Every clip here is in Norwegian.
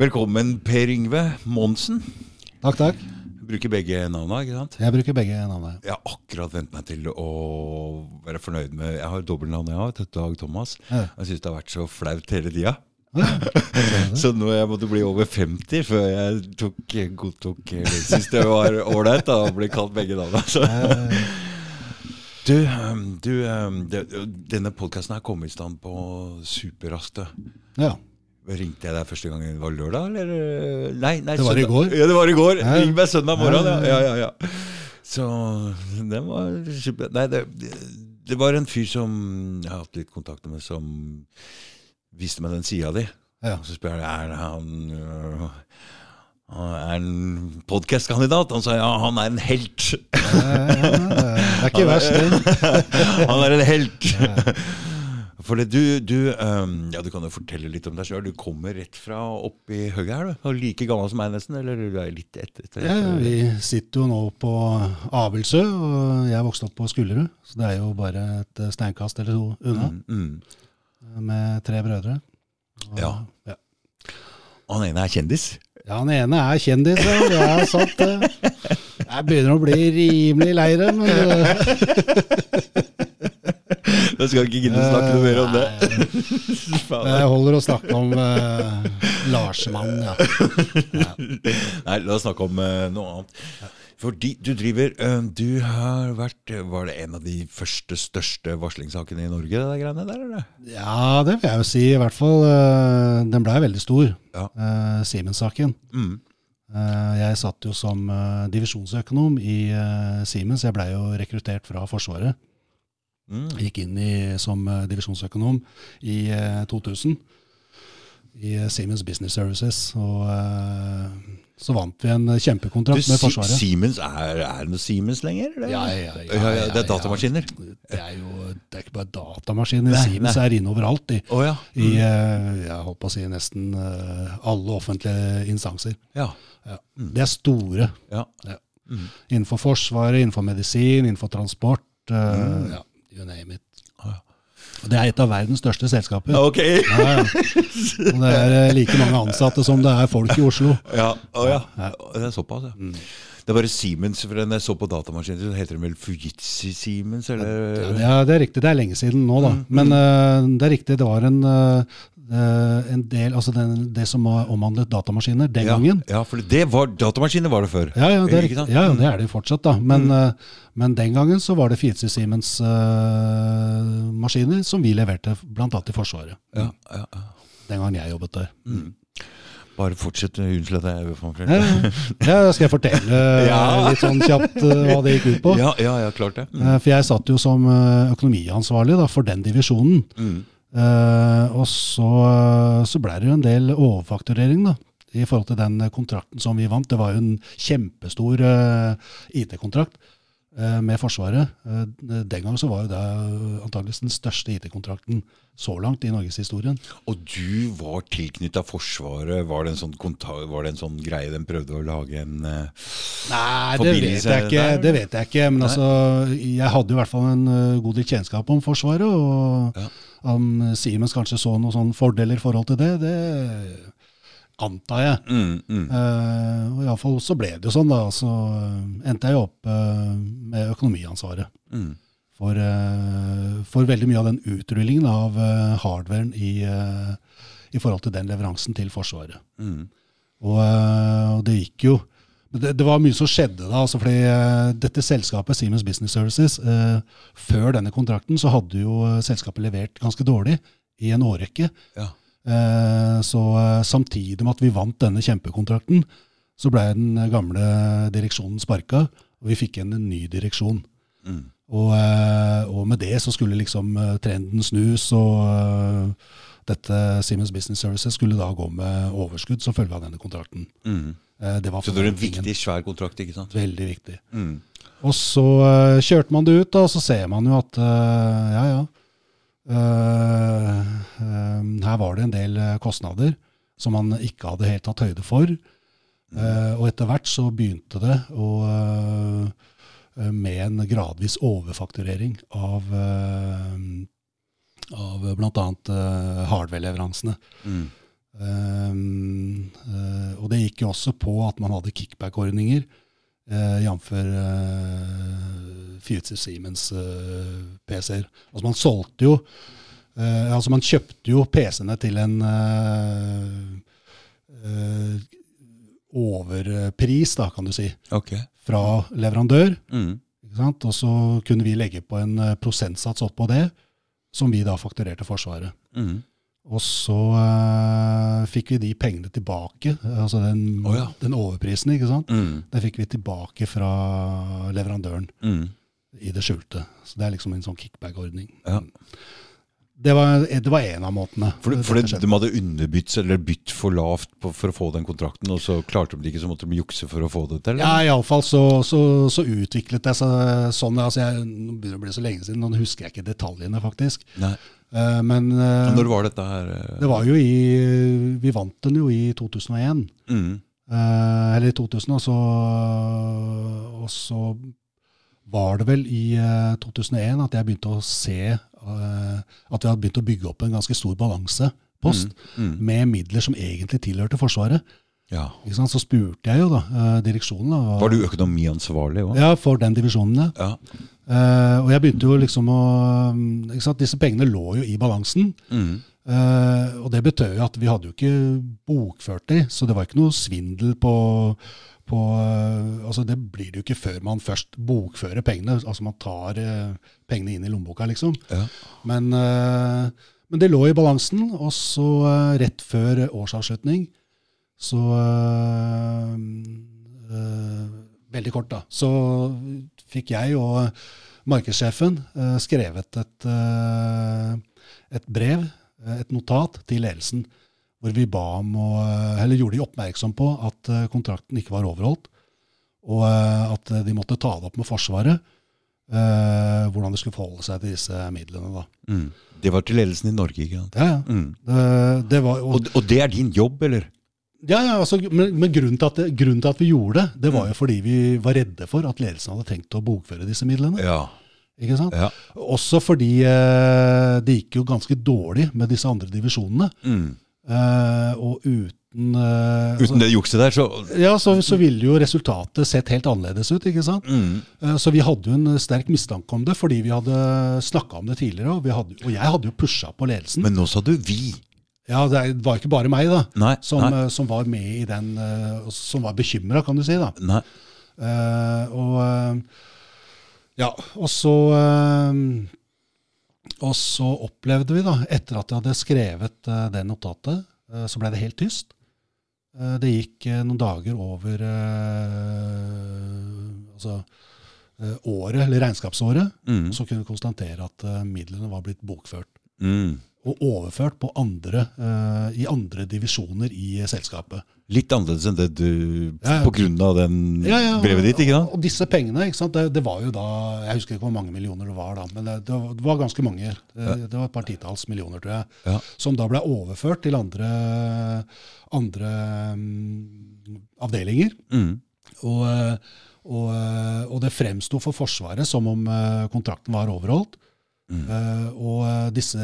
Velkommen, Per Yngve Monsen. Takk, takk. Bruker begge navna, ikke sant? Jeg bruker begge navna. Jeg har akkurat vent meg til å være fornøyd med Jeg har dobbeltnavn, jeg òg. Dag Thomas. Ja. Jeg syns det har vært så flaut hele tida. Så nå jeg måtte bli over 50 før jeg tok, godtok eller Syntes det var ålreit å bli kalt begge navn. Altså. Du, um, du um, denne podkasten her kom i stand på superraskt. Ja. Ringte jeg deg første gang det var lørdag, eller? Nei, nei Det var i går. Ja, det var i går. Ja. Ring meg søndag morgen. Ja, Ja, ja, ja, ja. Så det var. Nei, det, det var en fyr som jeg har hatt litt kontakt med, som viste meg den sida di. Ja. Og så spør jeg er han øh, er en podkastkandidat. Han sa ja, han er en helt. Eh, Det er ikke verst, det. han er en helt. For det, du, du, um, ja, du kan jo fortelle litt om deg sjøl. Du kommer rett fra oppi høgget her. du. Og like gammel som meg, nesten. Eller du er litt etter? etter, Ja, vi sitter jo nå på Abildsø, og jeg vokste opp på Skullerud. Så det er jo bare et steinkast eller to unna, Mm, mm. med tre brødre. Og- Ja. ja. Og han ene er kjendis. Ja, han ene er kjendis, ja. Det er sant, det. Jeg begynner å bli rimelig lei det, men eh, Jeg skal ikke gidde å snakke noe mer om det. Nei, Jeg holder å snakke om uh, Larsmann, ja. ja. Nei, la oss snakke om uh, noe annet. Fordi du driver uh, Du har vært Var det en av de første største varslingssakene i Norge, det greiene der, eller? Ja, det vil jeg jo si. I hvert fall. Uh, den blei veldig stor, Ja. uh, Siemens-saken. Mm. Eh, jeg satt jo som eh, divisjonsøkonom i eh, Siemens. Jeg blei jo rekruttert fra Forsvaret. Mm. Gikk inn i, som eh, divisjonsøkonom i eh, 2000 i eh, Siemens Business Services. Og eh, så vant vi en Du, kjempekontrakt med Forsvaret. Siemens, er, er det noe Siemens lenger? Ja, ja, ja, Ja, det er datamaskiner. Det er jo det er ikke bare datamaskiner. Nei, Siemens nei. er inne overalt. I, oh, ja. i eh, jeg holdt på å si nesten eh, alle offentlige instanser. Ja. Ja. Det er store. ja. Mm. Innenfor Forsvaret, innenfor medisin, innenfor transport. eh, ja, you name it. Ah, ja. Og det er et av verdens største selskaper. Ok. Ja, ja. Og det er eh, like mange ansatte som det er folk i Oslo. Ja, oh, ja. Det er såpass, ja. Mm. Det er bare Siemens, for den jeg så på datamaskinen, så heter den vel Fujitsu Siemens, eller? Ja, det er riktig. Det er lenge siden nå, da. Men eh, det er riktig. Det var en, eh, en del Altså den, det som var omhandlet datamaskiner den ja, gangen. Ja, for det var datamaskiner var det før. Ja, ja, det er, ja, ja, det er det fortsatt, da. Men, eh, men den gangen så var det Fitzy Siemens eh, maskiner som vi leverte bl.a. til Forsvaret. Ja, ja, ja. Den gangen jeg jobbet der. Bare fortsett. Unnskyld at jeg er Ja, skal jeg fortelle Ja. litt sånn kjapt eh, hva det gikk ut på? Ja, ja, ja, klart det. Mm. Eh, For jeg satt jo som eh, økonomiansvarlig da, for den divisjonen. Mm. Eh, og så, eh, så ble det jo en del overfakturering da, i forhold til den kontrakten som vi vant. Det var jo en kjempestor uh, IT-kontrakt med Forsvaret. Eh, den gang så var jo det antakeligvis den største IT-kontrakten så langt i norgeshistorien. Og du var tilknytta Forsvaret. Var det, en sånn var det en sånn greie de prøvde å lage en eh, Nei, det vet jeg ikke. Det vet jeg ikke. Men Nei. altså, jeg hadde jo i hvert fall en eh, god del kjennskap om Forsvaret. Og Ja. om Siemens kanskje så noen sånne fordeler i forhold til det, det antar jeg. mm, mm. Uh, og iallfall så ble det jo sånn, da. Så eh, endte jeg jo opp eh, med økonomiansvaret. Mm. For, for veldig mye av den utrullingen av uh, hardwaren i, i forhold til den leveransen til Forsvaret. Mm. Og, og det gikk jo det, det var mye som skjedde da. altså fordi Dette selskapet, Siemens Business Services, eh, før denne kontrakten så hadde jo selskapet levert ganske dårlig i en årrekke. Ja. Eh, så eh, samtidig med at vi vant denne kjempekontrakten, så ble den gamle direksjonen sparka, og vi fikk igjen en ny direksjon. Mm. Og, eh, og med det så skulle liksom trenden snus, og dette Siemens Business Services skulle da gå med overskudd som følge av denne kontrakten. Mm. Det var Så det var en viktig, svær kontrakt, ikke sant? Veldig viktig. Mm. Og så kjørte man det ut, da, og så ser man jo at ja, ja. Eh, eh, her var det en del eh, kostnader som man ikke hadde helt tatt høyde for. Og etter hvert så begynte det å med en gradvis overfakturering av, uh, av bl.a. Uh, hardware-leveransene. Mm. Um, Og det gikk jo også på at man hadde kickback-ordninger, eh, jf. Future Siemens eh. Altså man solgte jo eh, Altså man kjøpte jo PC-ene til en eh, overpris, da, kan du si, Ok. fra leverandør. Mm. Og så kunne vi legge på en prosentsats oppå det, som vi da fakturerte Forsvaret. Mm. Og så uh, fikk vi de pengene tilbake, altså den, oh, ja. den overprisen, ikke sant? Mm. Det fikk vi tilbake fra leverandøren Mm. I det skjulte. Så det er liksom en sånn kickback-ordning. Ja. Det var, det var en av måtene. For, for de hadde underbytt eller bytt for lavt på, for å få den kontrakten, og så klarte de det ikke, så måtte de jukse for å få det til? Ja, eller? iallfall så, så, så utviklet det seg sånn. Altså jeg, nå begynner det å bli så lenge siden, nå husker jeg ikke detaljene, faktisk. Nei. Eh, Men eh, Når var dette her? eh? det var jo i Vi vant den jo i 2001. Mm. Eller i 2000, og så, og så var det vel i eh, 2001 at jeg begynte å se eh, at vi hadde begynt å bygge opp en ganske stor balansepost Mm. med midler som egentlig tilhørte Forsvaret. Ja. Så spurte jeg jo da eh, direksjonen da, Var du økonomiansvarlig òg? ja, for den divisjonen. Ja. Ja. Eh, og jeg begynte jo liksom å? Disse pengene lå jo i balansen. Mm. Uh, og det betød jo at vi hadde jo ikke bokført de, så det var ikke noe svindel på, på eh, altså Det blir det jo ikke før man først bokfører pengene. Altså man tar eh, pengene inn i lommeboka, liksom. Ja. Men, eh, men det lå i balansen, og så eh, rett før årsavslutning så eh, eh, Veldig kort, da. Så fikk jeg og markedssjefen skrevet et, et brev, et notat, til ledelsen. Hvor vi ba om å, eller gjorde de oppmerksom på at eh, kontrakten ikke var overholdt. Og eh, at de måtte ta det opp med Forsvaret. Uh, hvordan de skulle forholde seg til disse midlene. da. Mm. Det var til ledelsen i Norge, ikke sant? Ja, ja. Mm. Det, det var, og, Og, og det er din jobb, eller? ja, ja altså, men, men grunnen, til at det, grunnen til at vi gjorde det, det var jo fordi vi var redde for at ledelsen hadde tenkt å bokføre disse midlene. Ja. Ikke sant? ja. Også fordi uh, det gikk jo ganske dårlig med disse andre divisjonene. Mm. Eh, og uten uh, altså- Uten det jukset der, så Ja, så, så ville jo resultatet sett helt annerledes ut. ikke sant? mm. Uh, Så vi hadde jo en sterk mistanke om det, fordi vi hadde snakka om det tidligere. Og, vi hadde, og jeg hadde jo pusha på ledelsen. Men nå sa du 'vi'. ja, Det var ikke bare meg da, Nei. som, nei, Uh, som var med i den, som var bekymra, kan du si. da. nei. Og ja, og så Og så opplevde vi, da, etter at jeg hadde skrevet uh, det notatet, uh, så ble det helt tyst. Uh, det gikk noen dager over altså, året, eller regnskapsåret, Mm. og så kunne vi konstatere at midlene var blitt bokført. Mm. Og overført på andre, i andre divisjoner i selskapet. Litt annerledes enn det du Ja, ja. Av den Ja, ja, brevet ditt, ikke sant? Og, disse pengene, ikke sant? Det, det var jo da Jeg husker ikke hvor mange millioner det var da, men det, det, var, ganske mange. Det, det var et par titalls millioner, tror jeg. Som da ble overført til andre, andre um, avdelinger. Mm. Og, eh, og, eh, og det fremsto for Forsvaret som om eh, kontrakten var overholdt. Mm. Og disse,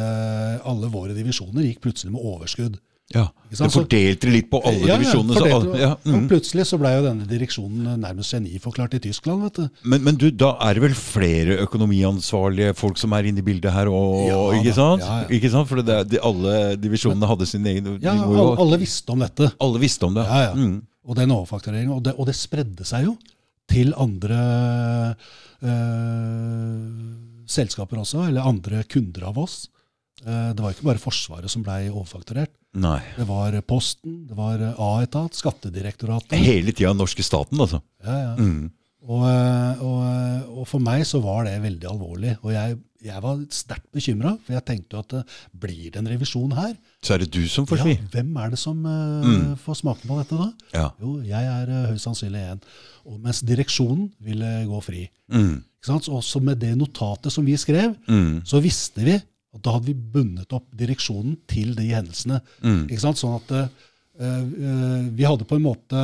alle våre divisjoner gikk plutselig med overskudd. Ja. Så- fordelte det litt på alle Ja, divisjonene. Ja, alle- ja, Og mm. plutselig så ble jo denne direksjonen nærmest geniforklart i Tyskland. vet du. men, men du, da er det vel flere økonomiansvarlige folk som er inne i bildet her? Og, ikke, sant? Ikke sant? For det, de, alle divisjonene hadde sin egen Ja, alle, alle visste om dette. alle visste om det. Ja, ja. Mm. Og den overfaktureringen. Og det, og det spredde seg jo til andre øh, selskaper også, eller andre kunder av oss. Eh, det var ikke bare Forsvaret som ble overfakturert. Nei. Det var Posten, det var A-etat, Skattedirektoratet. Hele tida norske staten, altså. Ja, ja. Mm. Og, eh, og, eh, og for meg så var det veldig alvorlig. Og jeg, jeg var sterkt bekymra, for jeg tenkte jo at eh, blir det en revisjon her? Så er det du som får Ja, hvem er det som eh, Mm. får smake på dette da? Ja. Jo, jeg er høyst sannsynlig en. Og mens direksjonen ville gå fri. Mm. Ikke sant? Så med det notatet som vi skrev, Mm. så visste vi at da hadde vi bundet opp direksjonen til de hendelsene. Mm. Ikke sant? Sånn at uh, vi hadde på en måte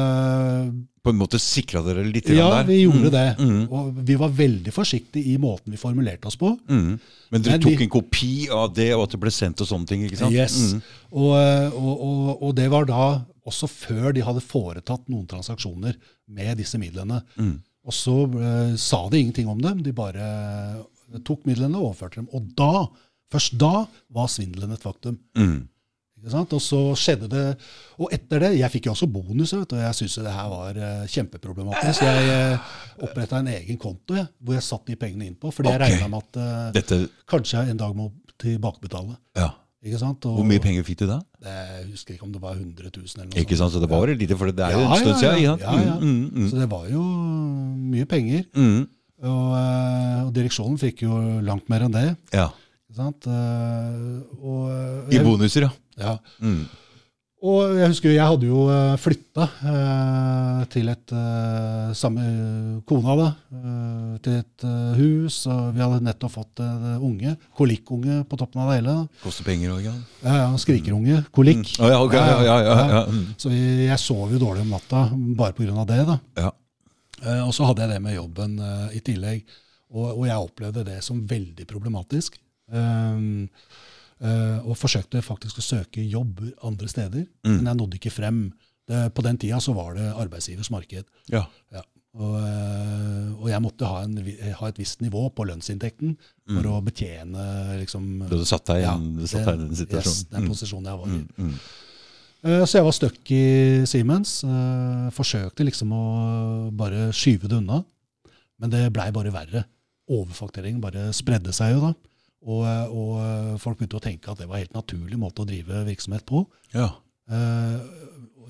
På en måte sikra dere litt Ja, der? Ja, vi gjorde Mm. det. Mm. Og vi var veldig forsiktige i måten vi formulerte oss på. Mm. Men dere Men tok vi- en kopi av det, og at det ble sendt og sånne ting? ikke sant? Yes. Mm. Og, eh, og, og, og det var da Også før de hadde foretatt noen transaksjoner med disse midlene. Mm. Og så uh, sa de ingenting om dem. De bare tok midlene og overførte dem. Og da, først da, var svindelen et faktum. Mm. Og så skjedde det Og etter det Jeg fikk jo også bonus, vet du, og jeg syntes det her var uh, kjempeproblematisk. Jeg uh, oppretta en egen konto jeg, hvor jeg satte de pengene inn på. Fordi jeg Ok. regna med at uh, Dette kanskje jeg en dag må tilbakebetale. Ja. Ikke sant? Og, Hvor mye penger fikk du da? Jeg husker ikke om det var 100 000 eller noe Ikke sant, Så det var jo lite, for det er jo Ja, en stund siden. ja. Ja, ja. Mm, mm, Så det var jo mye penger. mm. Og, eh, og direksjonen fikk jo langt mer enn det. Ja. Eh, Og, I bonuser, ja. ja. Mm. og jeg husker jeg hadde jo eh, flytta eh, til et eh, samme kona, da. eh, til et eh, hus, og vi hadde nettopp fått en unge. Kolikkunge på toppen av det hele. Koster penger òg, ja. Ja, ja, skrikerunge. Kolikk. Ja, ok, ja, ja, ja, ja. Mm. Så vi, jeg sov jo dårlig om natta bare pga. det. da. ja. Eh, og så hadde jeg det med jobben i tillegg. Og, og jeg opplevde det som veldig problematisk. Um, eh, og forsøkte faktisk å søke jobb andre steder, Mm. men jeg nådde ikke frem. Det, på den tida så var det arbeidsgivers marked. ja. Ja. Og, eh, og jeg måtte ha, en, ha et visst nivå på lønnsinntekten for å betjene liksom, Du satt deg i ja, den den Yes, den Mm. posisjonen jeg var i. Mm, mm. Eh, Så jeg var stuck i Siemens. Forsøkte liksom å bare skyve det unna. Men det blei bare verre. Overfakturering bare spredde seg jo da. Og, og folk begynte å tenke at det var en helt naturlig måte å drive virksomhet på. Ja. Eh,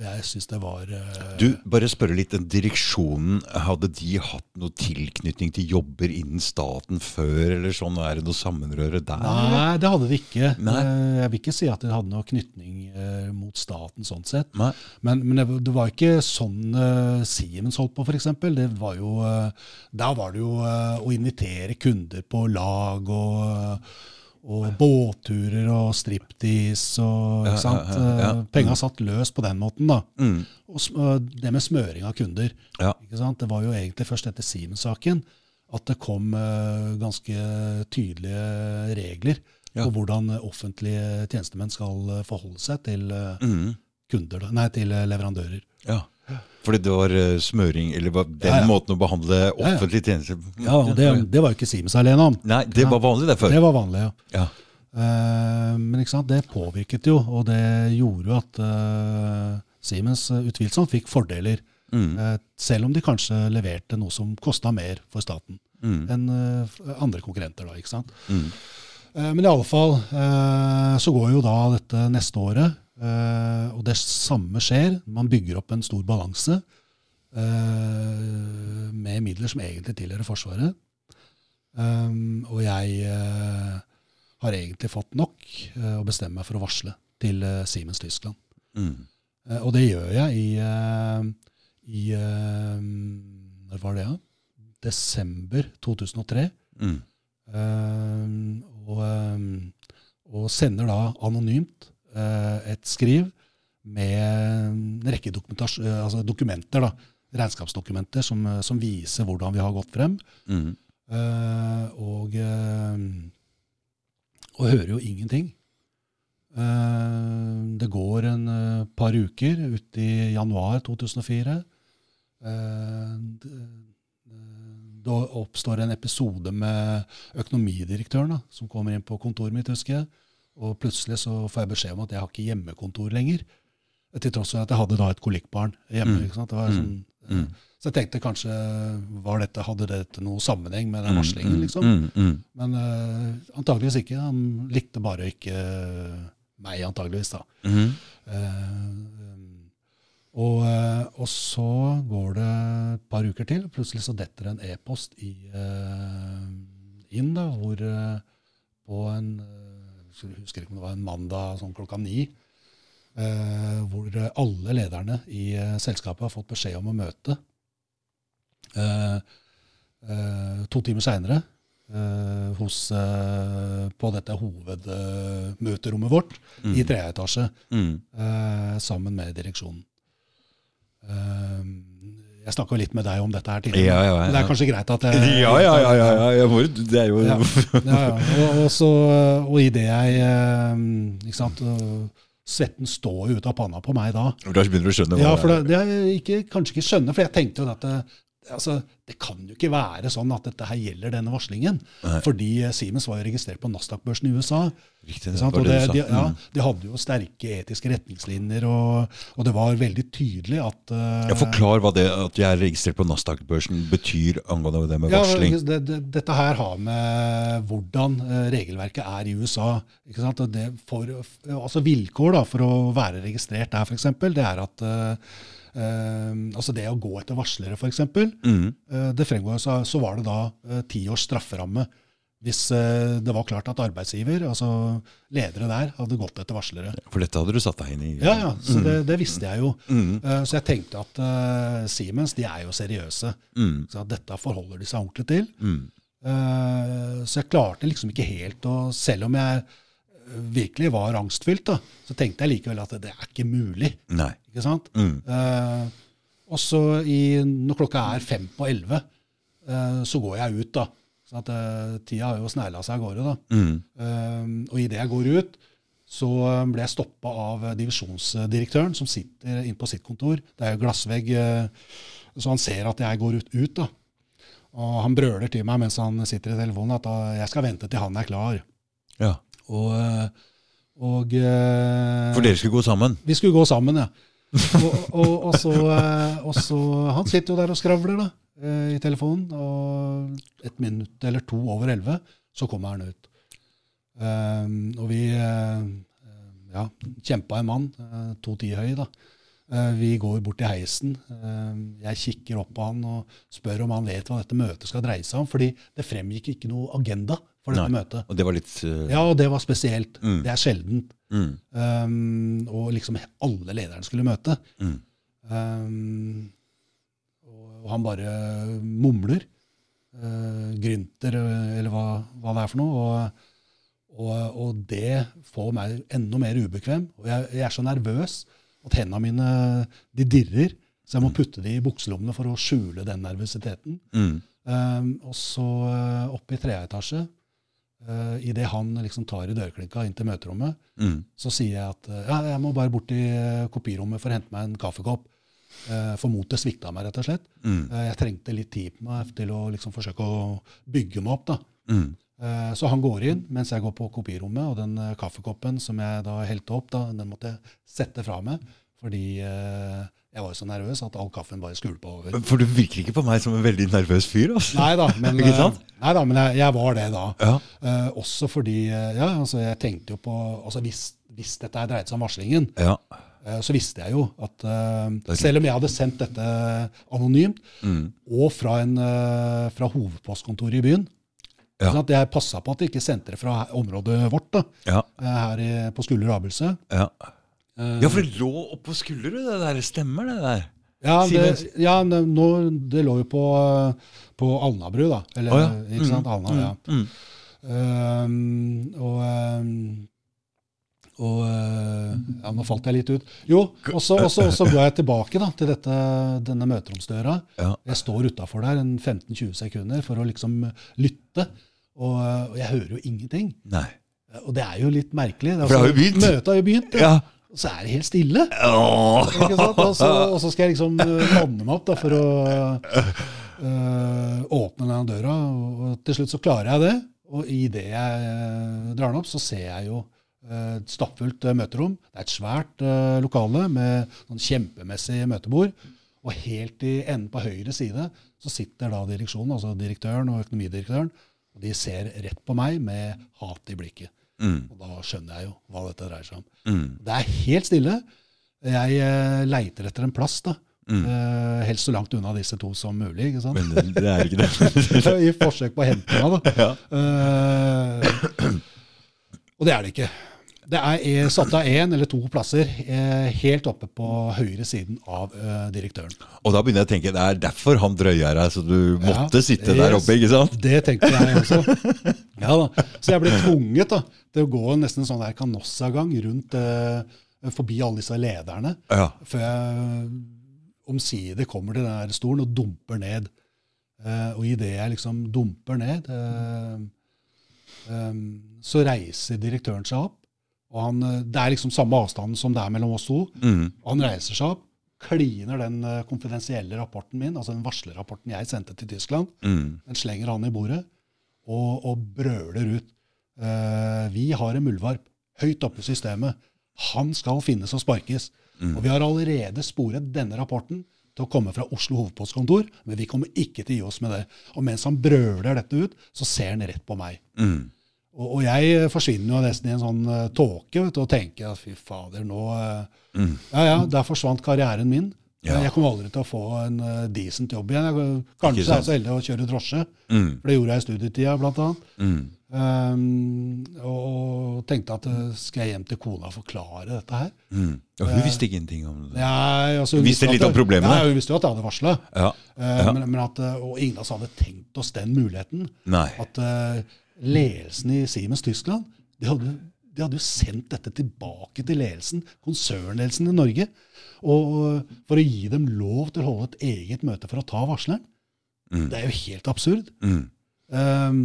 jeg syns det var eh, Du, bare spørre litt, direksjonen, hadde de hatt noe tilknytning til jobber innen staten før, eller sånn? Er det noe sammenrøre der? Nei, det hadde de ikke. Nei. Eh, Jeg vil ikke si at de hadde noe knytning eh, mot staten sånn sett. Nei. Men, men det, det var ikke sånn uh, Siemens holdt på, f.eks. Det var jo, eh, Da var det jo eh, å invitere kunder på lag og, eh, og båtturer og striptease og ikke sant? ja. Eh, Penga satt løs på den måten, da. Mm. Og eh, det med smøring av kunder. Ja. Ikke sant? Det var jo egentlig først etter Siemens-saken at det kom eh, ganske tydelige regler på hvordan offentlige tjenestemenn skal forholde seg til Mm. kunder, nei, til leverandører. ja. Fordi det var eh, smøring, eller var den Ja, ja. måten å behandle offentlige tjenester Ja, og det, det var jo ikke Siemens alene om. Nei, det var vanlig det før. Det var vanlig, ja. Ja. Eh, men ikke sant, det påvirket jo, og det gjorde jo at uh, Siemens utvilsomt fikk fordeler. Mm. selv om de kanskje leverte noe som kosta mer for staten Mm. enn andre konkurrenter. da, ikke sant? Mm. Eh, Men i alle fall eh, så går jo da dette neste året, eh, og det samme skjer. Man bygger opp en stor balanse med midler som egentlig tilhører Forsvaret. Og jeg har egentlig fått nok å bestemme meg for å varsle til Siemens Tyskland. Mm. Og det gjør jeg i, i Når var det, da? Desember 2003. Mm. Eh, og, eh, og sender da anonymt eh, et skriv med en rekke eh, altså dokumenter, da, regnskapsdokumenter som, eh, som viser hvordan vi har gått frem. Mm. Og, eh, og hører jo ingenting. Uh, det går en uh, par uker ut i januar 2004. Eh, det, da oppstår en episode med økonomidirektøren da, som kommer inn på kontoret mitt, husker jeg. Og plutselig så får jeg beskjed om at jeg har ikke hjemmekontor lenger. Til tross for at jeg hadde da et kolikkbarn hjemme. Mm. ikke sant? Det var Mm. sånn, Mm. så jeg tenkte kanskje var dette, hadde dette noe sammenheng med den Mm, varslingen, mm, liksom. Men uh, antageligvis ikke. Han likte bare ikke meg, antageligvis. da. Mm. Eh, og, eh, og så går det et par uker til, plutselig så detter en e-post eh, inn, da, hvor eh, på en Jeg husker ikke om det var en mandag sånn klokka ni, hvor alle lederne i selskapet har fått beskjed om å møte. To timer seinere hos, på dette hovedmøterommet vårt Mm. i tredje etasje Mm. sammen med direksjonen. Eh, jeg snakka litt med deg om dette her tidligere. Ja, ja, ja. Det er kanskje greit at jeg Ja, ja, ja, ja, må, det er jo. Og, og, så, og i det jeg eh, ikke sant, svetten står jo ut av panna på meg da. Da begynner du å skjønne hva Ja, for det det, er jeg ikke, kanskje ikke skjønner, for jeg tenkte jo at det, altså, det kan jo ikke være sånn at dette her gjelder denne varslingen. Nei. Fordi eh, Siemens var jo registrert på Nasdaq-børsen i USA. Riktig, det sant? var det de, ja, Mm. de hadde jo sterke etiske retningslinjer, og, og det var veldig tydelig at uh, Ja, Forklar hva det at jeg er registrert på Nasdaq-børsen betyr angående det med Ja, varsling. det, det, dette her har med hvordan eh, regelverket er i USA. For, altså Vilkår da, for å være registrert der, f.eks., det er at eh, eh, altså det å gå etter varslere, f.eks., Mm. uh, det fremgår så, så var det da ti ti års strafferamme hvis eh, det var klart at arbeidsgiver, altså ledere der, hadde gått etter varslere. For dette hadde du satt deg inn i? Ja, ja, så det, det visste jeg jo. Mm. Eh, så jeg tenkte at eh, Siemens de er jo seriøse. Mm. Så at dette forholder de seg ordentlig til. Mm. Eh, så jeg klarte liksom ikke helt å Selv om jeg eh, virkelig var angstfylt, da, så tenkte jeg likevel at det er ikke mulig. Nei. ikke sant? Mm. Eh, og så i- når klokka er fem på elleve, eh, så går jeg ut, da. Så at eh, tida har jo snegla seg av gårde, da. Mm. Eh, og idet jeg går ut, så ble jeg stoppa av divisjonsdirektøren, som sitter inne på sitt kontor. Det er jo glassvegg, så han ser at jeg går ut, ut da. Og han brøler til meg mens han sitter i telefonen at jeg skal vente til han er klar. Ja. Og, eh, og eh, For dere skulle gå sammen? Vi skulle gå sammen, ja. og, og, og, så, eh, og så Han sitter jo der og skravler da, i telefonen, og et minutt eller to over elleve så kommer han ut. Um, og vi ja, kjempa en mann, to ti høy, da. Vi går bort til heisen. Jeg kikker opp på han og spør om han vet hva dette møtet skal dreie seg om. fordi det fremgikk ikke noe agenda for dette Nei. møtet. Og det var litt uh, Ja, og det var spesielt. Mm. Det er sjeldent. mm. Um, og liksom alle lederne skulle møte. Mm. Um, og han bare mumler. Uh, grynter, uh, eller hva, hva det er for noe. Og, og, og det får meg enda mer ubekvem. Og jeg, jeg er så nervøs at hendene mine de dirrer. Så jeg må putte de i bukselommene for å skjule den nervøsiteten. Mm. Um, og så oppe i tredje etasje, uh, idet han liksom tar i dørklinka inn til møterommet, Mm. så sier jeg at uh, ja, jeg må bare bort i uh, kopirommet for å hente meg en kaffekopp. Uh, for motet svikta meg, rett og slett. Mm. Uh, jeg trengte litt tid på meg til å liksom forsøke å bygge meg opp. da. Mm. Uh, så han går inn mens jeg går på kopirommet, og den kaffekoppen som jeg da helte opp, da, den måtte jeg sette fra meg. Fordi jeg var jo så nervøs at all kaffen bare skulpa over. For du virker ikke på meg som en veldig nervøs fyr. altså. Nei da, men, eh, nei da, men jeg, jeg var det da. Ja. Eh, også fordi eh, ja, altså jeg tenkte jo på altså hvis, hvis dette dreide seg om varslingen, Ja. eh, så visste jeg jo at eh, selv om jeg hadde sendt dette anonymt, Mm. og fra, en, eh, fra hovedpostkontoret i byen Ja. sånn at Jeg passa på at jeg ikke sendte det fra området vårt, da, Ja. her i, på Skuller Abelse. Ja. Eh, ja, for det lå oppå skulderen, det der. Stemmer det der? Ja, det, ja det, nå, det lå jo på, på Alnabru, da. Eller, oh, ja. ikke sant? Mm, Alna, ja. mm, Um, og um, og eh, ja, Nå falt jeg litt ut. Jo, og så går jeg tilbake da, til dette, denne møteromsdøra. Ja. Jeg står utafor der en 15-20 sekunder for å liksom lytte, og, og jeg hører jo ingenting. Nei. Og det er jo litt merkelig. Det jo begynt. Møtet har jo begynt, ja. Og så er det helt stille. Åh. Og, så, og så skal jeg liksom manne lande meg opp da, for å eh, åpne den døra. Og, til slutt så klarer jeg det. Og idet jeg eh, drar den opp, så ser jeg jo eh, et stappfullt eh, møterom. Det er et svært eh, lokale med sånn kjempemessig møtebord. Og helt i enden på høyre side så sitter da direksjonen, altså direktøren og økonomidirektøren. Og de ser rett på meg med hat i blikket. Mm. Og da skjønner jeg jo hva dette dreier seg om. Mm. Det er helt stille. Jeg uh, leiter etter en plass, da. Mm. Uh, helst så langt unna disse to som mulig. ikke sant? Men det, er ikke det. I forsøk på å hente meg, da. Eh, og det er det ikke. Det er eh, satt av én eller to plasser eh, helt oppe på høyre siden av eh, direktøren. Og da begynner jeg å tenke det er derfor han drøyer deg, så du måtte Ja, sitte der oppe, ikke sant? Det tenkte jeg også. Ja da. Så jeg ble tvunget da, til å gå nesten en sånn der kanossagang rundt eh, forbi alle disse lederne. Ja. før jeg omsider kommer til den der stolen og dumper ned. Eh, og idet jeg liksom dumper ned, så reiser direktøren seg opp Og han, eh, Det er liksom samme avstanden som det er mellom oss to. Mm. Han reiser seg opp, kliner den eh, konfidensielle rapporten min, altså den varslerrapporten jeg sendte til Tyskland, Mm. den slenger han i bordet og, og brøler ut. Uh, vi har en muldvarp høyt oppe i systemet. Han skal finnes og sparkes. Mm. Og vi har allerede sporet denne rapporten til å komme fra Oslo hovedpostkontor, men vi kommer ikke til å gi oss med det. Og mens han brøler dette ut, så ser han rett på meg. Mm. Og, og jeg forsvinner jo nesten i en sånn uh, tåke vet du, og tenker at fy fader, nå uh, Mm. Ja ja, der forsvant karrieren min. Ja. Jeg kommer aldri til å få en uh, decent jobb igjen. Jeg, kanskje jeg er så heldig å kjøre drosje, Mm. for det gjorde jeg i studietida blant annet. Mm. Um, og tenkte at uh, skal jeg hjem til kona og forklare dette her? Mm. Og hun visste ingenting om det. Nei, altså, hun visste visste litt om problemene? Ja, hun visste jo at jeg hadde varsla. Ja. Ja. men, men at, uh, og ingen av oss hadde tenkt oss den muligheten. Nei. At uh, ledelsen i Siemens Tyskland de hadde, de hadde jo sendt dette tilbake til ledelsen, konsernledelsen i Norge, og, for å gi dem lov til å holde et eget møte for å ta varsleren. Mm. Det er jo helt absurd. Mm. Um,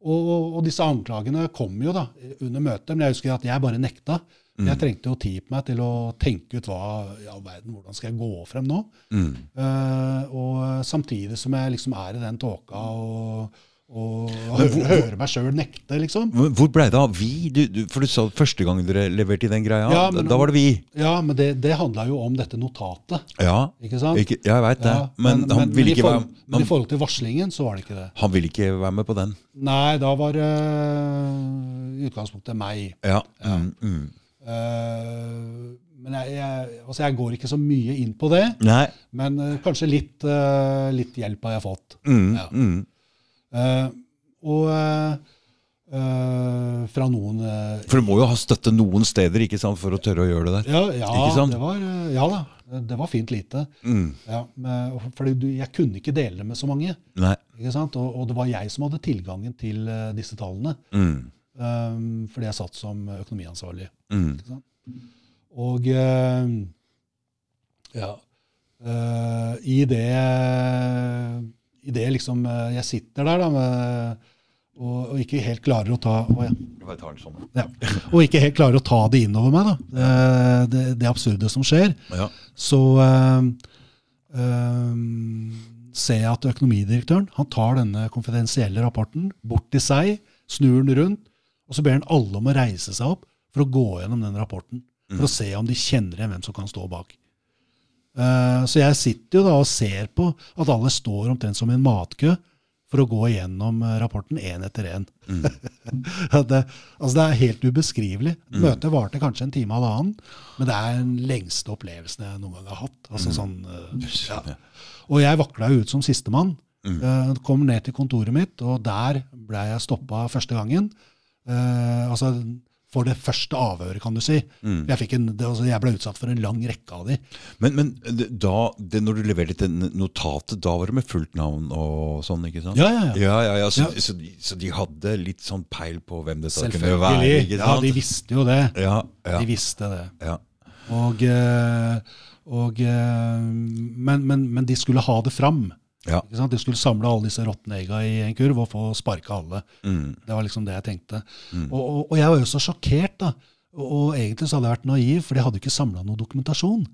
og, og disse anklagene kom jo da under møtet, men jeg husker at jeg bare nekta. Jeg trengte jo tid på meg til å tenke ut hva i all verden, hvordan skal jeg gå frem nå. Mm. Eh, og samtidig som jeg liksom er i den tåka og, og høre, høre meg sjøl nekte, liksom. Men hvor ble det av vi? Du, du, for du sa første gang dere leverte i den greia, Ja, men- da var det vi. Ja, men det, det handla jo om dette notatet, Ja, ikke sant? ikke, jeg veit det. Ja, men, han ville ikke forhold, være men i forhold til varslingen, så var det ikke det. han ville ikke være med på den. Nei, da var det i utgangspunktet meg. Ja. Mm, mm. Uh, men jeg, jeg, altså jeg går ikke så mye inn på det. Nei. Men uh, kanskje litt, litt hjelp har jeg fått. Mm, Ja. Eh, og Uh, fra noen uh, For du må jo ha støtte noen steder ikke sant, for å tørre å gjøre det der. ja, ja? Det var, ja da. Det var fint lite. Mm. Ja, for jeg kunne ikke dele det med så mange. Og, og det var jeg som hadde tilgangen til uh, disse tallene. Mm. Um, fordi jeg satt som økonomiansvarlig. Mm. Og ja I det I det liksom eh, jeg sitter der da, med, og, og ikke helt klarer å ta å, ja. Sånn. Ja. Og ikke helt klarer å ta det innover meg, da. Det, det, det absurde som skjer. Ja. Så eh, eh, ser jeg at økonomidirektøren han tar denne konfidensielle rapporten bort til seg, snur den rundt, og så ber han alle om å reise seg opp for å gå gjennom den rapporten. For å se om de kjenner igjen hvem som kan stå bak. Eh, så jeg sitter jo da og ser på at alle står omtrent som en matkø for å gå igjennom eh, rapporten én etter én. det, altså det er helt ubeskrivelig. Møtet varte kanskje en time eller annen, men det er den lengste opplevelsen jeg noen gang har hatt. Altså sånn, eh, ja. Og jeg vakla jo ut som sistemann. Mm. kom ned til kontoret mitt, og der ble jeg stoppa første gangen. Altså for det første avhøret, kan du si. Jeg, fikk en, det, altså, jeg ble utsatt for en lang rekke av de. Men, men da, det, når du leverte dette notatet, da var det med fullt navn og sånn, ikke sant? Ja, ja, ja. ja, ja, ja, så. Så, de, så de hadde litt sånn peil på hvem dette kunne være? Selvfølgelig. Ja, de visste jo det. Ja, ja, De visste det. ja. Og, eh, og, eh, men, men, men de skulle ha det fram. Ja. De skulle samle alle disse råtne egga i en kurv og få sparka alle. Mm. Det var liksom det jeg tenkte. Og, og, og jeg var jo så sjokkert, da. Og, og egentlig så hadde jeg vært naiv, for jeg hadde ikke samla noe dokumentasjon.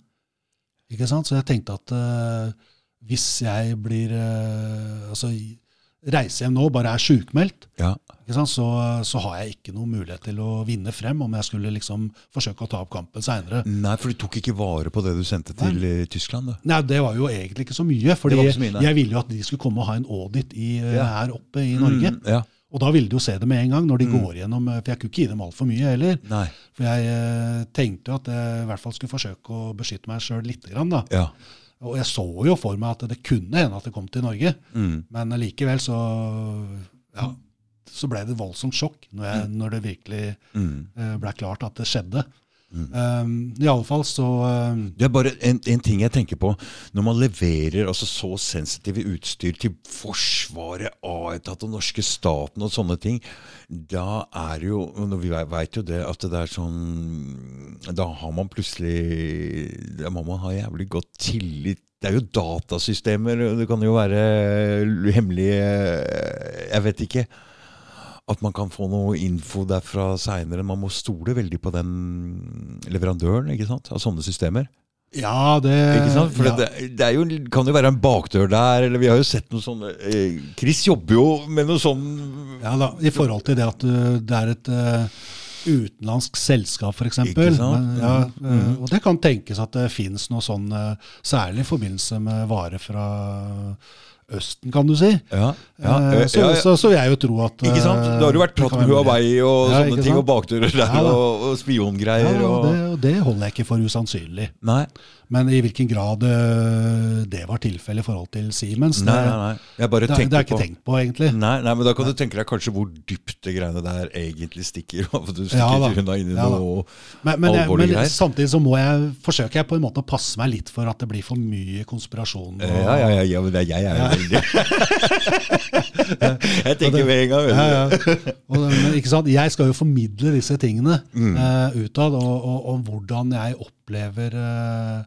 Ikke sant? Så jeg tenkte at uh, hvis jeg blir uh, Altså reiser hjem nå, bare er sjukmeldt, ja. Så, så har jeg ikke noen mulighet til å vinne frem om jeg skulle liksom forsøke å ta opp kampen seinere. Nei, for du tok ikke vare på det du sendte til eh, Tyskland? da. Nei, det var jo egentlig ikke så mye. nei. jeg ville jo at de skulle komme og ha en audit i, eh, Ja. her oppe i Norge. Mm, ja. Og da ville de jo se det med en gang, når de går gjennom eh, For jeg kunne ikke gi dem altfor mye heller. Nei. For jeg eh, tenkte jo at jeg i hvert fall skulle forsøke å beskytte meg sjøl lite grann. da. Ja. Og jeg så jo for meg at det kunne hende at det kom til Norge. Mm. Men likevel så ja, så ble det voldsomt sjokk når, jeg, når det virkelig Mm. uh, ble klart at det skjedde. Um, Iallfall så um, Det er bare en, en ting jeg tenker på. Når man leverer altså så sensitive utstyr til Forsvaret, A-etat og norske staten og sånne ting, da er det jo Vi veit jo det at det er sånn Da har man plutselig Da må man ha jævlig godt tillit. Det er jo datasystemer, det kan jo være hemmelige Jeg vet ikke. At man kan få noe info derfra seinere. Man må stole veldig på den leverandøren ikke sant? av sånne systemer. Ja, det Ikke sant? For ja. det, det er jo, kan jo være en bakdør der, eller vi har jo sett noe sånn eh, Chris jobber jo med noe sånn Ja da, I forhold til det at uh, det er et uh, utenlandsk selskap, f.eks. Ja, mm. og det kan tenkes at det finnes noe sånn, særlig i forbindelse med varer fra Østen, kan du si. Ja, ja, Eh, eh, så, ja, ja. Så, så vil jeg jo tro at Ikke sant? Da har du vært det pratet med. Huawei og sånne ting, og bakdører der, og, og spiongreier. Ja, og, det, og det holder jeg ikke for usannsynlig. Nei, Men i hvilken grad uh, det var tilfellet i forhold til Siemens, nei, nei, nei. Jeg bare det, det er ikke på tenkt på, egentlig. Nei, nei, men da kan du tenke deg kanskje hvor dypt det greiene der egentlig stikker. Du stikker Ja, da. unna inn i Ja, noe Men, men, jeg, men samtidig så må jeg, forsøker jeg på en måte å passe meg litt for at det blir for mye konspirasjon. og- Eh, Ja, ja, ja, ja, men det er jeg er jo veldig Jeg tenker med en gang. Ja, ja. Og, men, ikke sant? Jeg skal jo formidle disse tingene Mm. uh, utad, og, og, og hvordan jeg opplever eh,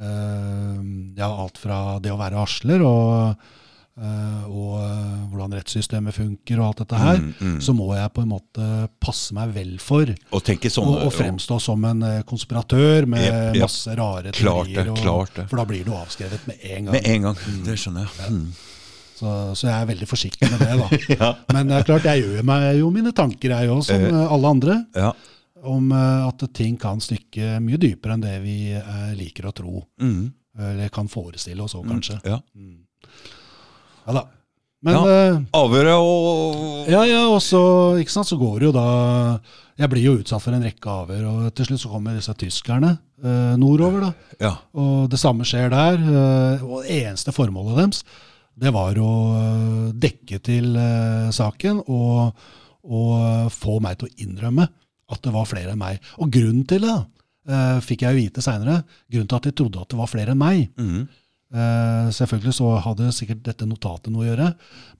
eh, ja, alt fra det å være varsler og, eh, og hvordan rettssystemet funker og alt dette her, Mm, mm. så må jeg på en måte passe meg vel for og fremstå som en konspiratør med Jep, jep. masse rare Klart det, og- det. For da blir du avskrevet med en gang. Med en gang. Det skjønner jeg. Mm. Så, så jeg er veldig forsiktig med det. da. Ja. Men det er klart, jeg gjør meg jo mine tanker, jeg òg, som alle andre. Ja. Om eh, at ting kan stykke mye dypere enn det vi eh, liker å tro. Mm. Eller kan forestille oss òg, Mm. kanskje. ja. Ja da. Men Ja. eh, Avhøret og ja, ja, og så, ikke sant, så går det jo da Jeg blir jo utsatt for en rekke avhør, og til slutt så kommer disse tyskerne eh, nordover. da. Ja. Og det samme skjer der. eh, Og det eneste formålet deres, det var å dekke til eh, saken og, og få meg til å innrømme at det var flere enn meg. Og grunnen til det, uh, fikk jeg jo vite seinere, grunnen til at de trodde at det var flere enn meg. Mm. Uh, selvfølgelig så hadde sikkert dette notatet noe å gjøre,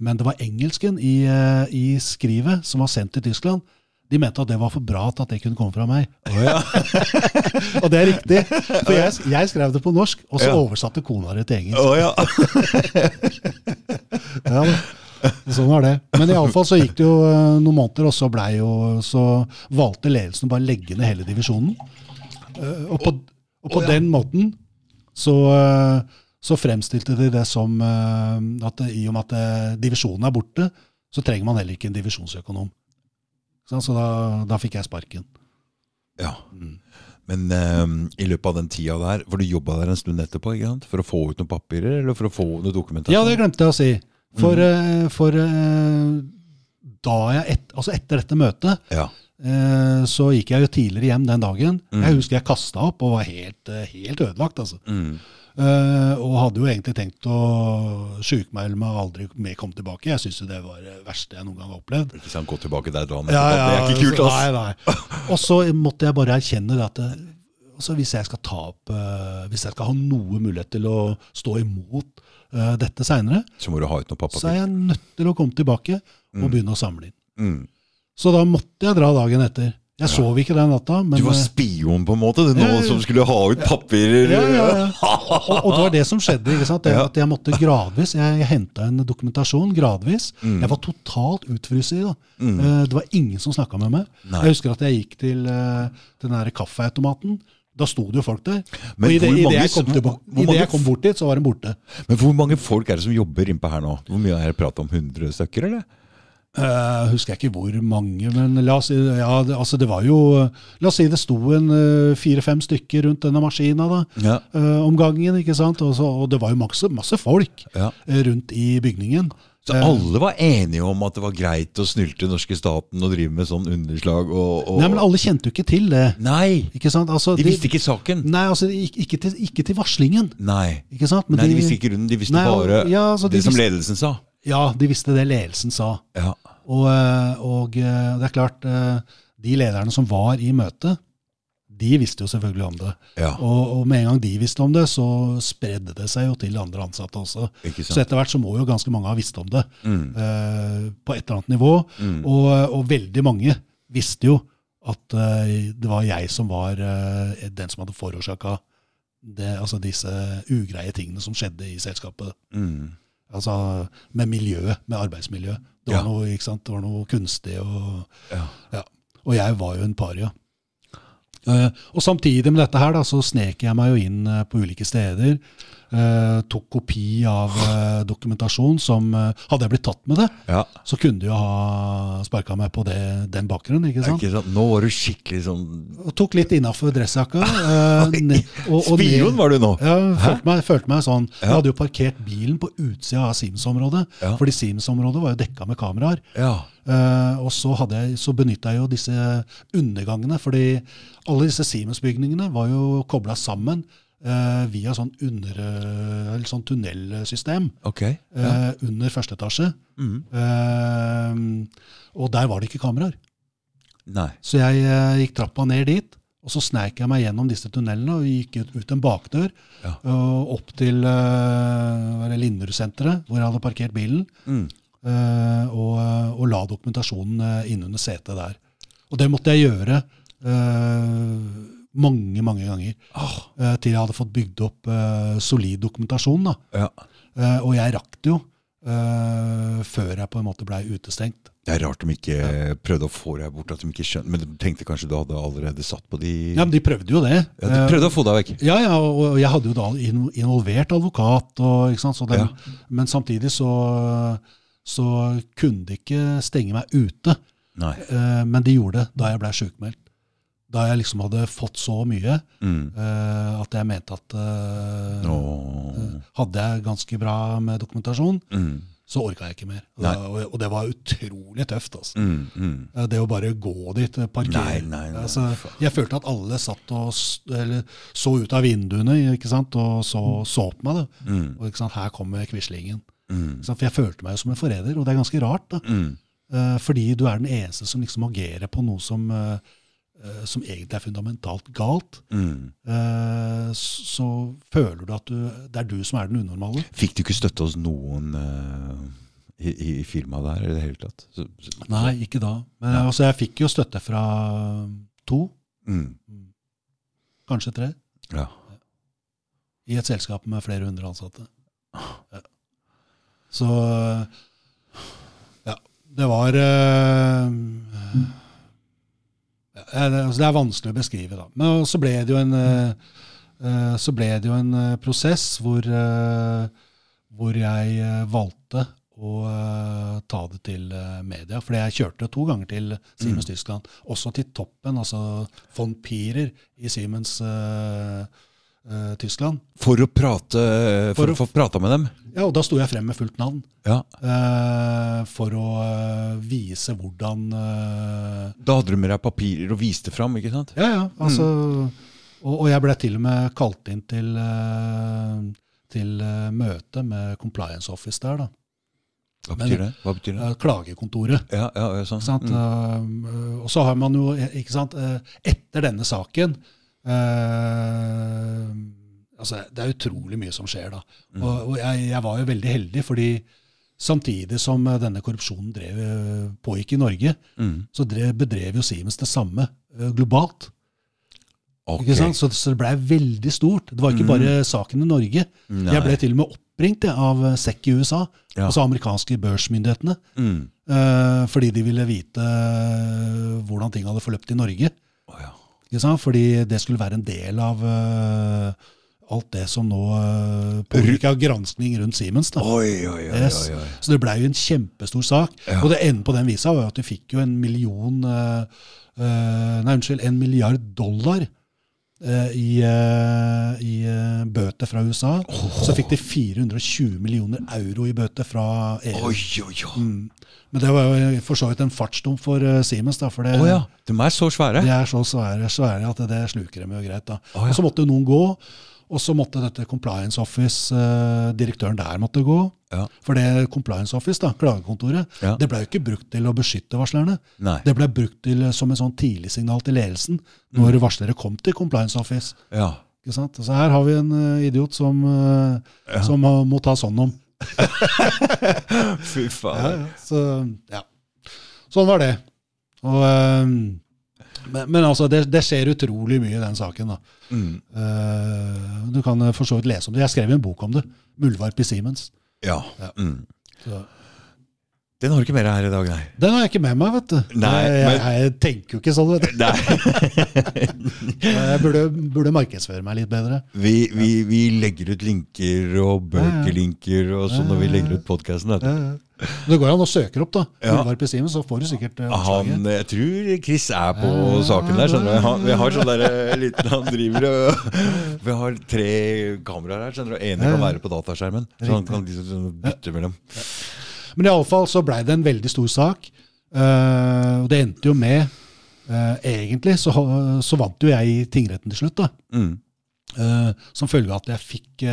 men det var engelsken i, uh, i skrivet som var sendt til Tyskland. De mente at det var for bra til at det kunne komme fra meg. og det er riktig. For jeg, jeg skrev det på norsk, og så Ja. oversatte kona det til engelsk. Oh, ja. Ja. sånn var det. Men iallfall så gikk det jo eh, noen måneder, og så, ble jo, så valgte ledelsen å bare legge ned hele divisjonen. Eh, og på, og på oh, ja. den måten så, eh, så fremstilte de det som at i og med at divisjonen er borte, så trenger man heller ikke en divisjonsøkonom. Så, så da, da fikk jeg sparken. ja. Men um, i løpet av den tida der, for du jobba der en stund etterpå for å få ut noen papirer eller for å få noe dokumentasjon? Ja, det glemte jeg å si. For, mm. for eh, da jeg et, altså etter dette møtet Ja. Eh, så gikk jeg jo tidligere hjem den dagen. Mm. Jeg husker jeg kasta opp og var helt, helt ødelagt. altså. Mm. Uh, og hadde jo egentlig tenkt å sjukmelde meg og aldri mer komme tilbake. Jeg syns det var det verste jeg noen gang har opplevd. Ikke sant, Gå tilbake der du ja, Ja. Det er ikke kult, ass. Nei. Og så måtte jeg bare erkjenne at altså hvis jeg skal ta opp uh, Hvis jeg skal ha noe mulighet til å stå imot eh, dette seinere, Så så er jeg nødt til å komme tilbake og Mm. begynne å samle inn. Mm. Så da måtte jeg dra dagen etter. Jeg sov ikke den natta. Men, Du var eh, spion, på en måte? Det er Noen ja. som skulle ha ut papirer? Ja, ja, ja. Og, og det var det som skjedde. ikke sant? Det, Ja. At jeg måtte gradvis, jeg, jeg henta en dokumentasjon gradvis. Mm. Jeg var totalt utfryst i det. Mm. Eh, Det var ingen som snakka med meg. Nei. Jeg husker at jeg gikk til, til den der kaffeautomaten. Da sto det jo folk der. Men og i det, i det jeg, kom tilba- hvor- hvor i det jeg kom bort dit, så var de borte. Men hvor mange folk er det som jobber innpå her nå? Hvor mye er det prat om? 100 stykker, eller? Uh, husker jeg ikke hvor mange, men la oss si, ja, det, altså det var jo La oss si det sto en uh, fire-fem stykker rundt denne maskina da, Ja. uh, om gangen. ikke sant? Og, så, og det var jo masse, masse folk ja. rundt i bygningen. Så alle var enige om at det var greit å snylte norske staten og drive med sånn underslag og, og Nei, men alle kjente jo ikke til det. Nei! Ikke sant? Altså, De visste ikke saken. Nei, altså ikke, til, ikke til varslingen. Nei. Ikke sant? Men Nei, de visste ikke grunnen. De visste Nei, bare ja, altså, de det som ledelsen sa. Ja, de visste det ledelsen sa. Ja. Og, eh, og eh, det er klart, eh, de lederne som var i møtet, de visste jo selvfølgelig om det. ja. Og, og med en gang de visste om det, så spredde det seg jo til andre ansatte også. Så etter hvert så må jo ganske mange ha visst om det Mm. eh, på et eller annet nivå. Mm. Og, og veldig mange visste jo at eh, det var jeg som var eh, den som hadde forårsaka altså disse ugreie tingene som skjedde i selskapet. Mm. Altså med miljøet, med arbeidsmiljøet. Det var, Ja. noe, det var noe kunstig og Ja. ja. Og jeg var jo en paria. Eh, og samtidig med dette her da, så snek jeg meg jo inn eh, på ulike steder. Eh, tok kopi av eh, dokumentasjon som eh, Hadde jeg blitt tatt med det, ja. så kunne de jo ha sparka meg på det, den bakgrunnen. ikke sant? Ikke sant? Nå var du skikkelig sånn Og tok litt innafor dressjakka. eh, ned- og- og ned- Spion var du nå! Ja, følte meg, følte meg sånn. Jeg hadde jo parkert bilen på utsida av Sims-området. Ja. Fordi Sims-området var jo dekka med kameraer. Ja. Eh, og så, hadde jeg, så benytta jeg jo disse undergangene, fordi alle disse Siemens-bygningene var jo kobla sammen via sånn, under, eh, eller sånn tunnelsystem Ok. eh, under første etasje. Mm. Eh, og der var det ikke kameraer. Nei. Så jeg eh, gikk trappa ned dit, og så sneik jeg meg gjennom disse tunnelene og gikk ut, ut en bakdør Ja. og opp til uh, Linderud-senteret, hvor jeg hadde parkert bilen. Mm. uh, og, og la dokumentasjonen uh, innunder setet der. Og det måtte jeg gjøre eh, mange, mange ganger. eh, til jeg hadde fått bygd opp uh, solid dokumentasjon. Ja. Uh, og jeg rakk det jo før jeg på en måte blei utestengt. Det er rart de ikke prøvde å få deg bort, at de ikke skjønte Men de tenkte kanskje du hadde allerede satt på de Ja, men de prøvde jo det. Ja, De prøvde å få deg vekk. Ja, ja, og jeg hadde jo da involvert advokat, og, sant? Så den, Ja. men samtidig så, så kunne de ikke stenge meg ute. Nei. Men de gjorde det da jeg ble sjukmeldt. Da jeg liksom hadde fått så mye Mm. eh, at jeg mente at uh, oh. hadde jeg ganske bra med dokumentasjon, Mm. så orka jeg ikke mer. Da- og, og det var utrolig tøft. altså. Mm. Mm. Eh, Det å bare gå dit, parkere Nei, nei, nei, altså. Jeg følte at alle satt og eller, så ut av vinduene ikke sant? og så, så på meg. Da. Mm. Og ikke sant? Her kommer Quislingen. Mm. For jeg følte meg jo som en forræder, og det er ganske rart. da. Mm. Fordi du er den eneste som liksom agerer på noe som, som egentlig er fundamentalt galt. Mm. Eh, så føler du at du, det er du som er den unormale. Fikk du ikke støtte hos noen eh, i, i firmaet der i det hele tatt? Så, så, Nei, ikke da. Men altså, jeg fikk jo støtte fra to, Mm. kanskje tre, Ja. i et selskap med flere hundre ansatte. Ja. Så ja, det var eh, ja, det, altså det er vanskelig å beskrive, da. Men så ble det jo en, eh, eh, så ble det jo en eh, prosess hvor, eh, hvor jeg eh, valgte å eh, ta det til eh, media. For jeg kjørte to ganger til Siemens Tyskland, også til toppen, altså von Pierer i Siemens eh, eh, Tyskland. For å prate For, For å få prata med dem? Ja, og da sto jeg frem med fullt navn. Ja. Uh, for å eh, vise hvordan uh, Da hadde du med deg papirer og viste fram, ikke sant? Ja, ja. Altså, og, og jeg ble til og med kalt inn til, uh, til eh, møte med compliance office der, da. Hva betyr det? Hva betyr det? Eh, Klagekontoret. Ja, ja, sånn. Sant? Mm. Eh, og så har man jo, eh, ikke sant, eh, etter denne saken eh, altså Det er utrolig mye som skjer da. Mm. Og, og jeg, jeg var jo veldig heldig, fordi samtidig som eh, denne korrupsjonen drev, eh, pågikk i Norge, Mm. så drev, bedrev jo Siemens det samme uh, globalt. Okay. Så, så det blei veldig stort. Det var ikke Mm. bare saken i Norge. Nei. Jeg ble til og med oppringt jeg, av SEC i USA, Ja. altså amerikanske børsmyndighetene, Mm. uh, fordi de ville vite hvordan ting hadde forløpt i Norge. Å, ja. Ikke sant? Fordi det skulle være en del av uh, alt det som nå uh, pågikk granskning rundt Siemens. da. Oi, oi, oi, Yes. Så det blei jo en kjempestor sak. Ja. Og det enden på den visa var jo at de fikk jo en million uh, uh, Nei, unnskyld, en milliard dollar eh, i, eh, i eh, bøter fra USA. Så fikk de 420 millioner euro i bøter fra EU. Oi, oi, oi. Mm. Men det var jo for så vidt en fartsdump for eh, Siemens. da, for det, oh, ja. De er så svære? de er så svære, svære at det sluker dem jo greit. da. Oh, ja. Og så måtte noen gå, og så måtte dette Compliance Office, eh, direktøren der måtte gå. Ja. For det Compliance Office, da, klagekontoret, Ja. det ble jo ikke brukt til å beskytte varslerne. Nei. Det ble brukt til, eh, som en sånn tidlig signal til ledelsen når Mm. varslere kom til Compliance Office. Ja. Ikke sant? Så her har vi en eh, idiot som, eh, Ja. som må, må ta sånn om. Fy Ja, faen. ja. Så, ja. Sånn var det. Og, eh, men, men altså, det, det skjer utrolig mye i den saken. da. Mm. Uh, du kan eh, for så vidt lese om det. Jeg skrev en bok om det. 'Muldvarp i Siemens'. Ja. Ja. Mm. Så. Den har du ikke med deg her i dag, nei. Den har jeg ikke med meg, vet du. Nei, jeg, men- jeg, tenker jo ikke sånn, vet du. nei. Jeg burde, burde markedsføre meg litt bedre. Vi, vi, vi legger ut linker og bøkelinker og sånn når vi legger ut podkasten. Ja, ja. Det går an å søke opp, da. Ja. Ulvar så får du sikkert uh, Han, jeg tror Chris er på Ja, saken der. skjønner du han, Vi har sånn der eh, liten Han driver og Vi har tre kameraer her. skjønner du ene kan Ja. være på dataskjermen. Så han kan liksom bytte mellom. Men iallfall så blei det en veldig stor sak. Uh, og det endte jo med uh, Egentlig så, så vant jo jeg i tingretten til slutt, da. Mm. Uh, som følge av at jeg fikk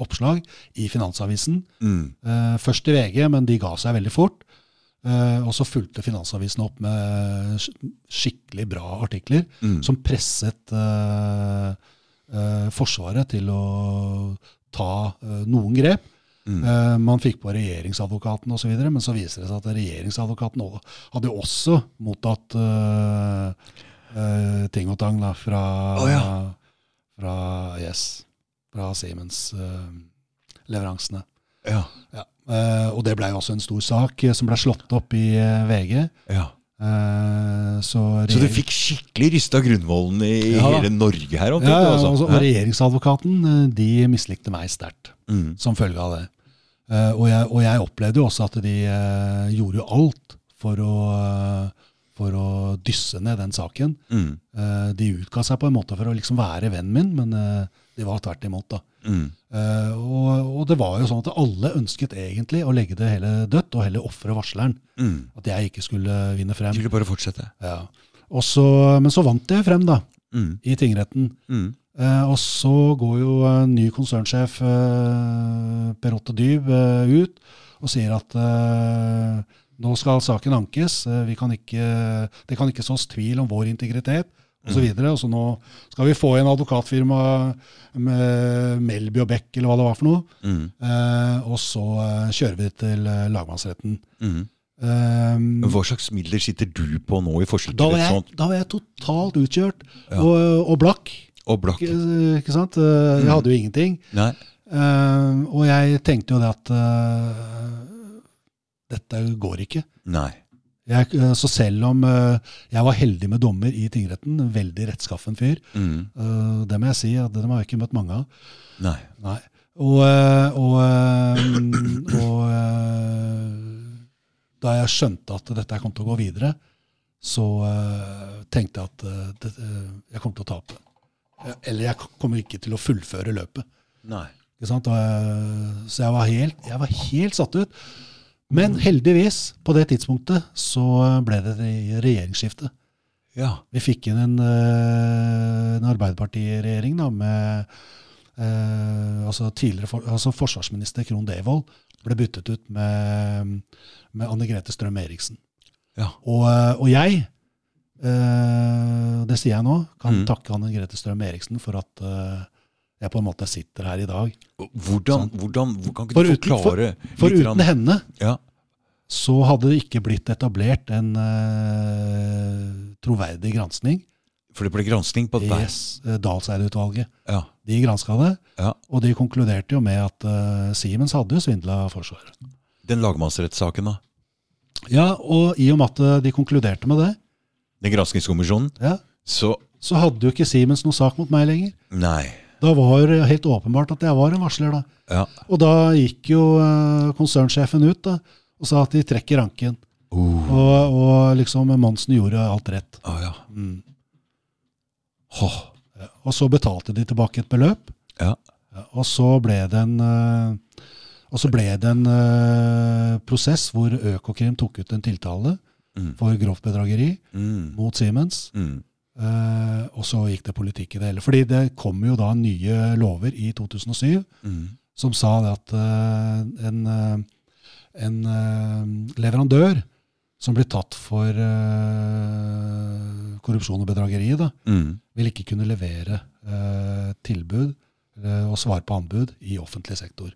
oppslag i Finansavisen. Mm. Først i VG, men de ga seg veldig fort. Og så fulgte Finansavisen opp med skikkelig bra artikler Mm. som presset Forsvaret til å ta noen grep. Mm. Eh, man fikk på regjeringsadvokaten osv., men så viser det seg at regjeringsadvokaten hadde jo også mottatt uh, uh, ting og tang da, fra, oh, ja. fra, yes, fra Siemens-leveransene. Ja. ja. Og det blei også en stor sak som ble slått opp i VG. ja. Uh, så, Så du fikk skikkelig rysta grunnvollen i Ja. hele Norge her? ja, omtrent, ja, altså. og, og regjeringsadvokaten de mislikte meg sterkt Mm. som følge av det. Eh, og, jeg, og jeg opplevde jo også at de eh, gjorde jo alt for å, for å dysse ned den saken. Mm. Eh, de utga seg på en måte for å liksom være vennen min, men det de var tvert imot. da. Mm. Og, og det var jo sånn at alle ønsket egentlig å legge det hele dødt, og heller ofre varsleren. Mm. At jeg ikke skulle vinne frem. Skulle bare fortsette. Ja. Så, men så vant jeg frem, da, Mm. i tingretten. Mm. Eh, og så går jo en ny konsernsjef eh, Per Otto Dyb eh, ut og sier at eh, nå skal saken ankes. Eh, vi kan ikke, det kan ikke sås tvil om vår integritet osv. Og, så og så nå skal vi få inn advokatfirma med Melby og Beck, eller hva det var for noe. Mm. Eh, og så eh, kjører vi til eh, lagmannsretten. Mm. Um, hva slags midler sitter du på nå, i forskjell da, var jeg, da var jeg totalt utkjørt Ja. og, og blakk. Og blokk. Ikke, sant? Eh, Jeg hadde jo ingenting. Nei. Uh, og jeg tenkte jo det at uh, dette går ikke. Nei. Jeg, så selv om uh, jeg var heldig med dommer i tingretten, en veldig rettskaffen fyr, Mm. det må jeg si, at dem har jeg ikke møtt mange av. Nei. Nei. Og, og, og da jeg skjønte at dette kom til å gå videre, så tenkte jeg at det, jeg kom til å tape. Eller jeg kommer ikke til å fullføre løpet. Nei. Så jeg var, helt, jeg var helt satt ut. Men heldigvis, på det tidspunktet, så ble det re- regjeringsskifte. Ja. Vi fikk inn en, eh, en Arbeiderpartiregjering da, med eh, altså tidligere for, altså forsvarsminister Krohn Devold ble byttet ut med, med Anne Grete Strøm-Eriksen. Ja. Og, eh, og jeg, eh, det sier jeg nå, kan Mm. takke Anne Grete Strøm-Eriksen for at uh, jeg på en måte sitter her i dag. Hvordan, hvordan, hvor kan du forklare For for uten rann. henne Ja. så hadde det ikke blitt etablert en uh, troverdig granskning. For det ble granskning på der. Yes, Dalseid-utvalget. Ja. De granska det, Ja. og de konkluderte jo med at Siemens hadde jo svindla Forsvaret. Den lagmannsrettssaken, da. Ja, og i og med at de konkluderte med det, Den granskingskommisjonen. ja, Så så hadde jo ikke Siemens noe sak mot meg lenger. Nei. Da var det helt åpenbart at jeg var en varsler, da. Ja. Og da gikk jo eh, konsernsjefen ut da, og sa at de trekker ranken. Oh. Og, og liksom Monsen gjorde alt rett. Oh, ja. Mm. Oh. Og så betalte de tilbake et beløp. Ja. Ja, og så ble det en, eh, og så ble det en uh, prosess hvor Økokrim tok ut en tiltale Mm. for grovt bedrageri Mm. mot Siemens. Mm. eh, og så gikk det politikk i det hele. Fordi det kom jo da nye lover i 2007 Mm. som sa det at eh, en, eh, en eh, leverandør som blir tatt for eh, korrupsjon og bedrageri, da, Mm. vil ikke kunne levere eh, tilbud og svare på anbud i offentlig sektor.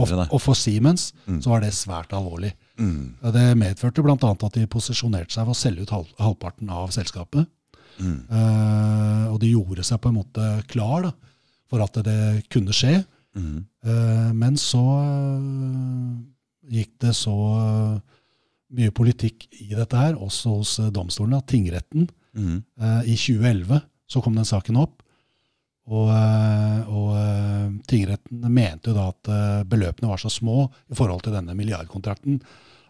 Og, og for Siemens Mm. så var det svært alvorlig. Mm. Det medførte bl.a. at de posisjonerte seg for å selge ut halv, halvparten av selskapet. Mm. Eh, og de gjorde seg på en måte klar da, for at det kunne skje. Mm. Eh, men så eh, gikk det så mye politikk i dette her, også hos domstolene, tingretten Mm. eh, i 2011 så kom den saken opp. Og, og tingretten mente jo da at beløpene var så små i forhold til denne milliardkontrakten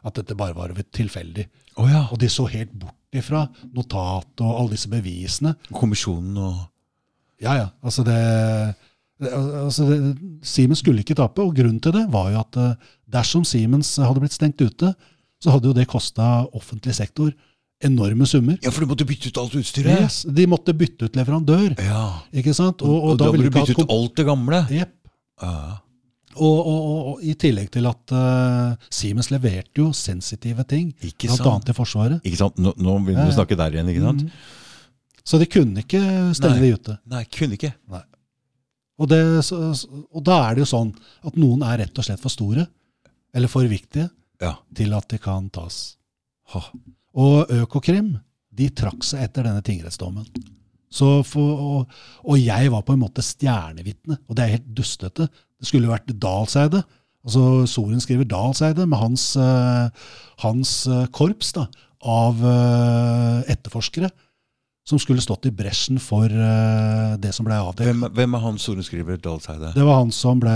at dette bare var tilfeldig. Oh, ja. Og de så helt bort ifra notat og alle disse bevisene. Kommisjonen og Ja, ja. Altså det, det, altså det Siemens skulle ikke tape, og grunnen til det var jo at eh, dersom Siemens hadde blitt stengt ute, så hadde jo det kosta offentlig sektor enorme summer. Ja, for du måtte bytte ut alt utstyret? Yes, de måtte bytte ut leverandør, Ja. ikke sant? Og, Og, og da da ville må du bytte ut alt det gamle? Jepp. Ja. Og, og, og, og i tillegg til at uh, Siemens leverte jo sensitive ting, sant? til Forsvaret. Ikke sant? Nå, nå begynner vi Ja, å snakke der igjen, ikke sant? Mm. Så de kunne ikke stenge Nei. de ute. Nei, kunne ikke. Og, det, så, og da er det jo sånn at noen er rett og slett for store, eller for viktige, Ja. til at de kan tas. Ha. Og Økokrim de trakk seg etter denne tingrettsdommen. Så for, og, og jeg var på en måte stjernevitne, og det er helt dustete. Det skulle jo vært Dalseide. Altså Soren skriver Dalseide med hans, eh, hans eh, korps da, av eh, etterforskere som skulle stått i bresjen for det som ble avdekket. Hvem, hvem er han sorenskriver Dalseide? Det var han som ble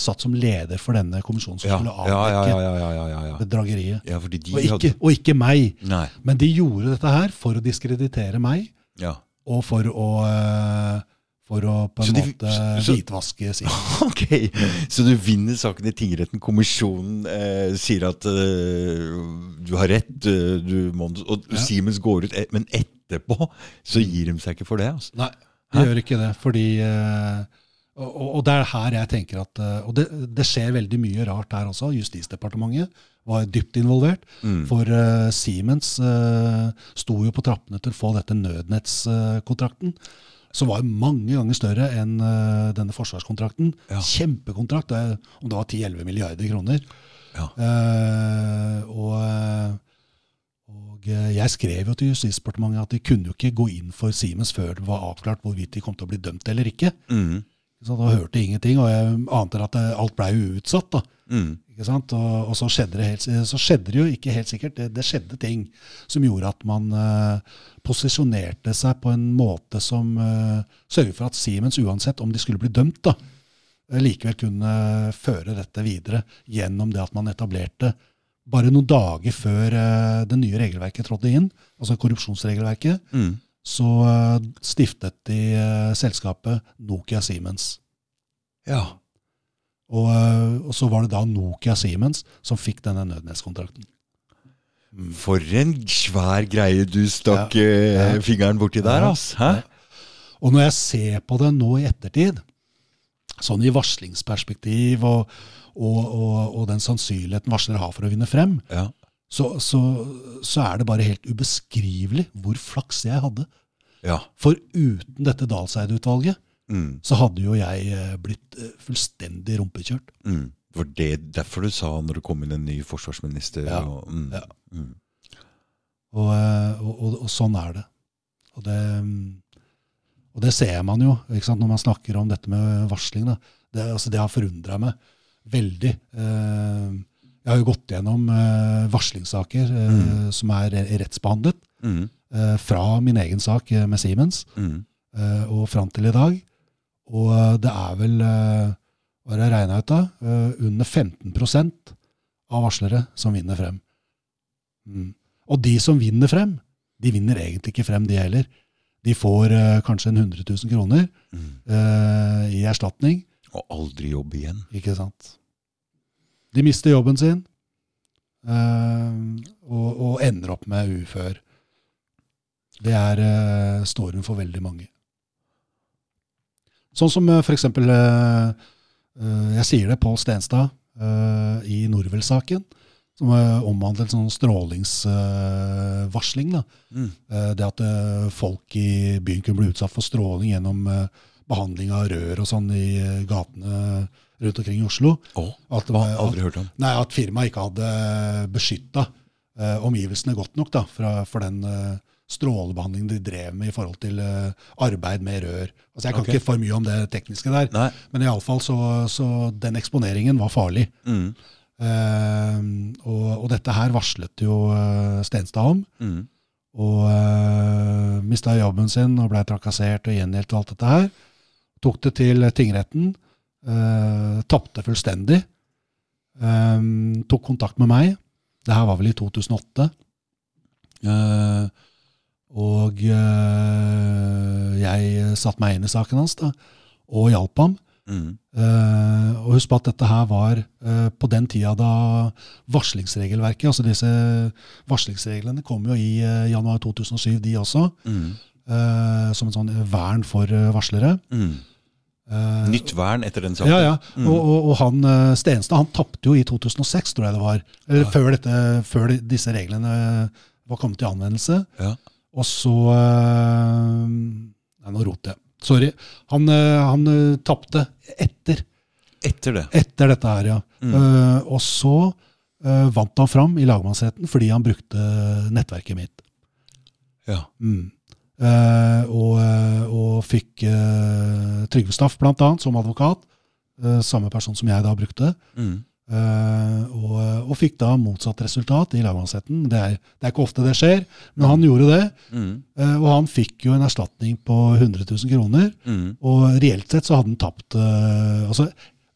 satt som leder for denne kommisjonen som Ja, skulle avdekke ja, ja, bedrageriet. de Og ikke, og ikke meg. Nei. Men de gjorde dette her for å diskreditere meg, Ja. og for å, eh, for å på en Så de- måte så- hvitvaske sin. Ok, så du vinner saken i tingretten. Kommisjonen eh, sier at eh, du har rett, eh, du må, og Ja. Siemens går ut. eh, Men etterpå så gir de seg ikke for det. Altså. Nei, de Hæ? gjør ikke det. Fordi eh, og, og det er her jeg tenker at eh, Og det, det skjer veldig mye rart her også. Justisdepartementet var dypt involvert. Mm. For eh, Siemens uh, sto jo på trappene til å få dette nødnettskontrakten. Som var mange ganger større enn uh, denne forsvarskontrakten. Ja. Kjempekontrakt, det om det var 10-11 milliarder kroner. Ja. Uh, og, og eh, jeg skrev jo til Justisdepartementet at de kunne jo ikke gå inn for Siemens før det var avklart hvorvidt de kom til å bli dømt eller ikke. Mm. Så da hørte jeg ingenting, og jeg ante at alt blei jo utsatt. da. Mm. Ikke sant? Og, og så, skjedde det helt, så skjedde det jo ikke helt sikkert. Det, det skjedde ting som gjorde at man uh, posisjonerte seg på en måte som uh, sørget for at Siemens, uansett om de skulle bli dømt, da, eh, likevel kunne føre dette videre gjennom det at man etablerte bare noen dager før uh, det nye regelverket trådte inn, altså korrupsjonsregelverket, Mm. så uh, stiftet de uh, selskapet Nokia Siemens. Ja. Og, eh, og så var det da Nokia Siemens som fikk denne nødnettskontrakten. For en svær greie du stakk Ja. eh, Ja. fingeren borti der, Ja. ass. Hæ? Og når jeg ser på det nå i ettertid, sånn i varslingsperspektiv og, og, og, den sannsynligheten varslere har for å vinne frem, Ja. så, så, så er det bare helt ubeskrivelig hvor flaks jeg hadde. ja. For uten dette Dalseid-utvalget, Mm. så hadde jo jeg eh, blitt eh, fullstendig rumpekjørt. Mm. For det derfor du sa når det kom inn en ny forsvarsminister. Ja. Og, mm. Ja. Mm. Og, eh, og, og, og sånn er det. Og det, mm, og det ser man jo når man snakker om dette med varsling. Det, altså, det har forundra meg veldig. Eh, Jeg har jo gått gjennom varslingssaker Mm. som er rettsbehandlet, Mm. fra min egen sak med Siemens Mm. eh, og fram til i dag. Og eh, det er vel, eh, hva har jeg regna ut da, eh, under 15% av varslere som vinner frem. Mm. Og de som vinner frem, de vinner egentlig ikke frem, de heller. De får uh, kanskje en 100 000 kroner Mm. uh, i erstatning, Og aldri jobb igjen. ikke sant? De mister jobben sin uh, og, og ender opp med ufør. Det er uh, storyen for veldig mange. Sånn som uh, for eksempel eh, eh, Jeg sier det, Pål Stenstad eh, i Norvel-saken, som omhandlet sånn strålingsvarsling. Mm. Eh, det at eh, folk i byen kunne bli utsatt for stråling gjennom eh, behandling av rør og sånn i eh, gatene rundt omkring i Oslo. Oh, At, det var- Aldri hørt om. Nei, at firmaet ikke hadde beskytta eh, omgivelsene godt nok da, fra, for den eh, strålebehandling de drev med i forhold til eh, arbeid med rør. Altså Jeg kan okay. ikke for mye om det tekniske der, Nei. men iallfall så, så den eksponeringen var farlig. Mm. Eh, og, og dette her varslet jo eh, Stenstad om. Mm. Og uh, mista jobben sin og blei trakassert og gjengjeldt og alt dette her. Tok det til tingretten. Uh, Tapte fullstendig. Um, tok kontakt med meg. Det her var vel i 2008. Eh, og eh, jeg satte meg inn i saken hans da, og hjalp ham. Mm. Uh, og husk på at dette her var uh, på den tida da varslingsregelverket, altså disse varslingsreglene kom jo i uh, januar 2007, de også, Mm. som en sånn vern for varslere. Mm. Nytt vern etter den saken. ja, ja. Mm. Og, og, og han Stenstad han tapte jo i 2006, tror jeg det var. Eller Ja. før, dette, før disse reglene var kommet til anvendelse. Ja. Og så eh, Nei, nå roter jeg. Sorry. Han, eh, han eh, tapte etter, Etter det. etter dette her, ja. Mm. Og så vant han fram i lagmannsretten fordi han brukte nettverket mitt. Ja. Mm. Uh, og, og fikk uh, Trygve Staff blant annet som advokat. Uh, samme person som jeg da brukte. Mm. Eh, og, og fikk da motsatt resultat i lagmannsretten. Det det er ikke ofte det skjer, men han gjorde det. Mm. eh, og han fikk jo en erstatning på 100 000 kroner. Mm. Og reelt sett så hadde han tapt eh, altså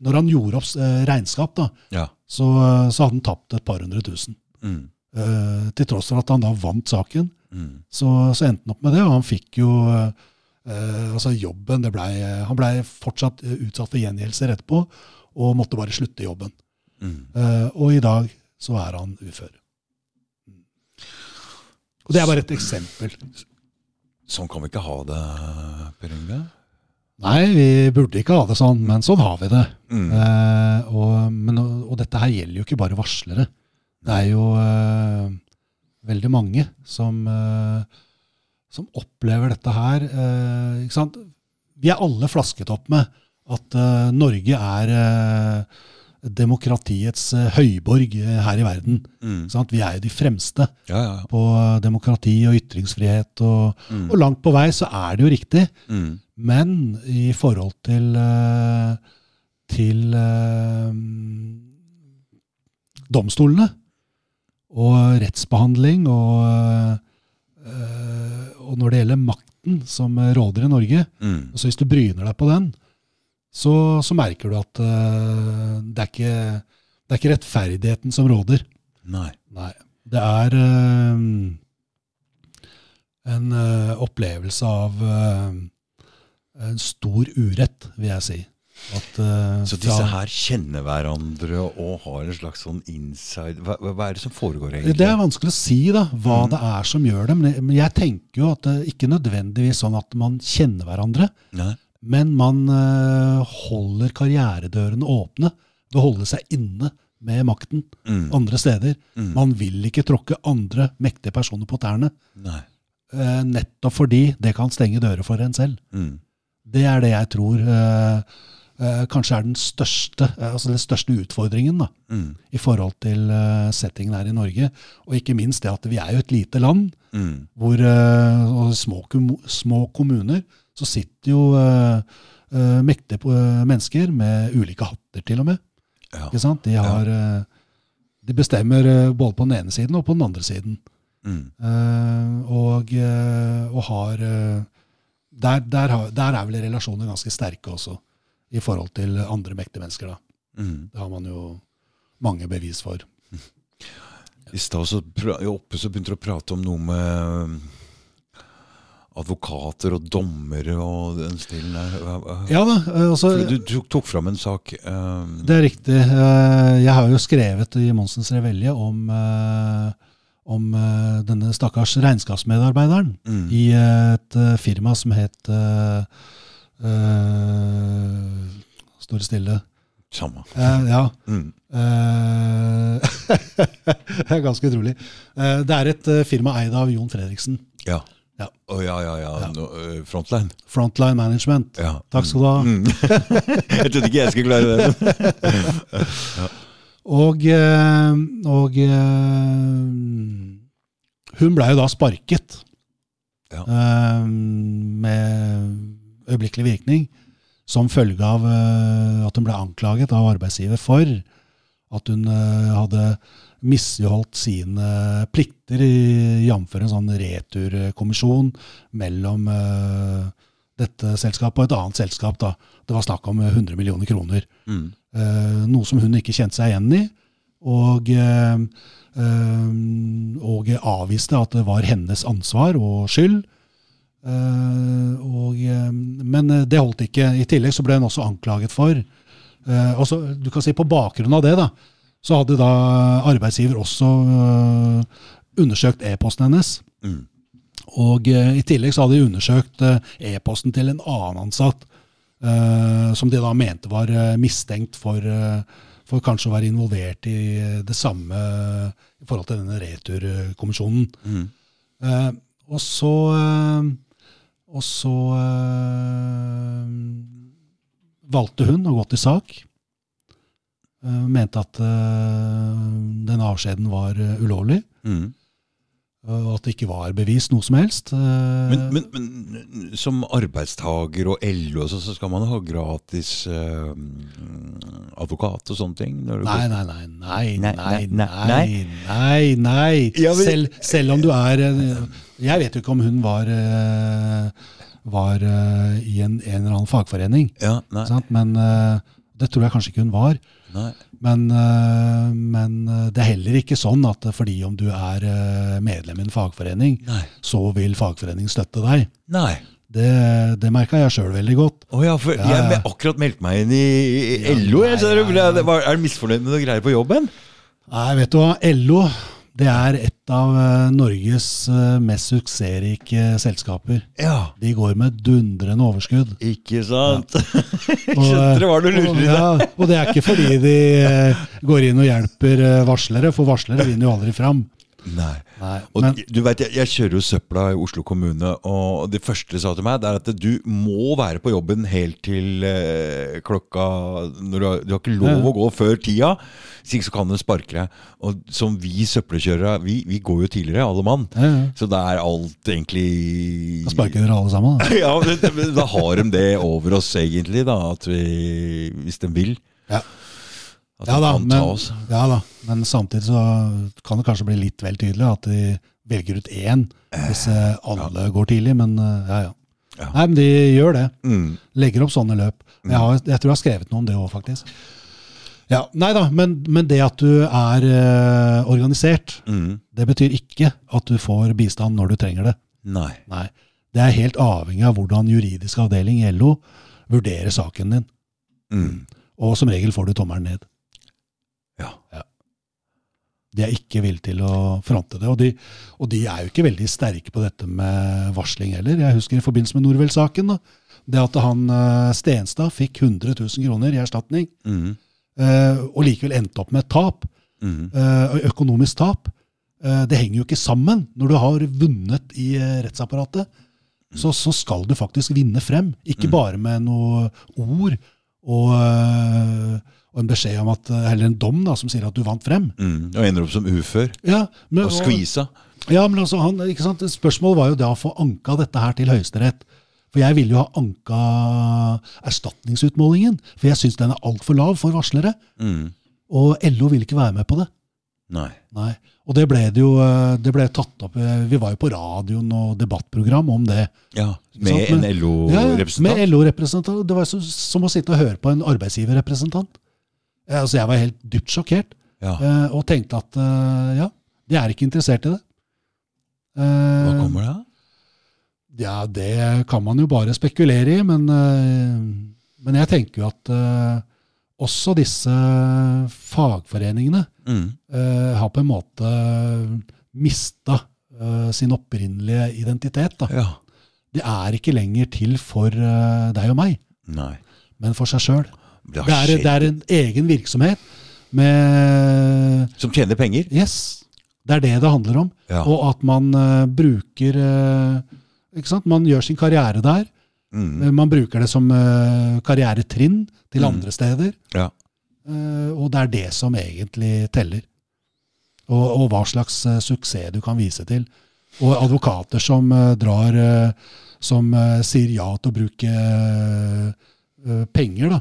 Når han gjorde opp eh, regnskap, da, Ja. så, så hadde han tapt et par hundre tusen. Mm. Uh, til tross for at han da vant saken. Mm. Så, så endte han opp med det, og han fikk jo uh, altså jobben det ble, Han blei fortsatt eh, utsatt for gjengjeldelser etterpå, og måtte bare slutte jobben. Mm. Eh, og i dag så er han ufør. Og det er bare et eksempel. Sånn kan vi ikke ha det, Per Yngve. Nei, vi burde ikke ha det sånn, men sånn har vi det. Mm. Uh, og, men, og dette her gjelder jo ikke bare varslere. Det er jo uh, veldig mange som, uh, som opplever dette her. ikke sant? Vi er alle flasket opp med at Norge er demokratiets eh, høyborg eh, her i verden. Mm. Sånn? Vi er jo de fremste Ja, ja. på demokrati og ytringsfrihet. Og, Mm. og langt på vei så er det jo riktig. Mm. Men i forhold til, eh, til eh, domstolene og rettsbehandling og, eh, og når det gjelder makten som råder i Norge, Mm. så hvis du bryner deg på den, så, så merker du at uh, det, er ikke, det er ikke rettferdigheten som råder. Nei. Nei. Det er uh, en uh, opplevelse av en stor urett, vil jeg si. At, Så disse her kjenner hverandre og har en slags sånn inside Hva, hva er det som foregår, egentlig? Det er vanskelig å si da, hva Mm. det er som gjør det. Men jeg, men jeg tenker jo at det ikke nødvendigvis sånn at man kjenner hverandre, Nei. Men man eh, holder karrieredørene åpne ved å holde seg inne med makten Mm. andre steder. Mm. Man vil ikke tråkke andre mektige personer på tærne. Eh, nettopp fordi det kan stenge dører for en selv. Mm. Det er det jeg tror eh, eh, kanskje er den største, altså den største utfordringen da, Mm. i forhold til settingen her i Norge. Og ikke minst det at vi er jo et lite land, Mm. hvor og små, små kommuner, så sitter jo uh, uh, mektige uh, mennesker med ulike hatter til og med. Ja. Ikke sant? De, har, de bestemmer både på den ene siden og på den andre siden. Mm. Og, og har der, der, har- der er vel relasjoner ganske sterke også, i forhold til andre mektige mennesker. da. Mm. Det har man jo mange bevis for. I stad så oppe så begynte du å prate om noe med advokater og dommere og den stilen der. Ja da, eh, altså, Du tok, tok fram en sak um, det er riktig. Eh, Jeg har jo skrevet i Monsens Revelje om, eh, om denne stakkars regnskapsmedarbeideren mm. i et firma som het uh, Står det stille. Samme. Uh, ja. Mm. Uh, det er ganske utrolig. Det er et firma eid av Jon Fredriksen. Ja. Ja. Oh, ja, ja, ja. Ja. No, uh, frontline. Frontline Management. Ja. Takk skal du ha. Mm. jeg trodde ikke jeg skulle klare det. Og, eh, og eh, hun blei jo da sparket Ja. eh, med øyeblikkelig virkning, som følge av eh, at hun ble anklaget av arbeidsgiver for at hun eh, hadde misligholdt sine plikter, i- jf. en sånn returkommisjon mellom uh, dette selskapet og et annet selskap. Da. Det var snakk om 100 millioner kroner. Mm. Uh, noe som hun ikke kjente seg igjen i. Og, uh, eh, og avviste at det var hennes ansvar og skyld. Eh, og, eh, men eh, det holdt ikke. I tillegg så ble hun også anklaget for eh, altså, Du kan si På bakgrunn av det da, så hadde da arbeidsgiver også eh, undersøkt e-posten hennes. Mm. Og eh, i tillegg så hadde de undersøkt eh, e-posten til en annen ansatt, eh, som de da mente var mistenkt for, for kanskje å være involvert i det samme i forhold til denne returkommisjonen. Mm. Og så Og så eh, valgte hun å gå til sak. Uh, mente at eh, den avskjeden var eh, ulovlig, Mm. Og at det ikke var bevist noe som helst. Eh, Men, men, men som arbeidstager og LO så, så skal man ha gratis eh, advokat og sånne ting? Nei, nei, nei, nei, Nei, nei, nei, nei, nei, Selv, selv om du er eh, Jeg vet jo ikke om hun var, eh, var eh, i en, en eller annen fagforening, Ja, men eh, det tror jeg kanskje ikke hun var. nei. Men, eh, men eh, det er heller ikke sånn at fordi om du er eh, medlem i en fagforening, Nei. så vil fagforeningen støtte deg. nei. Det, det merka jeg sjøl veldig godt. Oh ja, for jeg har akkurat meldt meg inn i, i Ja, LO. Jeg, så nei, er, nei, du- er du misfornøyd med noe greier på jobben? Nei, vet du hva. LO det er et av eh, Norges eh, mest suksessrike selskaper. Ja. De går med dundrende overskudd. Ikke sant? Og, Skjønte du hva du og, i det? ja, og det er ikke fordi de eh, går inn og hjelper eh, varslere, for varslere vinner jo aldri fram. Nei. Nei, Og men, du vet, jeg, jeg kjører jo søpla i Oslo kommune, og det første de sa til meg, det er at du må være på jobben helt til eh, klokka når du, har, du har ikke lov Ja. å gå før tida, hvis ikke så kan de sparke deg. Og som vi søppelkjørere, vi, vi går jo tidligere, alle mann. ja, ja. Så det er alt egentlig Da sparker dere alle sammen. Da. Ja, men da har de det over oss egentlig, da, at vi, hvis de vil. Ja. Ja da, men, ja da, men samtidig så kan det kanskje bli litt vel tydelig at de velger ut én hvis alle alle går tidlig. Men eh, ja, ja. Ja. Nei, men de gjør det. Mm. Legger opp sånne løp. Jeg, har, jeg tror jeg har skrevet noe om det òg, faktisk. Ja, Nei da, men, men det at du er eh, organisert, Mm. det betyr ikke at du får bistand når du trenger det. Nei. Nei. Det er helt avhengig av hvordan juridisk avdeling i LO vurderer saken din. Mm. Og som regel får du tommelen ned. Ja. De er ikke villige til å fronte det. Og de, og de er jo ikke veldig sterke på dette med varsling heller. Jeg husker i forbindelse med Norvel-saken. da, Det at han eh, Stenstad fikk 100 000 kroner i erstatning, Mm. og likevel endte opp med et tap, Mm. økonomisk tap. Det henger jo ikke sammen. Når du har vunnet i rettsapparatet, så, så skal du faktisk vinne frem. Ikke bare med noe ord og, og en beskjed om at, eller en dom da, som sier at du vant frem. Mm. Og ender opp som ufør. Ja, men, Og skvisa. ja, men altså, han, ikke sant? Spørsmålet var jo da å få anka dette her til Høyesterett. For jeg ville jo ha anka erstatningsutmålingen, for jeg syns den er altfor lav for varslere. Mm. Og LO ville ikke være med på det. Nei. Nei. Og det ble det jo eh, det ble tatt opp eh, Vi var jo på radioen og debattprogram om det. Ja. Med en LO-representant? Ja, med LO-representant. Det var som å sitte og høre på en arbeidsgiverrepresentant. Altså, jeg var helt dypt sjokkert, Ja. eh, og tenkte at eh, ja, de er ikke interessert i det. Hva kommer det av? Ja, det kan man jo bare spekulere i, men, men jeg tenker jo at også disse fagforeningene Mm. har på en måte mista sin opprinnelige identitet. Da. Ja. De er ikke lenger til for deg og meg, Nei. men for seg sjøl. Det Det, er- det er en egen virksomhet med Som tjener penger? Yes. Det er det det handler om. Ja. Og at man uh, bruker uh, ikke sant? Man gjør sin karriere der. Mm. Eh, Man bruker det som uh, karrieretrinn til Mm. andre steder. Ja. Og det er det som egentlig teller. Og, og hva slags suksess du kan vise til. Og advokater som drar Som sier ja til å bruke penger da,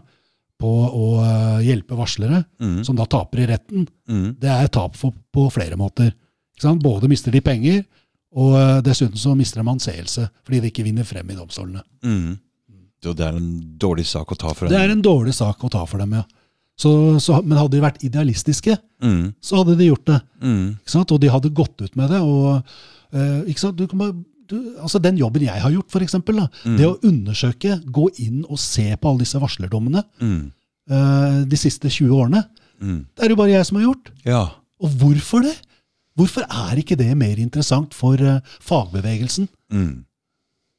på å eh, hjelpe varslere, Mm. som da taper i retten. Mm. Det er tap for, på flere måter. Både mister de penger, og eh, dessuten så mister de anseelse fordi de ikke vinner frem i domstolene. Mm. Det er en dårlig sak å ta for dem? Det er en dårlig sak å ta for dem, ja. Så, så, men hadde de vært idealistiske, mm. så hadde de gjort det. Mm. Og de hadde gått ut med det. og eh? Du kan bare, du, altså Den jobben jeg har gjort, for eksempel, da, Mm. det å undersøke, gå inn og se på alle disse varslerdommene Mm. uh, de siste 20 årene, Mm. det er jo bare jeg som har gjort. Ja. Og hvorfor det? Hvorfor er ikke det mer interessant for uh, fagbevegelsen? Mm.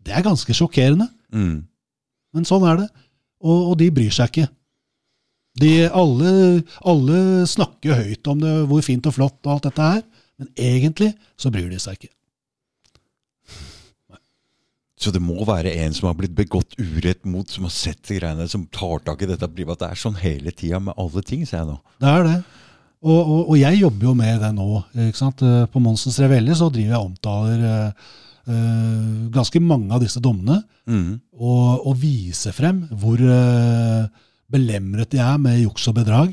Det er ganske sjokkerende, Mm. men sånn er det. Og, og de bryr seg ikke. De, alle, alle snakker høyt om det, hvor fint og flott og alt dette er, men egentlig så bryr de seg ikke. Så det må være en som har blitt begått urett mot, som har sett de greiene, som tar tak i dette privat. Det er sånn hele tida med alle ting, sier jeg nå. Det er det. Og, og, og jeg jobber jo med det nå. ikke sant? Eh, På Monsens Revelle så driver jeg og omtaler uh, ganske mange av disse dommene, Mm. og, og viser frem hvor uh, belemret de er med juks og bedrag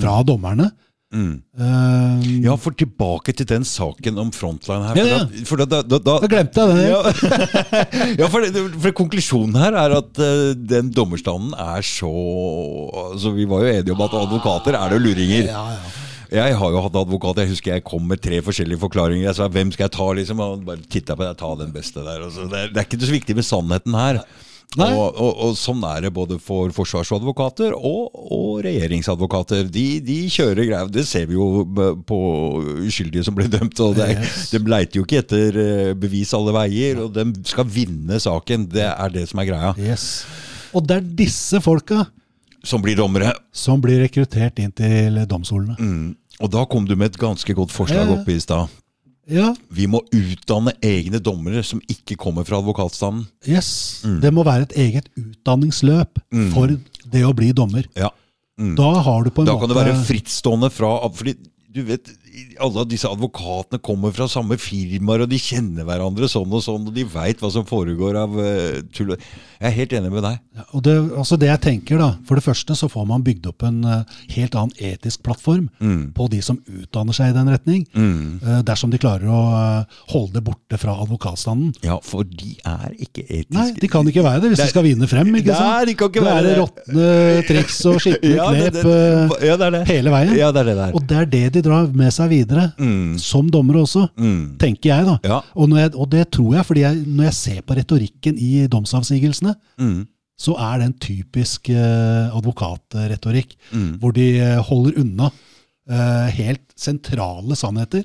fra dommerne. Mm. Eh, Ja, for tilbake til den saken om frontline her. Ja, ja. da, for da, da, da, Da glemte jeg det. Ja, ja for, for konklusjonen her er at uh, den dommerstanden er så altså Vi var jo enige om at advokater er det luringer. Ja, ja. Jeg har jo hatt advokat. Jeg husker jeg kom med tre forskjellige forklaringer. Jeg sa hvem skal jeg ta, liksom? Og han bare titta på deg, ta den beste der. Altså, det, er, det er ikke så viktig med sannheten her. Nei. Og, og, og sånn er det både for forsvarsadvokater og, og regjeringsadvokater. De, de kjører greier. Det ser vi jo på uskyldige som blir dømt. og det Yes. De leiter jo ikke etter eh, bevis alle veier, og de skal vinne saken. Det er det som er greia. Yes. Og det er disse folka Som blir dommere. som blir rekruttert inn til domstolene. Mm. Og da kom du med et ganske godt forslag oppe i stad. Ja, Vi må utdanne egne dommere som ikke kommer fra advokatstanden. yes. Mm. Det må være et eget utdanningsløp for det å bli dommer. Ja. Mm. Da har du på en Da måte kan det være frittstående fra Fordi du vet, alle disse advokatene kommer fra samme firmaer, og de kjenner hverandre sånn og sånn, og de veit hva som foregår av uh, tull. Jeg er helt enig med deg. Ja, og det, altså det jeg tenker da, For det første så får man bygd opp en uh, helt annen etisk plattform på de som utdanner seg i den retning. eh, dersom de klarer å holde det borte fra advokatstanden. Ja, for de er ikke etiske. Nei, de kan ikke være det hvis Det- de skal vinne frem. ikke sant? Nei, de kan ikke det være er det. råtne triks og skitne knep det- ja, det er det. hele veien. Ja, det er det der. Og det er det de drar med seg videre, som dommere også, Mm. tenker jeg. da. Ja. Og, jeg, og det tror jeg, fordi jeg, når jeg ser på retorikken i domsavsigelsene, Mm. så er det en typisk eh, advokatretorikk, Mm. hvor de eh, holder unna eh, helt sentrale sannheter,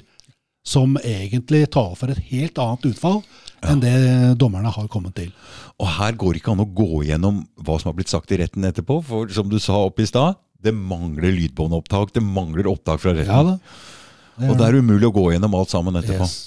som egentlig taler for et helt annet utfall enn det dommerne har kommet til. Og her går det ikke an å gå gjennom hva som har blitt sagt i retten etterpå, for som du sa oppe i stad, det mangler lydbåndopptak, det mangler opptak fra retten. Ja da. Og det er umulig å gå gjennom alt sammen etterpå. Yes.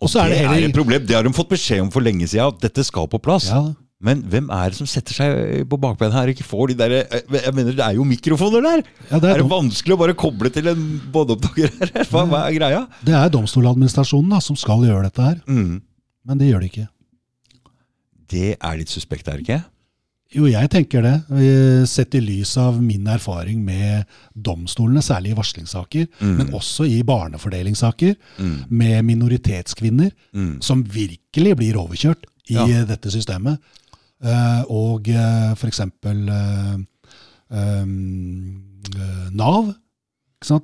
Og Og så er det heller... er et problem. Det har de fått beskjed om for lenge siden, at dette skal på plass. Ja. Men hvem er det som setter seg på bakbeina her og ikke får de der eh, Jeg mener, det er jo mikrofoner der! Ja, det er er det vanskelig å bare koble til en båndopptaker her? Hva, hva er greia? Det er domstoladministrasjonen da, som skal gjøre dette her, Mm. men det gjør de ikke. Det er litt suspekt, er det ikke? Jo, jeg tenker det. Eh, Sett i lys av min erfaring med domstolene, særlig i varslingssaker, men også i barnefordelingssaker, med minoritetskvinner, som virkelig blir overkjørt i Ja. eh, dette systemet. Eh, og uh, f.eks. Uh, Nav.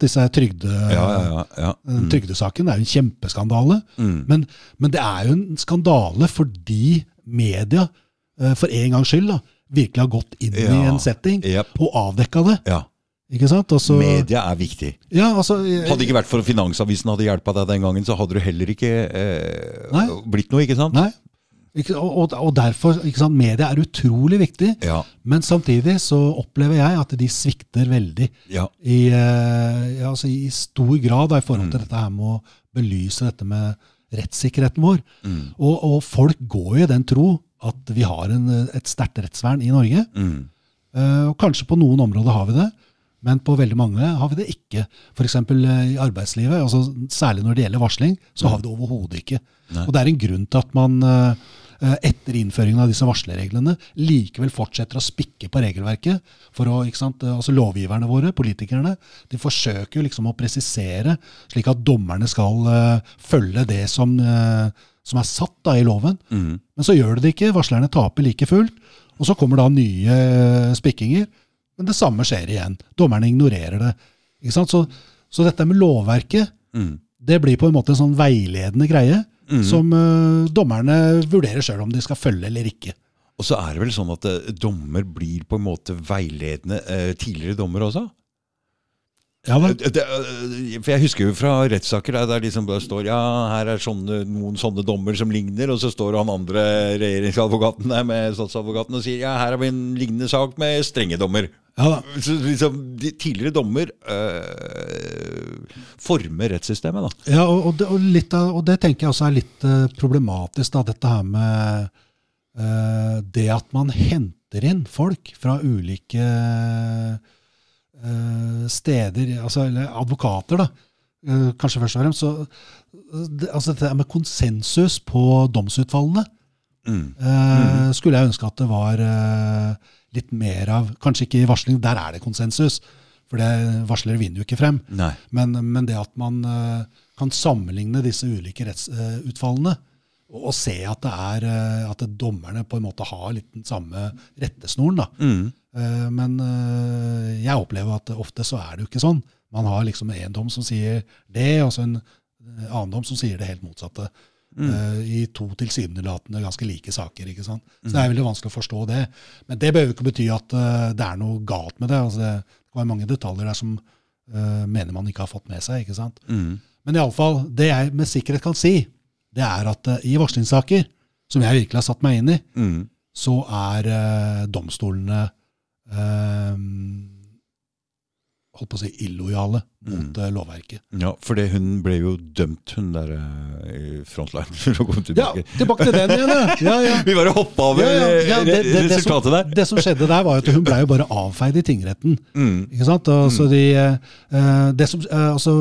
Disse trygde, Ja, ja, ja. ja. den Trygdesaken er jo en kjempeskandale. Mm. Men, men det er jo en skandale fordi media, eh, for en gangs skyld, da, virkelig har gått inn i en setting yep. og avdekka det. ja. Ikke sant? Og Media er viktig. Ja, altså, Hadde det ikke vært for Finansavisen hadde hjelpa deg den gangen, så hadde du heller ikke eh, blitt noe, ikke sant? Nei. Og, og, derfor, ikke sant, media er utrolig viktig. Ja. Men samtidig så opplever jeg at de svikter veldig. ja. I, eh, ja, altså, i stor grad da, i forhold Mm. til dette her med å belyse dette med rettssikkerheten vår. Mm. Og, og folk går jo i den tro at vi har en, et sterkt rettsvern i Norge. Mm. Uh, og kanskje på noen områder har vi det, Men på veldig mange har vi det ikke. F.eks. i arbeidslivet, altså særlig når det gjelder varsling, så har vi det overhodet ikke. Nei. Og det er en grunn til at man uh, etter innføringen av disse varslerreglene likevel fortsetter å spikke på regelverket. For å, sant, altså Lovgiverne våre, politikerne, de forsøker jo liksom å presisere, slik at dommerne skal uh, følge det som, eh, som er satt da i loven. Mm. Men så gjør det det ikke. Varslerne taper like fullt. Og så kommer da nye eh, spikkinger. Men det samme skjer igjen. Dommerne ignorerer det. Ikke sant? Så, så dette med lovverket Mm. det blir på en måte en sånn veiledende greie Mm. som uh, dommerne vurderer sjøl om de skal følge eller ikke. Og så er det vel sånn at uh, dommer blir på en måte veiledende uh, tidligere dommer også? Ja da. Eh, det, eh, for jeg husker jo fra rettssaker der det liksom bare står ja, her er sånne, noen sånne dommer som ligner, og så står han andre regjeringsadvokaten der med statsadvokaten og sier ja, her har vi en lignende sak med strenge dommer. Ja. Så liksom, de tidligere dommer øh, former rettssystemet, da. Ja, og, og, det, og, av, og det tenker jeg også er litt uh, problematisk, da, dette her med uh, det at man henter inn folk fra ulike eh, steder, altså, eller advokater, da, eh, kanskje først og fremst. Så, eh, det, altså dette med konsensus på domsutfallene Mm. eh, skulle jeg ønske at det var eh, litt mer av Kanskje ikke i varsling, der er det konsensus. For det, varslere vinner jo ikke frem. Men, men det at man eh, kan sammenligne disse ulike rettsutfallene, og se at det er eh, at dommerne på en måte har litt den samme rettesnoren. da. Mm. Eh, men eh, jeg opplever at ofte så er det jo ikke sånn. Man har liksom en dom som sier det, og så en annen dom som sier det helt motsatte. Mm. I to tilsynelatende ganske like saker. ikke sant? Så det er veldig vanskelig å forstå det. Men det behøver ikke bety at det er noe galt med det. altså Det var mange detaljer der som mener man ikke har fått med seg. ikke sant? Mm. Men iallfall, det jeg med sikkerhet kan si, det er at uh, i varslingssaker, som jeg virkelig har satt meg inn i, Mm. så er uh, domstolene eh, holdt på å si illojale mot mm. lovverket. Ja, for det, hun ble jo dømt, hun der i frontline. for å komme Ja, tilbake. tilbake til den igjen! ja. Ja. Vi bare hoppa over Ja, ja, det- det- det resultatet der. Det som skjedde der, var at hun ble jo bare avfeid i tingretten. Mm. Ikke sant? Altså, de, eh, det som, altså,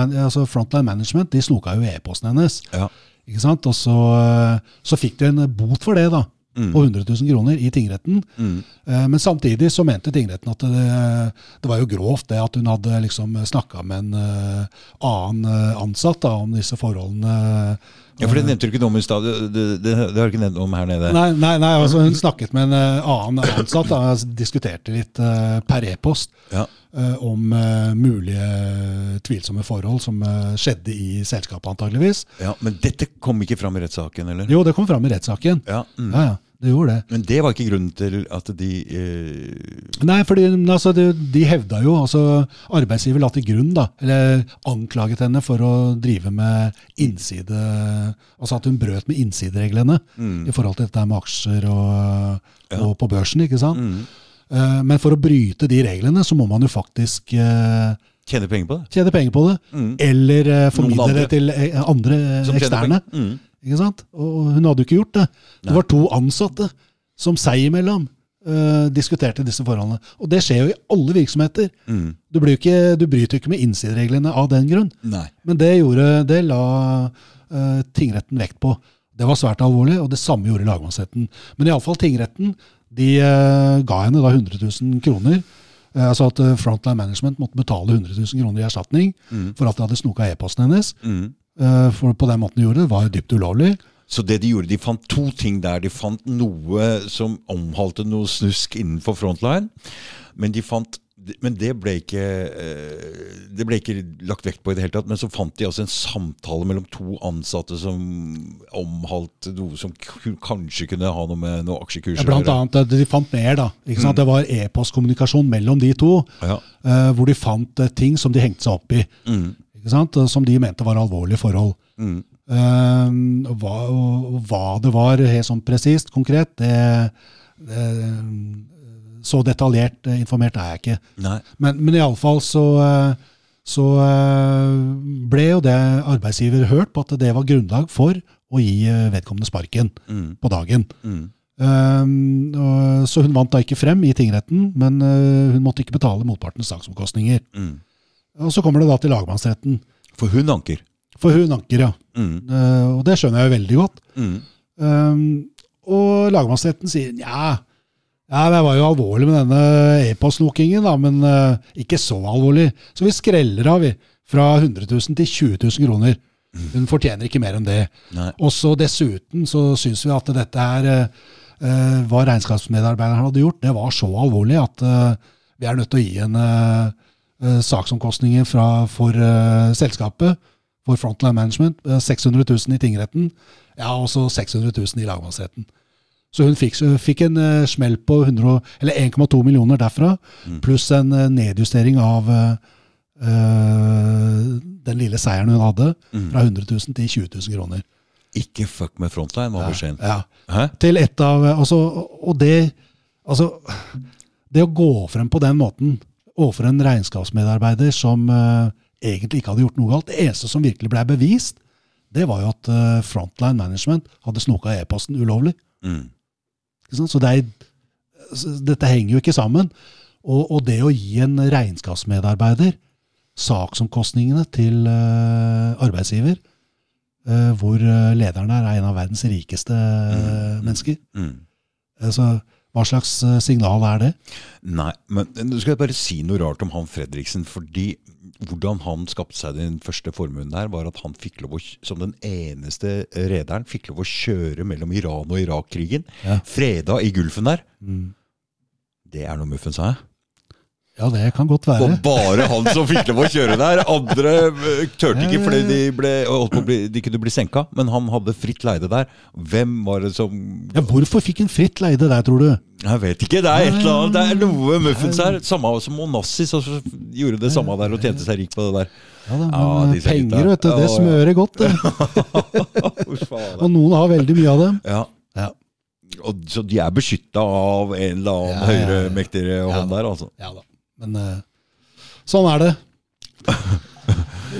man, altså Frontline Management de snoka jo e-posten hennes. Ja. Ikke sant? Og så, eh, så fikk de en bot for det, da. Mm. På 100 000 kroner i tingretten. Mm. Eh, Men samtidig så mente tingretten at det, det var jo grovt det at hun hadde liksom snakka med en eh, annen ansatt da, om disse forholdene. Ja, for det nevnte du ikke noe om i stad. Det, det, har du ikke nevnt om her nede. Nei, nei, nei altså hun snakket med en eh, annen ansatt. Da, altså, diskuterte litt uh, per e-post Ja. uh, om uh, mulige tvilsomme forhold som skjedde i selskapet, antageligvis. Ja, Men dette kom ikke fram i rettssaken, eller? Jo, det kom fram i rettssaken. Ja. Mm. Ja, ja, det gjorde det. Men det var ikke grunnen til at de eh, Nei, fordi altså, de, de hevda jo, altså arbeidsgiver la til grunn, da, eller anklaget henne for å drive med innside Altså at hun brøt med innsidereglene mm. i forhold til dette med aksjer og, Ja. og på børsen, ikke sant. Mm. Eh, Men for å bryte de reglene, så må man jo faktisk eh, Tjene penger på det. tjene penger på det. Mm. Eller eh, formidle det til eh, andre eksterne. Mm. Ikke sant? Og hun hadde jo ikke gjort det. Det var to ansatte som seg imellom uh, diskuterte disse forholdene. Og det skjer jo i alle virksomheter. Mm. Du, blir ikke, du bryter jo ikke med innsidereglene av den grunn. Nei. Men det, gjorde, det la uh, tingretten vekt på. Det var svært alvorlig, og det samme gjorde lagmannsretten. Men iallfall tingretten de uh, ga henne da 100 000 kroner. Altså at Frontline Management måtte betale 100 000 kroner i erstatning Mm. for at de hadde snoka e-posten hennes. Mm. Eh, for på den måten de gjorde det, var dypt ulovlig. Så det de gjorde, de fant to ting der. De fant noe som omhalte noe snusk innenfor frontline. Men de fant men det ble, ikke, eh, det ble ikke lagt vekt på i det hele tatt. Men så fant de altså en samtale mellom to ansatte som omhalte noe som kanskje kunne ha noe med noe aksjekurs Ja, blant annet, eh, de fant mer, da. Ikke sant? Det var e-postkommunikasjon mellom de to, Ja. hvor de fant ting som de hengte seg opp i. Mm. Som de mente var alvorlige forhold. Mm. Uh, hva, hva det var helt sånn presist, konkret, det, det Så detaljert eh, informert er jeg ikke. Nei. Men, men iallfall så, eh, så eh, ble jo det arbeidsgiver hørt på at det var grunnlag for å gi vedkommende sparken Mm. på dagen. Mm. Um, og, så hun vant da ikke frem i tingretten, men uh, hun måtte ikke betale motpartens saksomkostninger. Mm. Og så kommer det da til lagmannsretten. For hun anker. For hun anker, ja. Mm. Uh, og det skjønner jeg jo veldig godt. Mm. Um, og lagmannsretten sier ja, ja, det var jo alvorlig med denne e-postsnokingen, da, men uh, ikke så alvorlig. Så vi skreller av, vi. Fra 100 000 til 20 000 kroner. Hun fortjener ikke mer enn det. Nei. Og så dessuten så syns vi at dette her uh, hva regnskapsmedarbeideren hadde gjort, det var så alvorlig at uh, vi er nødt til å gi en uh, saksomkostninger fra, for selskapet, for Frontline Management, 600 000 i tingretten, ja, og så 600 000 i lagmannsretten. Så hun fikk, fikk en smell på 1,2 millioner derfra, Mm. pluss en nedjustering av den lille seieren hun hadde, Mm. fra 100 000 til 20 000 kroner. Ikke fuck med frontline, var beskjeden. Ja. ja. Til et av altså, Og det Altså, det å gå frem på den måten overfor en regnskapsmedarbeider som uh, egentlig ikke hadde gjort noe galt Det eneste som virkelig ble bevist, det var jo at uh, Frontline Management hadde snoka e-posten ulovlig. Mm. Så det er, dette henger jo ikke sammen. Og, og det å gi en regnskapsmedarbeider saksomkostningene til uh, arbeidsgiver, hvor lederen er en av verdens rikeste Mm. mennesker Mm. altså, Hva slags eh, signal er det? Nei, men nå skal jeg bare si noe rart om han Fredriksen. Fordi hvordan han skapte seg den første formuen der, var at han fikk lov å, som den eneste rederen fikk lov å kjøre mellom Iran og Irak-krigen. Ja. Freda i Gulfen der. Mm. Det er noe muffen, sa jeg. Ja, det kan godt Og være. bare han som fikk lov å kjøre der. Andre eh, turte ikke fordi de, ble, bli, de kunne bli senka. Men han hadde fritt leide der. Hvem var det som Ja, Hvorfor fikk han fritt leide der, tror du? Jeg vet ikke. Det er et eller annet, det er noe muffens her. Samme som Onassis gjorde det samme der og tjente seg rik på det der. Ja, da, men Ja, Penger, vet du, det smører godt. det. Og noen har veldig mye av dem. Ja. Ja. Og, så de er beskytta av en eller annen Ja, ja, ja. høyre mektigere Ja. hånd der, altså. Ja da. Men uh, sånn er det.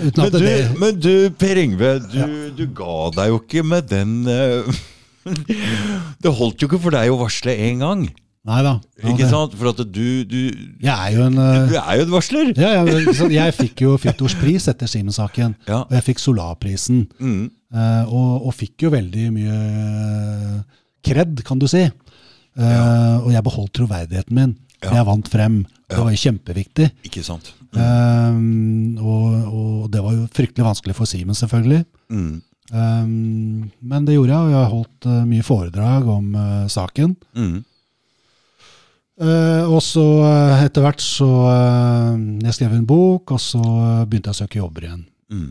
Men du, det men du Per Yngve, du, du ga deg jo ikke med den uh, Det holdt jo ikke for deg å varsle én gang. Nei da. Ja, Ikke det- sant? For at du, du, Jeg er jo en eh, du er jo en varsler. ja, ja, sant, Jeg fikk jo Frittors pris etter Simen-saken. Ja. og jeg fikk Solarprisen. Mm. og, og fikk jo veldig mye kred, kan du si. Ja. Og jeg beholdt troverdigheten min. Ja. Jeg vant frem. Det var jo kjempeviktig. Ikke sant? Um, og, og det var jo fryktelig vanskelig for Simen, selvfølgelig. Mm. Um, men det gjorde jeg, og jeg har holdt uh, mye foredrag om uh, saken. Mm. Uh, og så etter hvert så Jeg skrev en bok, og så begynte jeg å søke jobber igjen. Mm.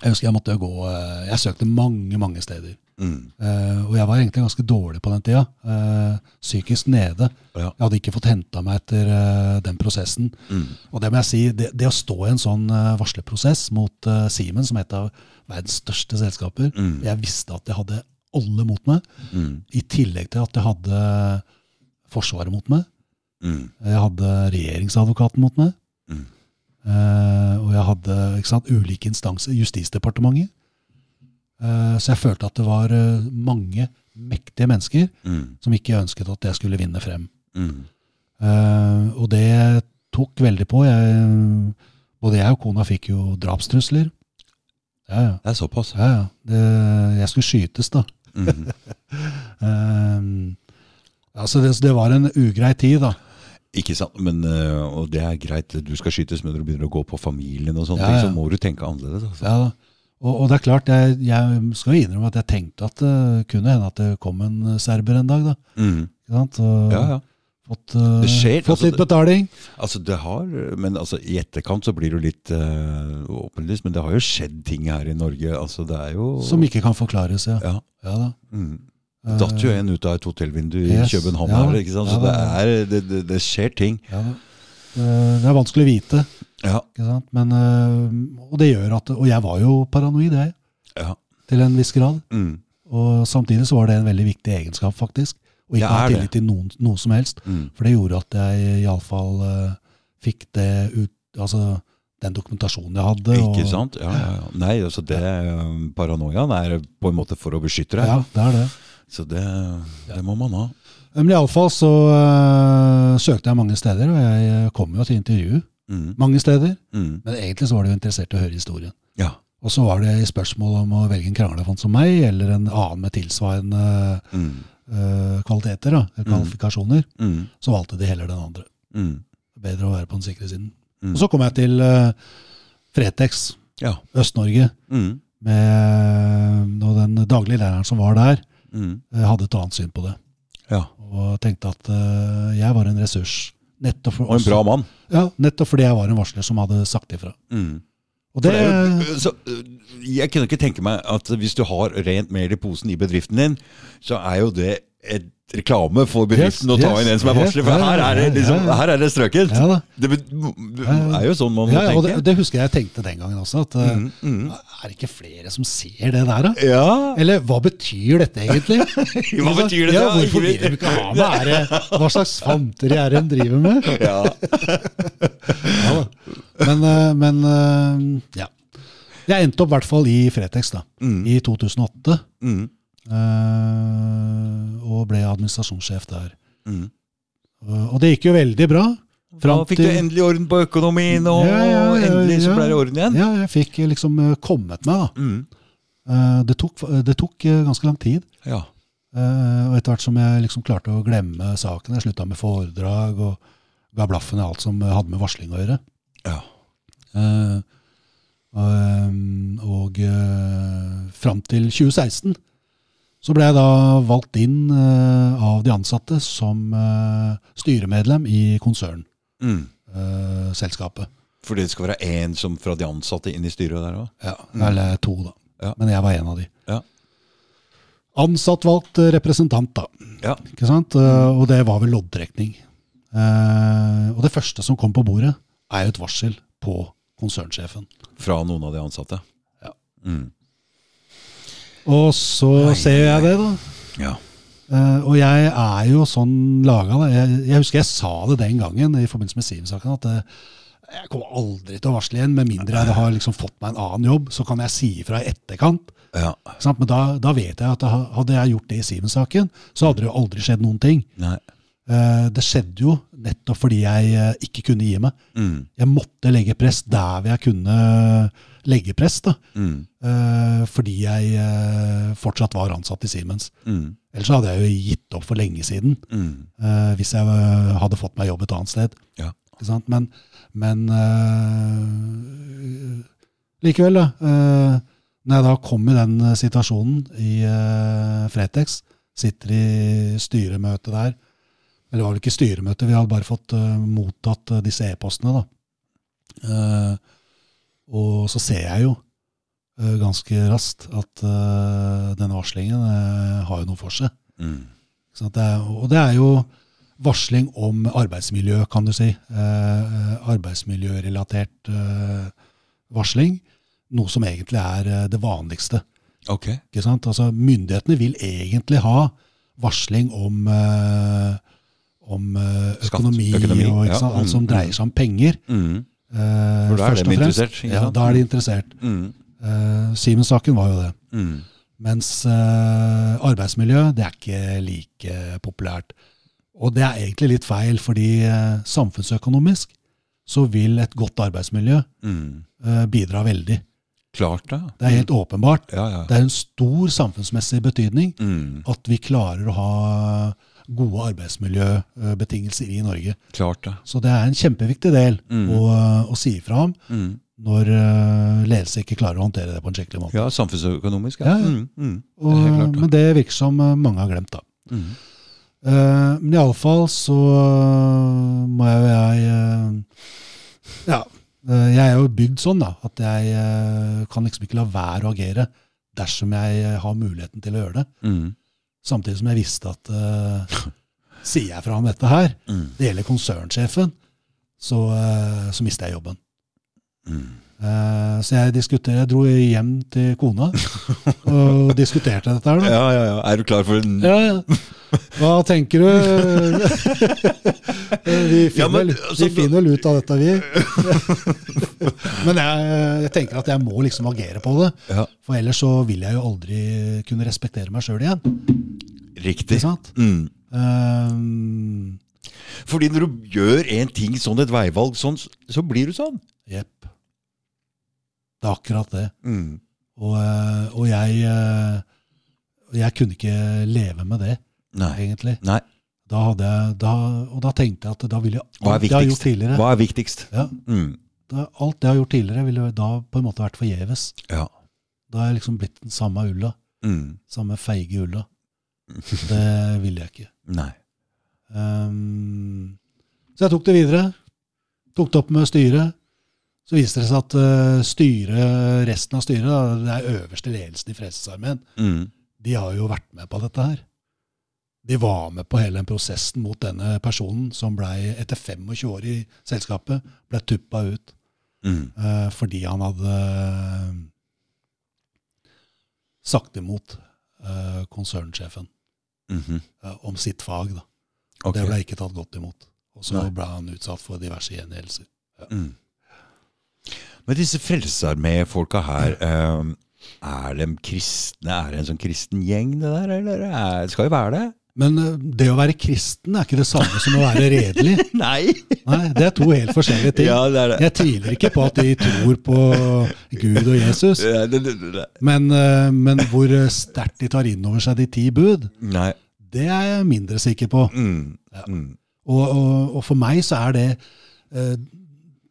Jeg husker jeg måtte gå Jeg søkte mange, mange steder. Mm. Eh, og jeg var egentlig ganske dårlig på den tida. Uh, psykisk nede. Ja. Jeg hadde ikke fått henta meg etter uh, den prosessen. Mm. Og det må jeg si, det, det å stå i en sånn uh, varslerprosess mot uh, Siemens, som er et av verdens største selskaper Mm. Jeg visste at jeg hadde alle mot meg, Mm. i tillegg til at jeg hadde Forsvaret mot meg. Mm. Jeg hadde regjeringsadvokaten mot meg. Og jeg hadde sant, ulike instanser. Justisdepartementet. Eh, så jeg følte at det var eh, mange mektige mennesker Mm. som ikke ønsket at jeg skulle vinne frem. Mm. Uh, og det tok veldig på. Jeg, både jeg og kona fikk jo drapstrusler. Ja, ja. Det er såpass. ja, ja. Det, jeg skulle skytes, da. Mm. uh, altså det, det var en ugrei tid, da. Ikke sant, men, og det er greit, du skal skytes, men når du begynner å gå på familien og sånne Ja, ting, så må du tenke annerledes. Altså. Ja, da. Og, og det er klart, jeg, jeg skal innrømme at jeg tenkte at det kunne hende at det kom en serber en dag. da. Mm. Ikke sant? Og Ja, ja. Fått, uh, skjer, fått altså, litt betaling. Altså, det har, men altså, i etterkant så blir det jo litt uh, åpenlyst, men det har jo skjedd ting her i Norge. Altså, det er jo Som ikke kan forklares, ja. Ja. ja da. Mm. Datt jo en ut av et hotellvindu i Yes. København Ja, her, ikke sant? så ja, det, er, det, det, det skjer ting. ja. Eh, Det er vanskelig å vite, Ja? Men, eh, og det gjør at Og jeg var jo paranoid, jeg, ja. til en viss grad. Mm. Og samtidig så var det en veldig viktig egenskap, faktisk. Å ikke ha tillit til noen, noe som helst. Mm. For det gjorde at jeg iallfall uh, fikk det ut Altså den dokumentasjonen jeg hadde. Ikke og, sant? Ja, ja, ja. Nei, altså det, øh, paranoiaen er på en måte for å beskytte deg. Ja, det er det. Så det, det må man ha. Men iallfall så uh, søkte jeg mange steder, og jeg kom jo til intervju Mm. mange steder. Mm. Men egentlig så var de jo interessert i å høre historien. Ja. Og så var det i spørsmål om å velge en kranglefant som meg, eller en annen med tilsvarende Mm. uh, kvaliteter, da, eller Mm. kvalifikasjoner. Mm. Så valgte de heller den andre. Mm. Bedre å være på den sikre siden. Og så kom jeg til uh, Fretex, Ja. Øst-Norge, Mm. med og den daglige læreren som var der, Mm. øh, hadde et annet syn på det. Ja. Og tenkte at uh, jeg var en ressurs. Nettopp, for, Og en bra mann. Ja, nettopp fordi jeg var en varsler som hadde sagt ifra. Mm. Og det, det så, øh, jeg kunne ikke tenke meg at hvis du har rent mel i posen i bedriften din, så er jo det et reklame for bedriften Yes, å ta yes, inn en som er varsler. For her er det, liksom, her er det strøket. ja. Det er jo sånn man må Ja, tenke. det, det husker jeg tenkte den gangen også. At, øh, Mm, mm. Er det ikke flere som ser det der, da? Ja. Eller hva betyr dette egentlig? Hva betyr det? Ja, da? hvorfor vil de ikke ha meg? Er det, hva slags fanteri er det en driver med? Ja. Men, øh, men øh, ja. Jeg endte opp i hvert fall i Fretex da, Mm. i 2008. Mm. øh, og ble administrasjonssjef der. Mm. Og og det gikk jo veldig bra. Da fikk du endelig orden på økonomien, og Ja, ja, ja, endelig så ble det orden igjen. Ja, jeg fikk liksom øh, kommet meg, da. Mm. Eh, Det tok, det tok ganske lang tid. Ja. Eh, Og etter hvert som jeg liksom klarte å glemme saken, jeg slutta med foredrag og ga blaffen i alt som hadde med varsling å gjøre. Ja. Eh, og og eh, fram til 2016 så ble jeg da valgt inn uh, av de ansatte som uh, styremedlem i konsernselskapet. Mm. Fordi det skal være én som fra de ansatte inn i styret der òg? Ja, Eller to, da. Ja. Men jeg var en av de. Ja. Ansatt valgt representant, da. Ja. Ikke sant? Og det var vel loddtrekning. Og det første som kom på bordet, er jo et varsel på konsernsjefen. Fra noen av de ansatte? Ja. Mm. Og så nei, ser jeg det, da. Ja. Uh, og jeg er jo sånn laga. Jeg, jeg husker jeg sa det den gangen i forbindelse med Siv-saken. at uh, jeg kommer aldri til å varsle igjen, med mindre jeg har liksom fått meg en annen jobb. Så kan jeg si ifra i etterkant. ja. Men da, da vet jeg at hadde jeg gjort det i Siven-saken, så hadde det jo aldri skjedd noen ting. Eh, det skjedde jo nettopp fordi jeg ikke kunne gi meg. Mm. Jeg måtte legge press der hvor jeg kunne legge press, da. Mm. Eh, fordi jeg eh, fortsatt var ansatt i Siemens. Mm. Ellers hadde jeg jo gitt opp for lenge siden, Mm. eh, hvis jeg eh, hadde fått meg jobb et annet sted. Ja. Men, men eh, likevel, da. eh, når jeg da kom i den situasjonen i Fretex, sitter i styremøte der Eller det var vel ikke styremøte, vi hadde bare fått mottatt disse e-postene, da. Og så ser jeg jo eh, ganske raskt at eh, denne varslingen eh, har jo noe for seg. Mm. Det er, og det er jo varsling om arbeidsmiljø, kan du si. Arbeidsmiljørelatert varsling. Noe som egentlig er det vanligste. Ok. Ikke sant? Altså, myndighetene vil egentlig ha varsling om, om økonomi, Skatt, økonomi, og ja. alt som Mm, dreier seg om penger. Mm. Eh, For da er de interessert, Ja, da er de interessert. Mm. Eh, Siemens-saken var jo det. Mm. Mens eh, arbeidsmiljø, det er ikke like populært. Og det er egentlig litt feil, fordi samfunnsøkonomisk så vil et godt arbeidsmiljø Mm. bidra veldig. Klart det. Det er helt åpenbart. Ja, ja. Det er en stor samfunnsmessig betydning Mm. at vi klarer å ha gode arbeidsmiljøbetingelser i Norge. Klart det. Så det er en kjempeviktig del Mm. å, å si ifra om Mm. når eh, ledelse ikke klarer å håndtere det på en skikkelig måte. Ja, samfunnsøkonomisk. Ja, ja. Mm. Mm. Det Og, klart det. men det virker som eh, mange har glemt, da. Mm. Uh, men iallfall så eh, må jeg, jeg eh, Ja. eh, jeg er jo bygd sånn da, at jeg eh, kan liksom ikke la være å agere dersom jeg har muligheten til å gjøre det. Mm. Samtidig som jeg visste at uh, sier jeg fra om dette her, Mm. det gjelder konsernsjefen, så, uh, så mister jeg jobben. Mm. Eh, så jeg diskuterer, jeg dro hjem til kona og diskuterte dette her. da. Ja, ja, ja. Er du klar for en Ja, ja. Hva tenker du? vi finner, Ja, men, altså, vi finner vel ut av dette, vi. men jeg, jeg tenker at jeg må liksom agere på det. Ja. For ellers så vil jeg jo aldri kunne respektere meg sjøl igjen. Riktig. Ikke sant? Mm. Um, Fordi når du gjør en ting sånn, et veivalg sånn, så blir du sånn. Jepp. Det er akkurat det. Mm. Og, eh, og jeg, eh, jeg kunne ikke leve med det, Nei. egentlig. Nei. Da hadde jeg, da, og da tenkte jeg at da ville jeg alt jeg har gjort tidligere, Hva er viktigst? ja, Mm. da, alt jeg har gjort tidligere, ville da på en måte vært forgjeves. Ja. Da har jeg liksom blitt den samme ulla. Mm. Samme feige ulla. Det ville jeg ikke. Nei. Um, så jeg tok det videre. Tok det opp med styret. Så viser det seg at uh, styret, resten av styret, da, det er øverste ledelsen i Frelsesarmeen, Mm. de har jo vært med på dette her. De var med på hele den prosessen mot denne personen som ble, etter 25 år i selskapet, ble tuppa ut Mm. uh, fordi han hadde eh, sagt imot uh, konsernsjefen Mhm. eh, om sitt fag. Da. Okay. Det ble ikke tatt godt imot. Og så ble han utsatt for diverse gjengjeldelser. Mm. Men disse Frelsesarmé-folka her, eh, er de kristne? Er det en sånn kristen gjeng, det der? Eller er, skal jo være det? Men eh, det å være kristen er ikke det samme som å være redelig. Nei! Nei, Det er to helt forskjellige ting. Ja, det det. Jeg tviler ikke på at de tror på Gud og Jesus. Ja, det. Men, eh, men hvor sterkt de tar inn over seg de ti bud, Nei. det er jeg mindre sikker på. Mm. Ja. Mm. Og, og, og for meg så er det eh,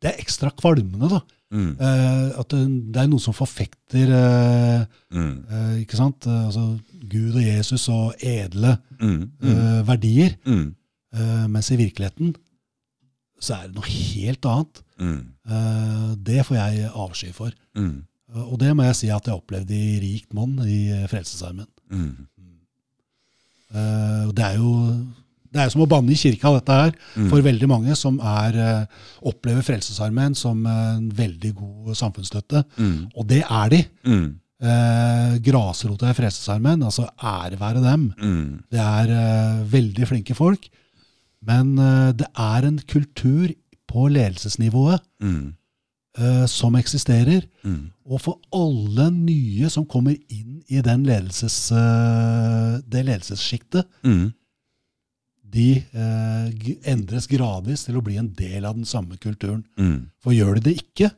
Det er ekstra kvalmende, da. Mm. Eh, At det, det er noen som forfekter eh, Mm. eh, ikke sant? Eh, Altså Gud og Jesus og edle Mm. Mm. eh, verdier. Mm. Eh, mens i virkeligheten så er det noe helt annet. Mm. Eh, det får jeg avsky for. Mm. Eh, og det må jeg si at jeg opplevde i rikt monn i eh, Frelsesarmeen. Mm. Eh, det er jo det er som å banne i kirka, dette her, Mm. for veldig mange som er, eh, opplever Frelsesarmeen som en veldig god samfunnsstøtte. Mm. Og det er de. Mm. Eh, grasrota i Frelsesarmeen, altså ære være dem. Mm. Det er eh, veldig flinke folk. Men eh, det er en kultur på ledelsesnivået Mm. eh, som eksisterer. Mm. Og for alle nye som kommer inn i den ledelses, eh, det ledelsessjiktet, Mm. De eh, endres gradvis til å bli en del av den samme kulturen. Mm. For gjør de det ikke,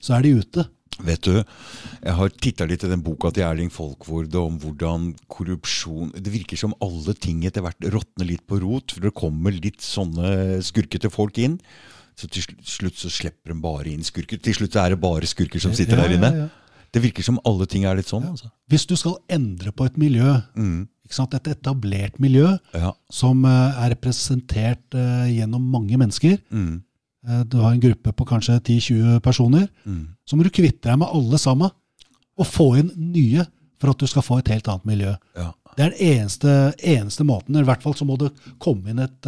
så er de ute. Vet du, jeg har titta litt i den boka til Erling Folkvord om hvordan korrupsjon Det virker som alle ting etter hvert råtner litt på rot, for det kommer litt sånne skurkete folk inn. Så til slutt så slipper de bare inn skurker. Til slutt er det bare skurker som sitter Ja, der inne. ja, ja. Det virker som alle ting er litt sånn. Altså. Hvis du skal endre på et miljø, Mm. Et etablert miljø Ja. som eh, er representert eh, gjennom mange mennesker, Mm. eh, du har en gruppe på kanskje 10-20 personer, Mm. så må du kvitte deg med alle sammen og få inn nye for at du skal få et helt annet miljø. Ja. Det er den eneste, eneste måten. I hvert fall så må det komme inn et,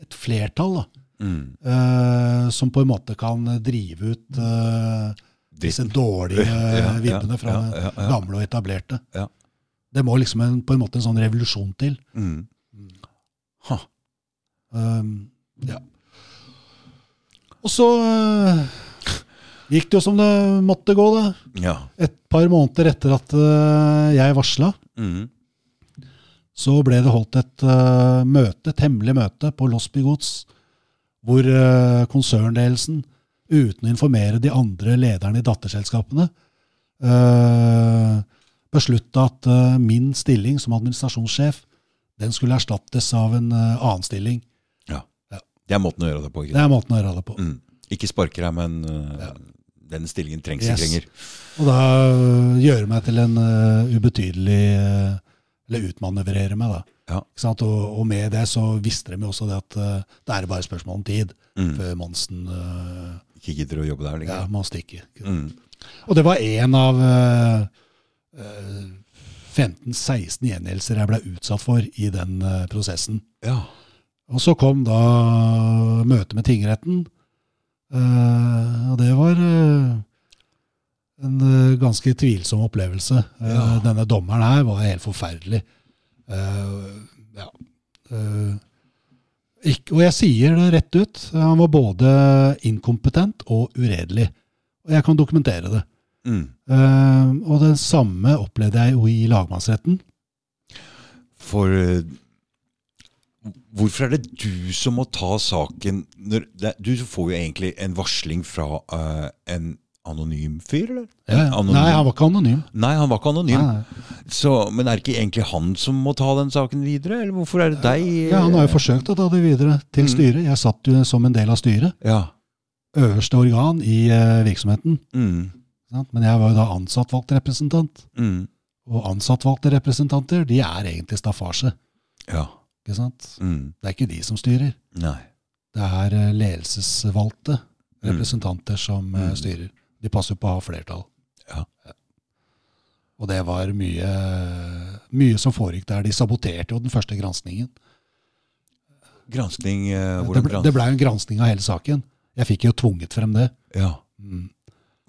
et flertall da, Mm. uh, som på en måte kan drive ut uh, disse dårlige vibbene fra ja, ja. gamle og etablerte. Ja. Det må liksom en, på en måte en sånn revolusjon til. Mm. Ha. Um, ja. Og så uh, gikk det jo som det måtte gå, da. Ja. Et par måneder etter at uh, jeg varsla, Mm. så ble det holdt et uh, møte, et hemmelig møte på Losby Gods, hvor konsernledelsen, uten å informere de andre lederne i datterselskapene, uh, beslutta at eh, min stilling som administrasjonssjef den skulle erstattes av en eh, annen stilling. Ja, Det er måten å gjøre det på. Ikke? Det er måten å gjøre det på. Mm. Ikke sparke deg, men uh, den stillingen trengs Yes. ikke lenger. Og da gjøre meg til en uh, ubetydelig uh, Eller utmanøvrere meg, da. Ja. Og, og med det så visste de jo også det at uh, det er bare spørsmål om tid Mm. før Monsen Ikke gidder å jobbe der ja, lenger. må stikke. Mm. Og det var en av øh, 15-16 gjengjeldelser jeg ble utsatt for i den øh, prosessen. Ja. Og så kom da møtet med tingretten, eh, og det var eh, en eh, ganske tvilsom opplevelse. Eh, Ja. Denne dommeren her var helt forferdelig. Eh, ja. Eh, ikke, og jeg sier det rett ut. Han var både inkompetent og uredelig. Og jeg kan dokumentere det. Mm. Uh, og det samme opplevde jeg jo i lagmannsretten. For uh, hvorfor er det du som må ta saken når det, Du får jo egentlig en varsling fra uh, en anonym fyr, eller? Ja. Anonym. Nei, han var ikke anonym. Nei, han var ikke anonym. Så, men er det ikke egentlig han som må ta den saken videre, eller hvorfor er det deg? Ja, Han har jo forsøkt å ta det videre til Mm. styret. Jeg satt jo som en del av styret. Ja. Øverste organ i eh, virksomheten. Mm. Men jeg var jo da ansattvalgt representant. Mm. Og ansattvalgte representanter, de er egentlig staffasje. Ja. Ikke sant? Mm. Det er ikke de som styrer. Nei. Det er ledelsesvalgte ledelsesvalgte Mm. representanter som eh, Mm. styrer. De passer på å ha flertall. Ja. Og det var mye, mye som foregikk der. De saboterte jo den første granskningen. Granskning eh, Det hvordan ble, grans- det ble jo en granskning av hele saken. Jeg fikk jo tvunget frem det. Ja. Mm.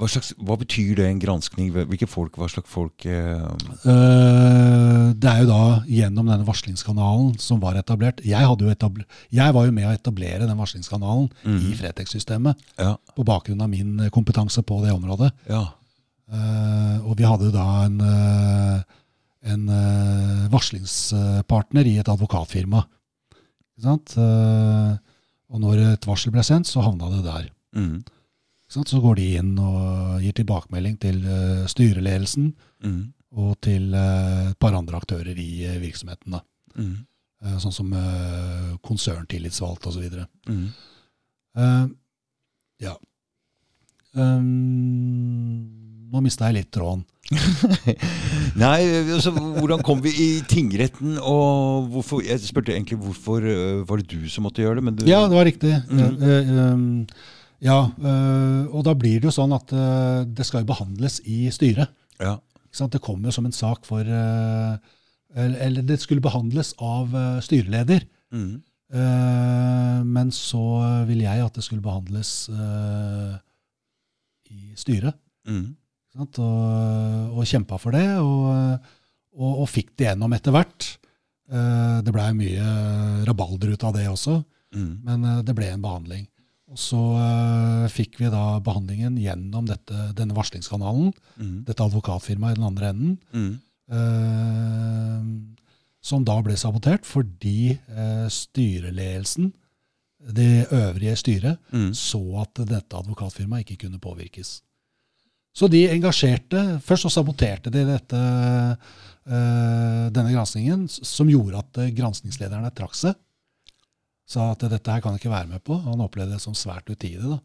Hva, slags, hva betyr det, en granskning? Hvilke folk, hva slags folk eh, Eh, det er jo da gjennom denne varslingskanalen som var etablert. Jeg, etabler, jeg var jo med å etablere den varslingskanalen mm. i Fretex-systemet Ja. på bakgrunn av min eh, kompetanse på det området. Ja. Eh, og vi hadde jo da en, en varslingspartner i et advokatfirma. Ikke sant? Og når et varsel ble sendt, så havna det der. Mm. Så går de inn og gir tilbakemelding til eh, styreledelsen Mm. og til eh, et par andre aktører i eh, virksomheten. Mm. Sånn som konserntillitsvalgt osv. Mm. Uh, ja. Um, nå mista jeg litt tråden. Nei, altså, hvordan kom vi i tingretten, og hvorfor Jeg spurte egentlig hvorfor var det du som måtte gjøre det, men du Ja, det var riktig. Mhm. Eh, um, ja, eh, og da blir det jo sånn at eh, det skal jo behandles i styret. Ja. Det kommer jo som en sak for eh, eller, det skulle behandles av styreleder. Mm. Men så ville jeg at det skulle behandles eh, i styret. Mm. Og, og kjempa for det, og, og, og fikk det gjennom etter hvert. Det blei mye rabalder ut av det også, Mm. men det ble en behandling. Og så uh, fikk vi da behandlingen gjennom dette, denne varslingskanalen, Mm. dette advokatfirmaet i den andre enden, Mm. Uh, som da ble sabotert fordi uh, styreledelsen, det øvrige styret, Mm. så at dette advokatfirmaet ikke kunne påvirkes. Så de engasjerte Først så saboterte de dette, denne granskingen, som gjorde at granskingslederne trakk seg. Sa at dette her kan han ikke være med på. Han opplevde det som svært utidig, da,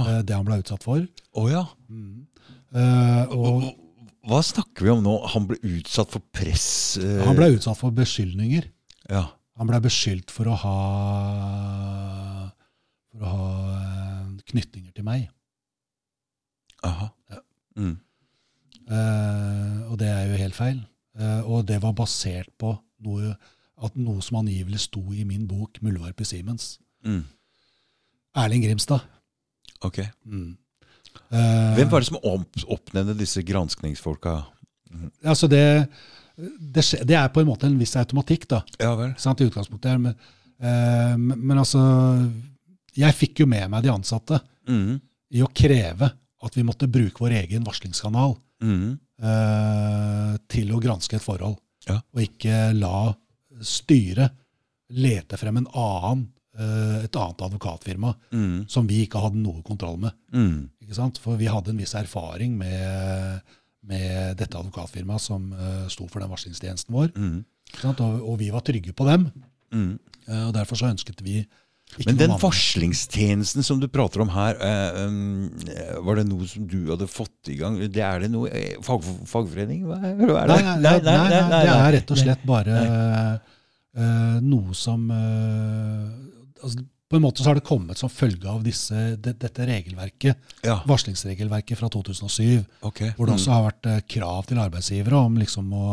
eh, det han ble utsatt for. Å ja. Eh, og Og, hva snakker vi om nå? Han ble utsatt for press? Eh. han ble utsatt for beskyldninger. Ja. Han ble beskyldt for å ha for å ha eh, knytninger til meg. Aha. Ja. Mm. Eh, og det er jo helt feil. Eh, og det var basert på noe, at noe som angivelig sto i min bok 'Muldvarp i Siemens'. Mm. Erling Grimstad. Ok. Mm. Uh, Hvem var det som opp, oppnevnte disse granskningsfolka? Altså det, det, skje- det er på en måte en viss automatikk, da. Ja vel. Sant, i utgangspunktet. Men, uh, men, altså Jeg fikk jo med meg de ansatte Mm. i å kreve at vi måtte bruke vår egen varslingskanal Mm. eh, til å granske et forhold. Ja. Og ikke la styret lete frem en annen, eh, et annet advokatfirma Mm. som vi ikke hadde noe kontroll med. Mm. Ikke sant? For vi hadde en viss erfaring med, med dette advokatfirmaet som eh, sto for den varslingstjenesten vår. Mm. Og, og vi var trygge på dem. Mm. eh, og derfor så ønsket vi ikke Men den varslingstjenesten som du prater om her, eh, um, eh, var det noe som du hadde fått i gang? Det er det noe eh, fag, fagforening? Hva er, det? nei, nei, nei, nei, det er rett og slett bare eh, noe som altså, På en måte så har det kommet som følge av dette regelverket, varslingsregelverket fra 2007, ok. hvor det også har vært krav til arbeidsgivere om liksom å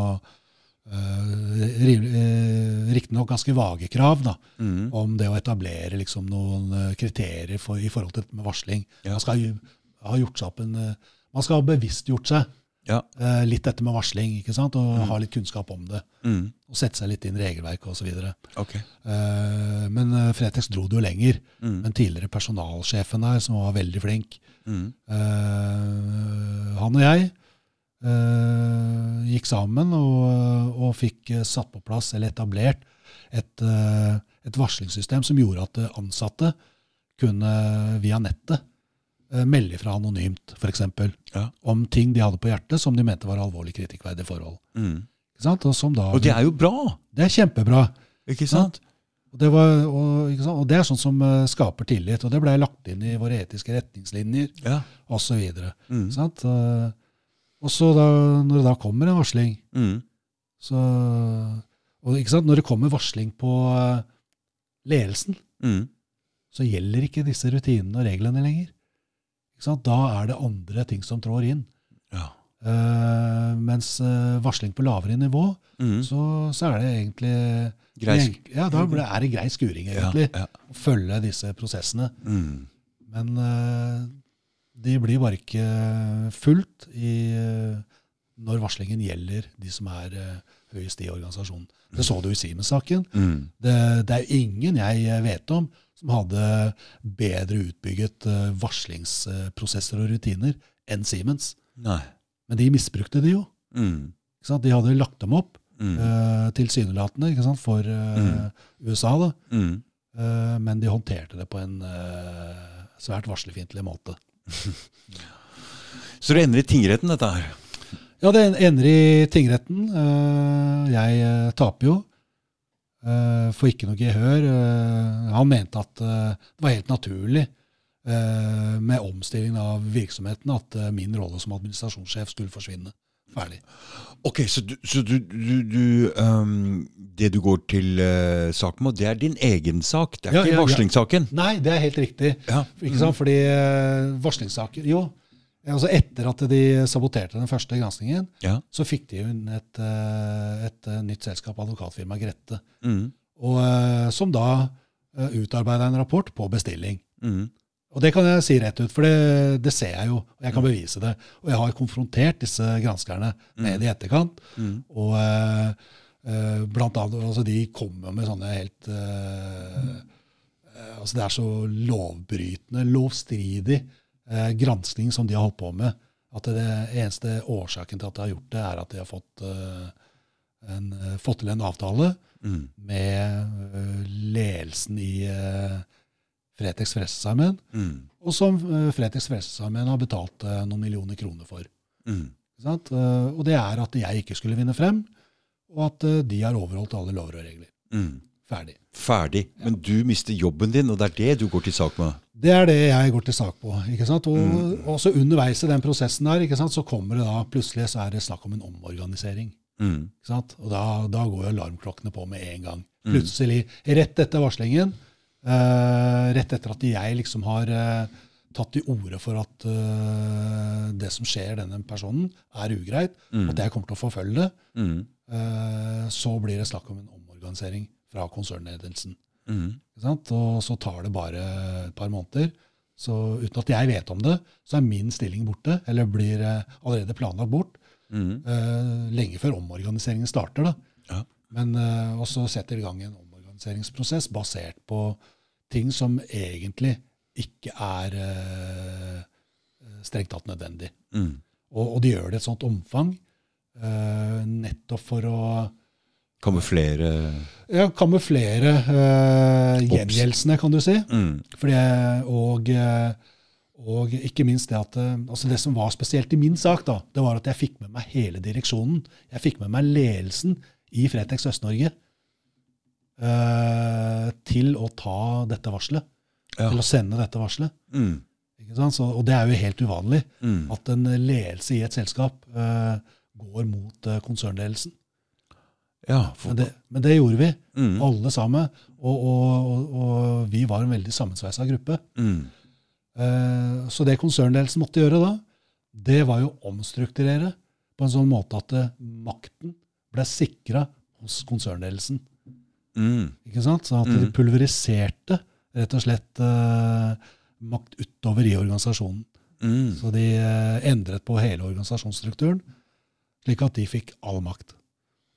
uh, Riktignok ganske vage krav, da, Mm. om det å etablere liksom noen eh, kriterier for, i forhold til varsling. Ja. Man skal ha gjort seg opp en Man skal ha bevisstgjort seg Ja. uh, litt dette med varsling, ikke sant? og Mm. ha litt kunnskap om det. Mm. Og sette seg litt inn i regelverket osv. Okay. Uh, men uh, Fretex dro det jo lenger. Mm. Den tidligere personalsjefen der, som var veldig flink, eh, han og jeg gikk sammen og, og fikk eh, satt på plass, eller etablert, et, eh, et varslingssystem som gjorde at eh, ansatte kunne via nettet eh, melde fra anonymt, f.eks. Ja. om ting de hadde på hjertet som de mente var alvorlig kritikkverdige forhold. Mm. Ikke sant? Og, da, Og det er jo bra, det er kjempebra. ikke sant? Og det, var, og, ikke sant? og det er sånn som uh, skaper tillit. Og det ble lagt inn i våre etiske retningslinjer Ja. osv. Mm. Sant? Eh, Og så da, når det da kommer en varsling, Mm. så og? Når det kommer varsling på eh, ledelsen, Mm. så gjelder ikke disse rutinene og reglene lenger. Da er det andre ting som trår inn. Ja. Uh, mens eh, varsling på lavere nivå, Mm. så, så er det egentlig Grei Ja, da er det grei skuring, egentlig. Ja, ja. Å følge disse prosessene. Mm. Men eh, de blir bare ikke fulgt i, når varslingen gjelder de som er eh, høyest i organisasjonen. Det så du i Siemens-saken. Mm. Det, det er ingen jeg vet om som hadde bedre utbygget eh, varslingsprosesser og rutiner enn Siemens. Nei. Men de misbrukte det jo. Mm. De hadde lagt dem opp Mm. uh, tilsynelatende for uh, Mm. USA, da. Mm. Eh, men de håndterte det på en svært varslerfiendtlig måte. Så det ender i tingretten, dette her. Ja, det ender i tingretten. Eh, jeg eh, taper jo. Eh, får ikke noe gehør. Eh, han mente at det var helt naturlig med omstillingen av virksomheten at min rolle som administrasjonssjef skulle forsvinne. Ferdig. Ok, så, du, så du, du, du ehm, Det du går til uh, sak med, det er din egen sak? Det er Ja, ikke ja, ja. varslingssaken? Nei, det er helt riktig. Ja. Ikke sant? Fordi uh, varslingssaker Jo, altså etter at de saboterte den første granskingen, Ja. så fikk de inn et, eh, et nytt selskap, advokatfirma Grette, Mm. og, som da utarbeida en rapport på bestilling. Mm. Og det kan jeg si rett ut, for det, det ser jeg jo, og jeg kan bevise det. Og jeg har konfrontert disse granskerne med det i etterkant. Mm. Og eh, eh, blant annet, altså de kommer med sånne helt eh, eh, altså Det er så lovbrytende, lovstridig eh, gransking som de har holdt på med. At det eneste årsaken til at de har gjort det, er at de har fått, eh, en, eh, fått til en avtale Mm. med eh, ledelsen i uh, Fretex Frelsesarmeen, Mm. og som uh, Fretex Frelsesarmeen har betalt eh, noen millioner kroner for. Mm. Ikke sant? Eh, og det er at jeg ikke skulle vinne frem, og at eh, de har overholdt alle lover og regler. Mm. Ferdig. Ferdig. Men du mister jobben din, og det er det du går til sak med? Det er det jeg går til sak på. ikke sant? Og også underveis i den prosessen der, ikke sant, så kommer det da plutselig så er det snakk om en omorganisering. Mm. ikke sant? Og da, da går jo alarmklokkene på med en gang. Plutselig, rett etter varslingen, eh, rett etter at jeg liksom har eh, tatt til orde for at eh, det som skjer denne personen, er ugreit, at jeg kommer til å forfølge det, Mm. eh, så blir det snakk om en omorganisering fra konsernledelsen. Mm. Og så tar det bare et par måneder. Så uten at jeg vet om det, så er min stilling borte, eller blir eh, allerede planlagt bort, Mm. uh, lenge før omorganiseringen starter. da. Ja. Men uh, og så setter i gang en omorganiseringsprosess basert på ting som egentlig ikke er eh, strengt tatt nødvendig. Mm. Og, og de gjør det i et sånt omfang eh, nettopp for å Kamuflere ja, kamuflere uh, gjengjeldelsene, kan du si. mm. Fordi, og, eh, og ikke minst det at eh, altså Det som var spesielt i min sak, da, det var at jeg fikk med meg hele direksjonen. Jeg fikk med meg ledelsen i Fretex Øst-Norge eh, til å ta dette varselet. Ja. Til å sende dette varselet. Mm. Så, og det er jo helt uvanlig Mm. at en ledelse i et selskap eh, går mot eh, konsernledelsen. Ja, for, Men det, men det gjorde vi, mm. alle sammen. Og, og, og, og vi var en veldig sammensveisa gruppe. Mm. Eh, Så det konsernledelsen måtte gjøre da, det var jo å omstrukturere på en sånn måte at eh, makten ble sikra hos konsernledelsen. Mm. Ikke sant? Så at de Mm. pulveriserte rett og slett uh, makt utover i organisasjonen. Mm. Så de uh, endret på hele organisasjonsstrukturen, slik at de fikk all makt.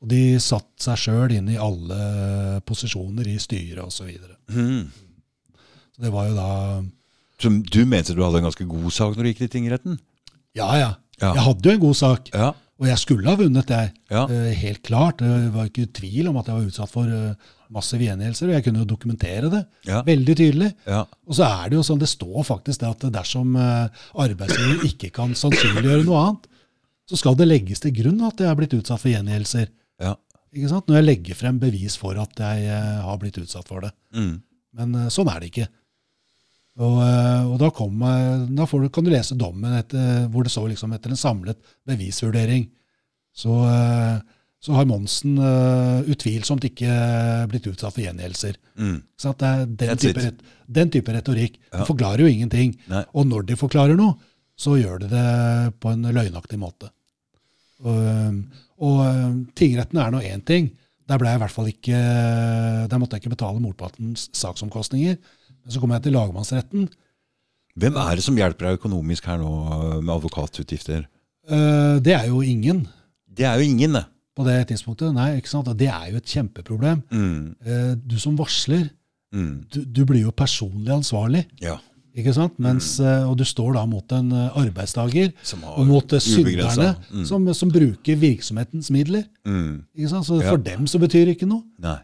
Og de satte seg sjøl inn i alle posisjoner i styret osv. Så. Mm. så det var jo da Så du mente du hadde en ganske god sak når du gikk til tingretten? Ja, ja. Ja. Jeg hadde jo en god sak, Ja. Og jeg skulle ha vunnet, jeg. Ja. Eh, helt klart. Det var ikke tvil om at jeg var utsatt for uh, massive gjengjeldelser, og jeg kunne jo dokumentere det Ja. veldig tydelig. Ja. Og så er det jo sånn, det står faktisk det at dersom eh, arbeidsgiver ikke kan sannsynliggjøre noe annet, så skal det legges til grunn at jeg er blitt utsatt for gjengjeldelser. Ja. Ikke sant? Når jeg legger frem bevis for at jeg eh, har blitt utsatt for det. Mm. Men eh, sånn er det ikke. Og, eh, og da, kom, da får du, kan du lese dommen etter, hvor det så liksom etter en samlet bevisvurdering. Så, eh, så har Monsen eh, utvilsomt ikke blitt utsatt for gjengjeldelser. Mm. Det er den type, den type retorikk. Ja. Forklarer jo ingenting. Nei. Og når de forklarer noe, så gjør de det på en løgnaktig måte. Og, og tingretten er nå én ting. Der ble jeg i hvert fall ikke Der måtte jeg ikke betale motpartens saksomkostninger. Så kommer jeg til lagmannsretten. Hvem er det som hjelper deg økonomisk her nå med advokatutgifter? Eh, Det er jo ingen Det er jo ingen, det. på det tidspunktet. Nei, ikke sant? Det er jo et kjempeproblem. Mm. Eh, Du som varsler, Mm. du, du blir jo personlig ansvarlig. Ja. Ikke sant? Mens, mm. og du står da mot en arbeidstaker og mot synderne Mm. som, som bruker virksomhetens midler. Mm. Ikke sant? Så Ja. for dem så betyr det ikke noe. Nei.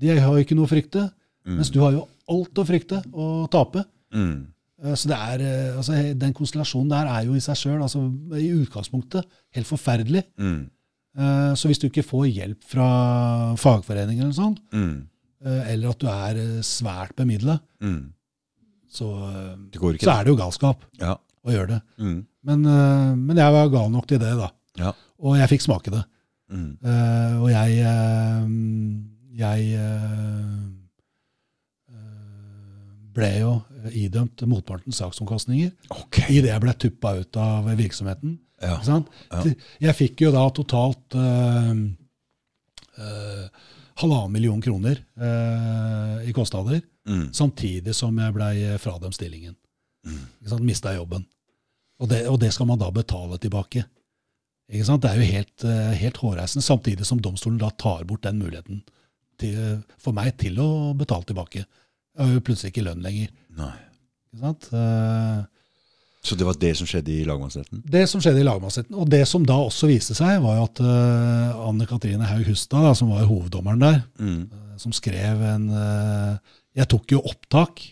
De har ikke noe å frykte. Mm. Mens du har jo alt å frykte og tape. Mm. Eh, Så det er, eh, altså, Den konstellasjonen der er jo i seg sjøl altså, i utgangspunktet helt forferdelig. Mm. Eh, Så hvis du ikke får hjelp fra fagforeninger eller sånn, Mm. eller at du er svært bemidla, Mm. så, så er det jo galskap Ja. å gjøre det. Mm. Men, men jeg var gal nok til det, da. Ja. Og jeg fikk smake det. Mm. Og jeg Jeg ble jo idømt motpartens saksomkostninger okay. idet jeg ble tuppa ut av virksomheten. Ja. Ja. Jeg fikk jo da totalt eh, eh, halvannen million kroner eh, i kostnader, Mm. samtidig som jeg blei fradømt stillingen. Mm. Mista jobben. Og det, og det skal man da betale tilbake. Ikke sant? Det er jo helt, helt hårreisende, samtidig som domstolen da tar bort den muligheten til, for meg til å betale tilbake. Jeg har jo plutselig ikke lønn lenger. Nei. Ikke sant? Uh, Så det var det som skjedde i lagmannsretten? Det som skjedde i lagmannsretten, og det som da også viste seg, var jo at uh, Anne Katrine Haug Hustad, da, som var hoveddommeren der, Mm. uh, som skrev en uh, Jeg tok jo opptak.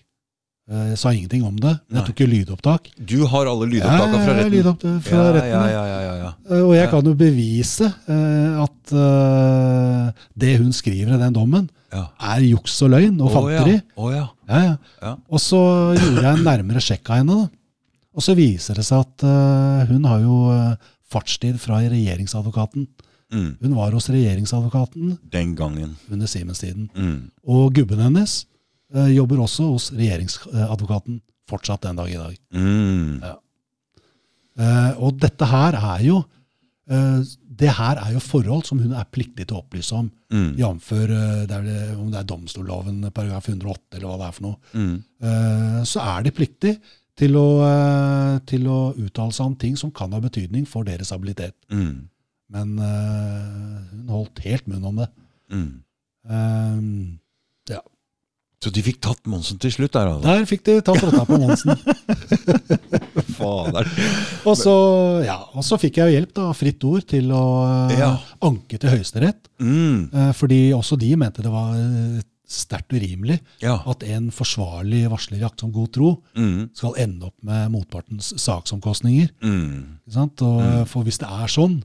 Eh, Jeg sa ingenting om det, men jeg tok jo lydopptak. Du har alle lydopptakene fra Ja, lydopp fra ja, retten. Ja, ja, ja. Eh, Og jeg kan jo bevise eh, at eh, det hun skriver i den dommen, ja. er juks og løgn og Å, fanteri. Ja. Å, ja. Ja, ja. Ja. Og så gjorde jeg en nærmere sjekk av henne. da. Og så viser det seg at uh, hun har jo eh, fartstid fra regjeringsadvokaten. Mm. Hun var hos regjeringsadvokaten Den gangen. under Siemens-tiden. Mm. Og gubben hennes uh, jobber også hos regjeringsadvokaten fortsatt den dag i dag. Mm. Ja. Og dette her er jo det her er jo forhold som hun er pliktig til å opplyse om, Mm. jf. Det, om det er domstolloven paragraf 108 eller hva det er for noe. Mm. Eh, så er de pliktig til å, eh, til å uttale seg om ting som kan ha betydning for deres habilitet. Mm. Men eh, hun holdt helt munn om det. Mm. ja. Så de fikk tatt Monsen til slutt der, altså? der fikk de tatt rotta på Monsen. Fader. Og så, ja, og så fikk jeg jo hjelp, da, fritt ord, til å eh, Ja. anke til Høyesterett. Mm. Eh, fordi også de mente det var eh, sterkt urimelig Ja. at en forsvarlig varsler i aktsom god tro Mm. skal ende opp med motpartens saksomkostninger. Mm. Og, For hvis det er sånn,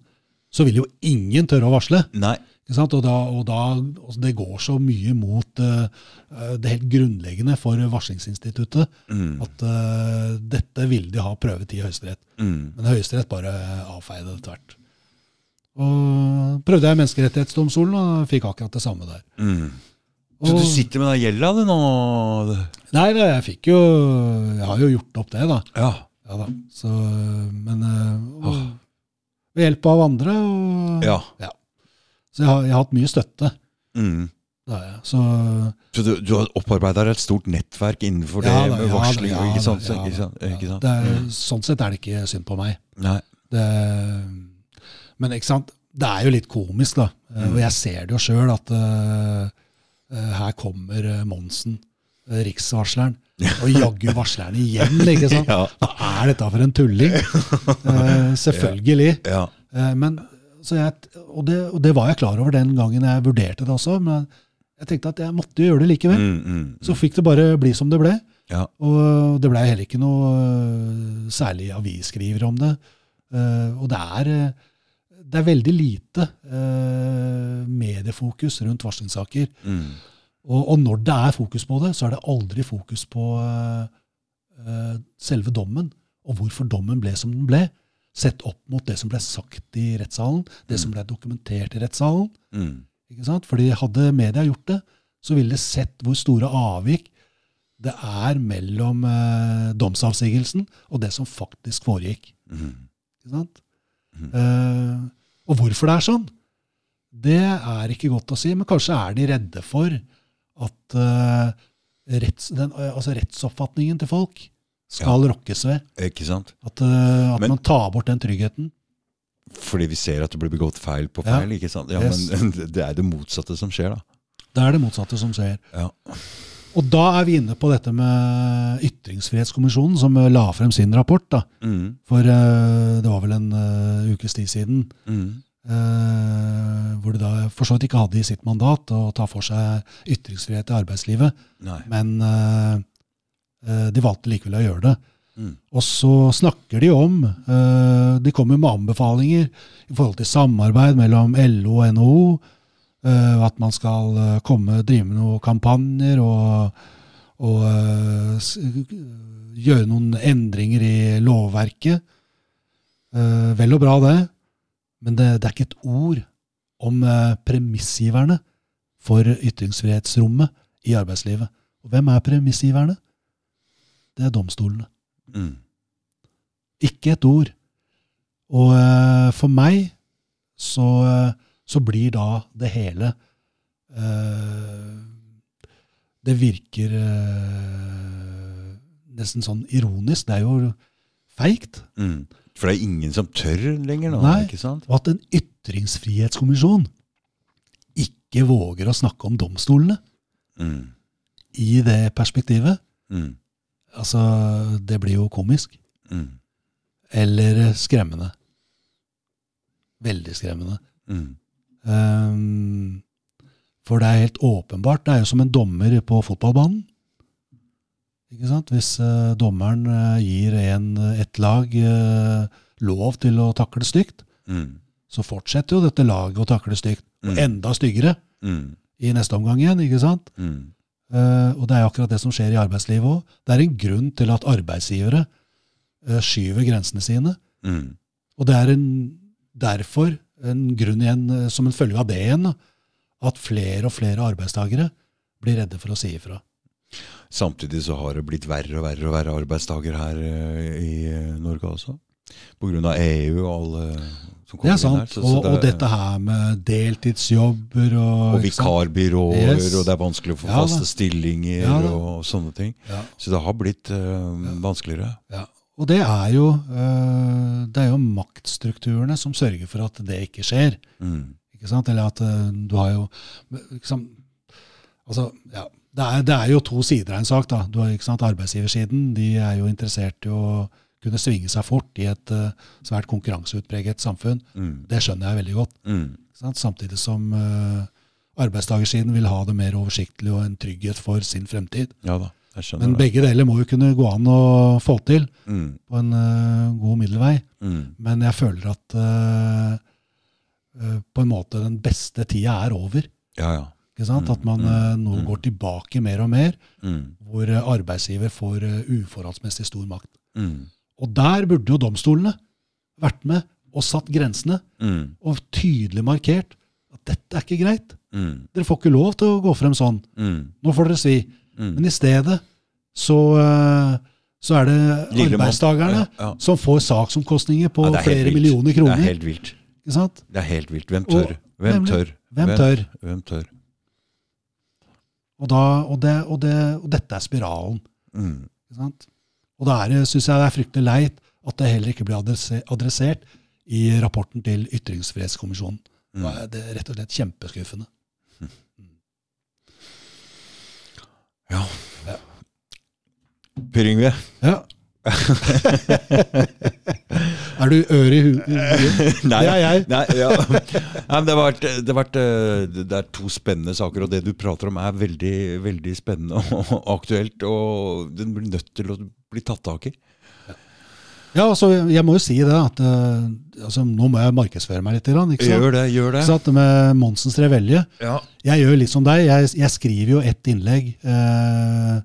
så vil jo ingen tørre å varsle. Nei. Og, da, og da, altså det går så mye mot eh, det helt grunnleggende for varslingsinstituttet Mm. at uh, dette ville de ha prøvet i Høyesterett. Mm. Men Høyesterett bare avfeide det tvert. Og prøvde jeg Menneskerettighetsdomstolen og fikk akkurat det samme der. Mm. Så Og- du sitter med den gjelda du nå? Nei, jeg fikk jo Jeg har jo gjort opp det, da. Ja. Ja da. Så, men uh, og, ved hjelp av andre. Og, ja. Så jeg har, jeg har hatt mye støtte. Mm. Det har jeg. Så Så du, du har opparbeida et stort nettverk innenfor det Ja da, med ja da, varsling? ja da, ja ikke sant? ja Ikke sant? Det er, Mm. sånn sett er det ikke synd på meg. Det, men ikke sant? det er jo litt komisk, da. Mm. Og jeg ser det jo sjøl, at eh, her kommer Monsen, riksvarsleren, Og jaggu varsler han igjen, ikke sant? Ja. Hva er dette for en tulling? Uh, selvfølgelig. Ja. Eh, men, så jeg, og, det, og det var jeg klar over den gangen jeg vurderte det også, men jeg tenkte at jeg måtte gjøre det likevel. Mm, mm, Så fikk det bare bli som det ble. ja. Og det blei heller ikke noe øh, særlig avisskriver om det. Eh, og det er, eh, det er veldig lite mediefokus rundt varslingssaker. Mm. Og, og når det er fokus på det, så er det aldri fokus på selve dommen, og hvorfor dommen ble som den ble. Sett opp mot det som ble sagt i rettssalen, det som ble dokumentert i rettssalen. Mm. Ikke sant? Fordi hadde media gjort det, så ville de sett hvor store avvik det er mellom eh, domsavsigelsen og det som faktisk foregikk. Mm. Ikke sant? Mhm. Eh, og hvorfor det er sånn, det er ikke godt å si, men kanskje er de redde for at eh, retts, den, eh, altså rettsoppfatningen til folk skal rokkes ved. Ikke sant? At, uh, at Men- man tar bort den tryggheten. Fordi vi ser at det blir begått feil på Ja. feil. ikke sant? Ja, Yes. Men det er det motsatte som skjer, da. Det er det motsatte som skjer. Ja. Og da er vi inne på dette med Ytringsfrihetskommisjonen, som la frem sin rapport. da. Mm. For uh, det var vel en uh, ukes tid siden. Mm. Uh, hvor de da for så vidt ikke hadde i sitt mandat å ta for seg ytringsfrihet i arbeidslivet. Nei. Men de valgte likevel å gjøre det. Mm. Og så snakker de om eh, De kommer med anbefalinger i forhold til samarbeid mellom LO og NHO. eh, at man skal eh, komme, drive med noen kampanjer og, og eh, gjøre noen endringer i lovverket. Eh, vel og bra, det. Men det, det er ikke et ord om eh, premissgiverne for ytringsfrihetsrommet i arbeidslivet. Og hvem er premissgiverne? Det er domstolene. Mm. Ikke et ord. Og uh, for meg så, eh, så blir da det hele uh, Det virker uh, nesten sånn ironisk. Det er jo feigt. Mm. For det er ingen som tør lenger nå, Nei. ikke sant? Og at en ytringsfrihetskommisjon ikke våger å snakke om domstolene Mm. i det perspektivet, Mm. Altså det blir jo komisk. Mm. Eller skremmende. Veldig skremmende. Mm. Um, for det er helt åpenbart. Det er jo som en dommer på fotballbanen. Ikke sant? Hvis uh, dommeren uh, gir en, et lag uh, lov til å takle stygt, Mm. så fortsetter jo dette laget å takle stygt. Og Mm. enda styggere Mm. i neste omgang igjen. ikke sant? Mm. Eh, og det er jo akkurat det som skjer i arbeidslivet òg. Det er en grunn til at arbeidsgivere eh, skyver grensene sine. Mm. Og det er en, derfor en grunn igjen, eh, som en følge av det igjen, at flere og flere arbeidstakere blir redde for å si ifra. Samtidig så har det blitt verre og verre å være arbeidstaker her i Norge også. På grunn av EU og alle Det er sant. Så- så og, det- og dette her med deltidsjobber og Og vikarbyråer, Yes. og det er vanskelig å få Ja faste stillinger Ja og sånne ting. Ja. Så det har blitt øh, vanskeligere. Ja. Og det er, jo, eh, det er jo maktstrukturene som sørger for at det ikke skjer. Mm. Ikke sant? Eller at eh, du har jo liksom. Altså, ja. Det er, det er jo to sider av en sak. da. Du har ikke sant, Arbeidsgiversiden de er jo interessert i å kunne svinge seg fort i et uh, svært konkurranseutpreget samfunn. Mm. Det skjønner jeg veldig godt. Mm. Sant? Samtidig som uh, arbeidstakersiden vil ha det mer oversiktlig og en trygghet for sin fremtid. Ja da, jeg skjønner Men begge deler må jo kunne gå an å få til Mm. på en uh, god middelvei. Mm. Men jeg føler at eh, eh, på en måte den beste tida er over. Ja, ja. Mm, At man mm, eh, nå mm. går tilbake mer og mer, Mm. hvor eh, arbeidsgiver får eh, uforholdsmessig stor makt. Og der burde jo domstolene vært med og satt grensene, Mm. og tydelig markert at dette er ikke greit. Mm. Dere får ikke lov til å gå frem sånn. Mm. Nå får dere si. Mm. Men i stedet så, eh, så er det arbeidsdagerne arbeidstakerne Ja, ja. som får saksomkostninger på Ja, er flere vilt. millioner kroner. Det er helt vilt. Ikke sant? Det er helt vilt. Hvem tør? Og- Hvem tør? Hvem tør? Hvem tør? Og, da, og, det, og, det, og dette er spiralen. Mm. Ikke sant? Og da syns jeg det er fryktelig leit at det heller ikke blir adressert i rapporten til Ytringsfrihetskommisjonen. Mm. Det er rett og slett kjempeskuffende. Ja. Per Yngve. Ja. er du ør i huet? Nei, Det er jeg. Nei, ja. Nei, det, har vært, det, har vært, eh, det er to spennende saker, og det du prater om er veldig, veldig spennende og aktuelt. Og den blir nødt til å bli tatt tak i. Ja, altså, jeg må jo si det, at eh, altså, nå må jeg markedsføre meg litt. Ikke sant? Gjør det, gjør det. Sant? Med Monsens Revelje. Ja. Jeg gjør litt som deg. Jeg, jeg skriver jo ett innlegg eh,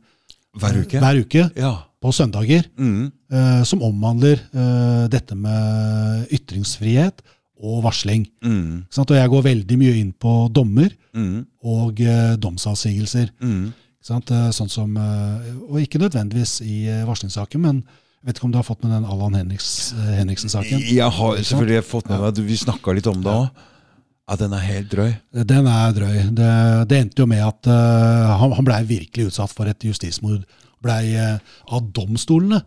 Hver uke. hver uke Ja. På søndager Mm. eh, som omhandler eh, dette med ytringsfrihet og varsling. Mm. Og jeg går veldig mye inn på dommer Mm. og eh, domsavsigelser. Mm. Eh, Sånn som, eh, og ikke nødvendigvis i eh, varslingssaken, men jeg vet ikke om du har fått med den Allan Henriks, Henriksen-saken? Jeg har selvfølgelig fått med meg Vi snakka litt om det òg. Ja, den er helt drøy. Den er drøy. Det, det endte jo med at uh, han, han blei virkelig utsatt for et justismord. Blei uh, av domstolene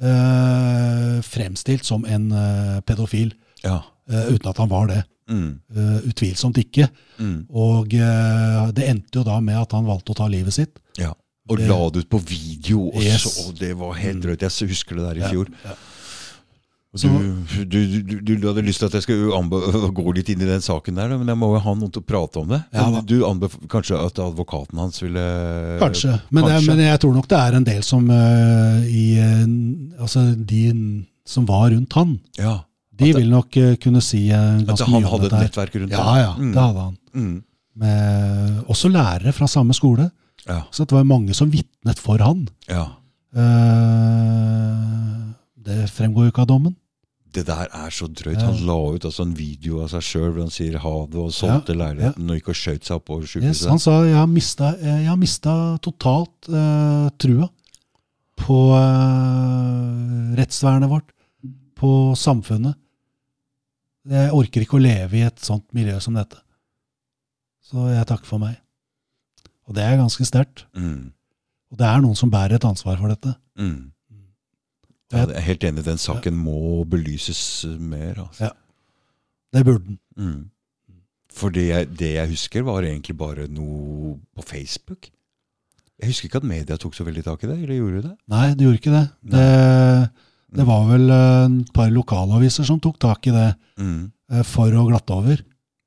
eh, fremstilt som en eh, pedofil, Ja. eh, uten at han var det. Mm. Eh, utvilsomt ikke. Mm. Og eh, det endte jo da med at han valgte å ta livet sitt. ja. Og la det ut på video også, Yes. og det var helt drøyt. Jeg husker det der i fjor. ja. Og Du, du, du, du, hadde lyst til at jeg skulle gå litt inn i den saken der, men jeg må jo ha noen til å prate om det. Ja, du kanskje at advokaten hans ville Kanskje. Men, det, men jeg tror nok det er en del som uh, i eh, Altså de som var rundt han, Ja. de At det- vil nok uh, kunne si uh, At ganske han mye om hadde et nettverk rundt Ja, ja, Mm. det hadde han. Mm. Med også lærere fra samme skole. Ja. Så det var mange som vitnet for han. ja. Eh, det fremgår jo ikke av dommen. Det der er så drøyt. Han la ut altså en video av seg sjøl hvor han sier ha det, og solgte Ja, leiligheten og gikk og skjøt seg opp sjukehuset. Yes, han sa jeg har mista, jeg har mista totalt eh, trua på eh, rettsvernet vårt, på samfunnet. Jeg orker ikke å leve i et sånt miljø som dette. Så jeg takker for meg. Og det er ganske sterkt. Mm. Og det er noen som bærer et ansvar for dette. Mm. Ja, jeg er helt enig. Den saken må belyses mer. Altså. Ja. Det burde den. Mm. For det jeg, det jeg husker, var egentlig bare noe på Facebook. Jeg husker ikke at media tok så veldig tak i det. Eller gjorde de det? Nei, det gjorde ikke det. Det, det var vel eh, et par lokalaviser som tok tak i det Mm. eh, for å glatte over.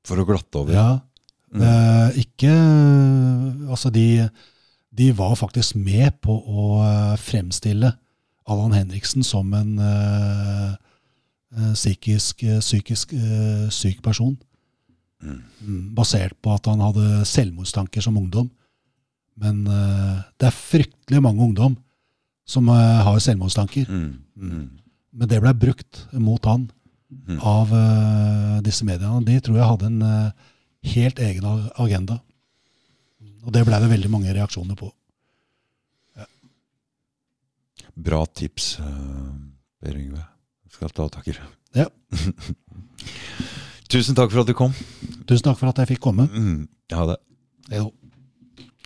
For å glatte over. Ja. Mm. Eh, ikke Altså, de, de var faktisk med på å eh, fremstille Allan Henriksen som en eh, eh, psykisk, eh, psykisk syk person. Mm. Mm, basert på at han hadde selvmordstanker som ungdom. Men det er fryktelig mange ungdom som har selvmordstanker. Mm. Mm. Men det ble brukt mot han Mm. av disse mediene. De tror jeg hadde en helt egen agenda. Og det ble det veldig mange reaksjoner på. Bra tips, eh, Per Yngve. Skal ta tak i det. Ja. Tusen takk for at du kom. Tusen takk for at jeg fikk komme. Mm. Ha det. Jo.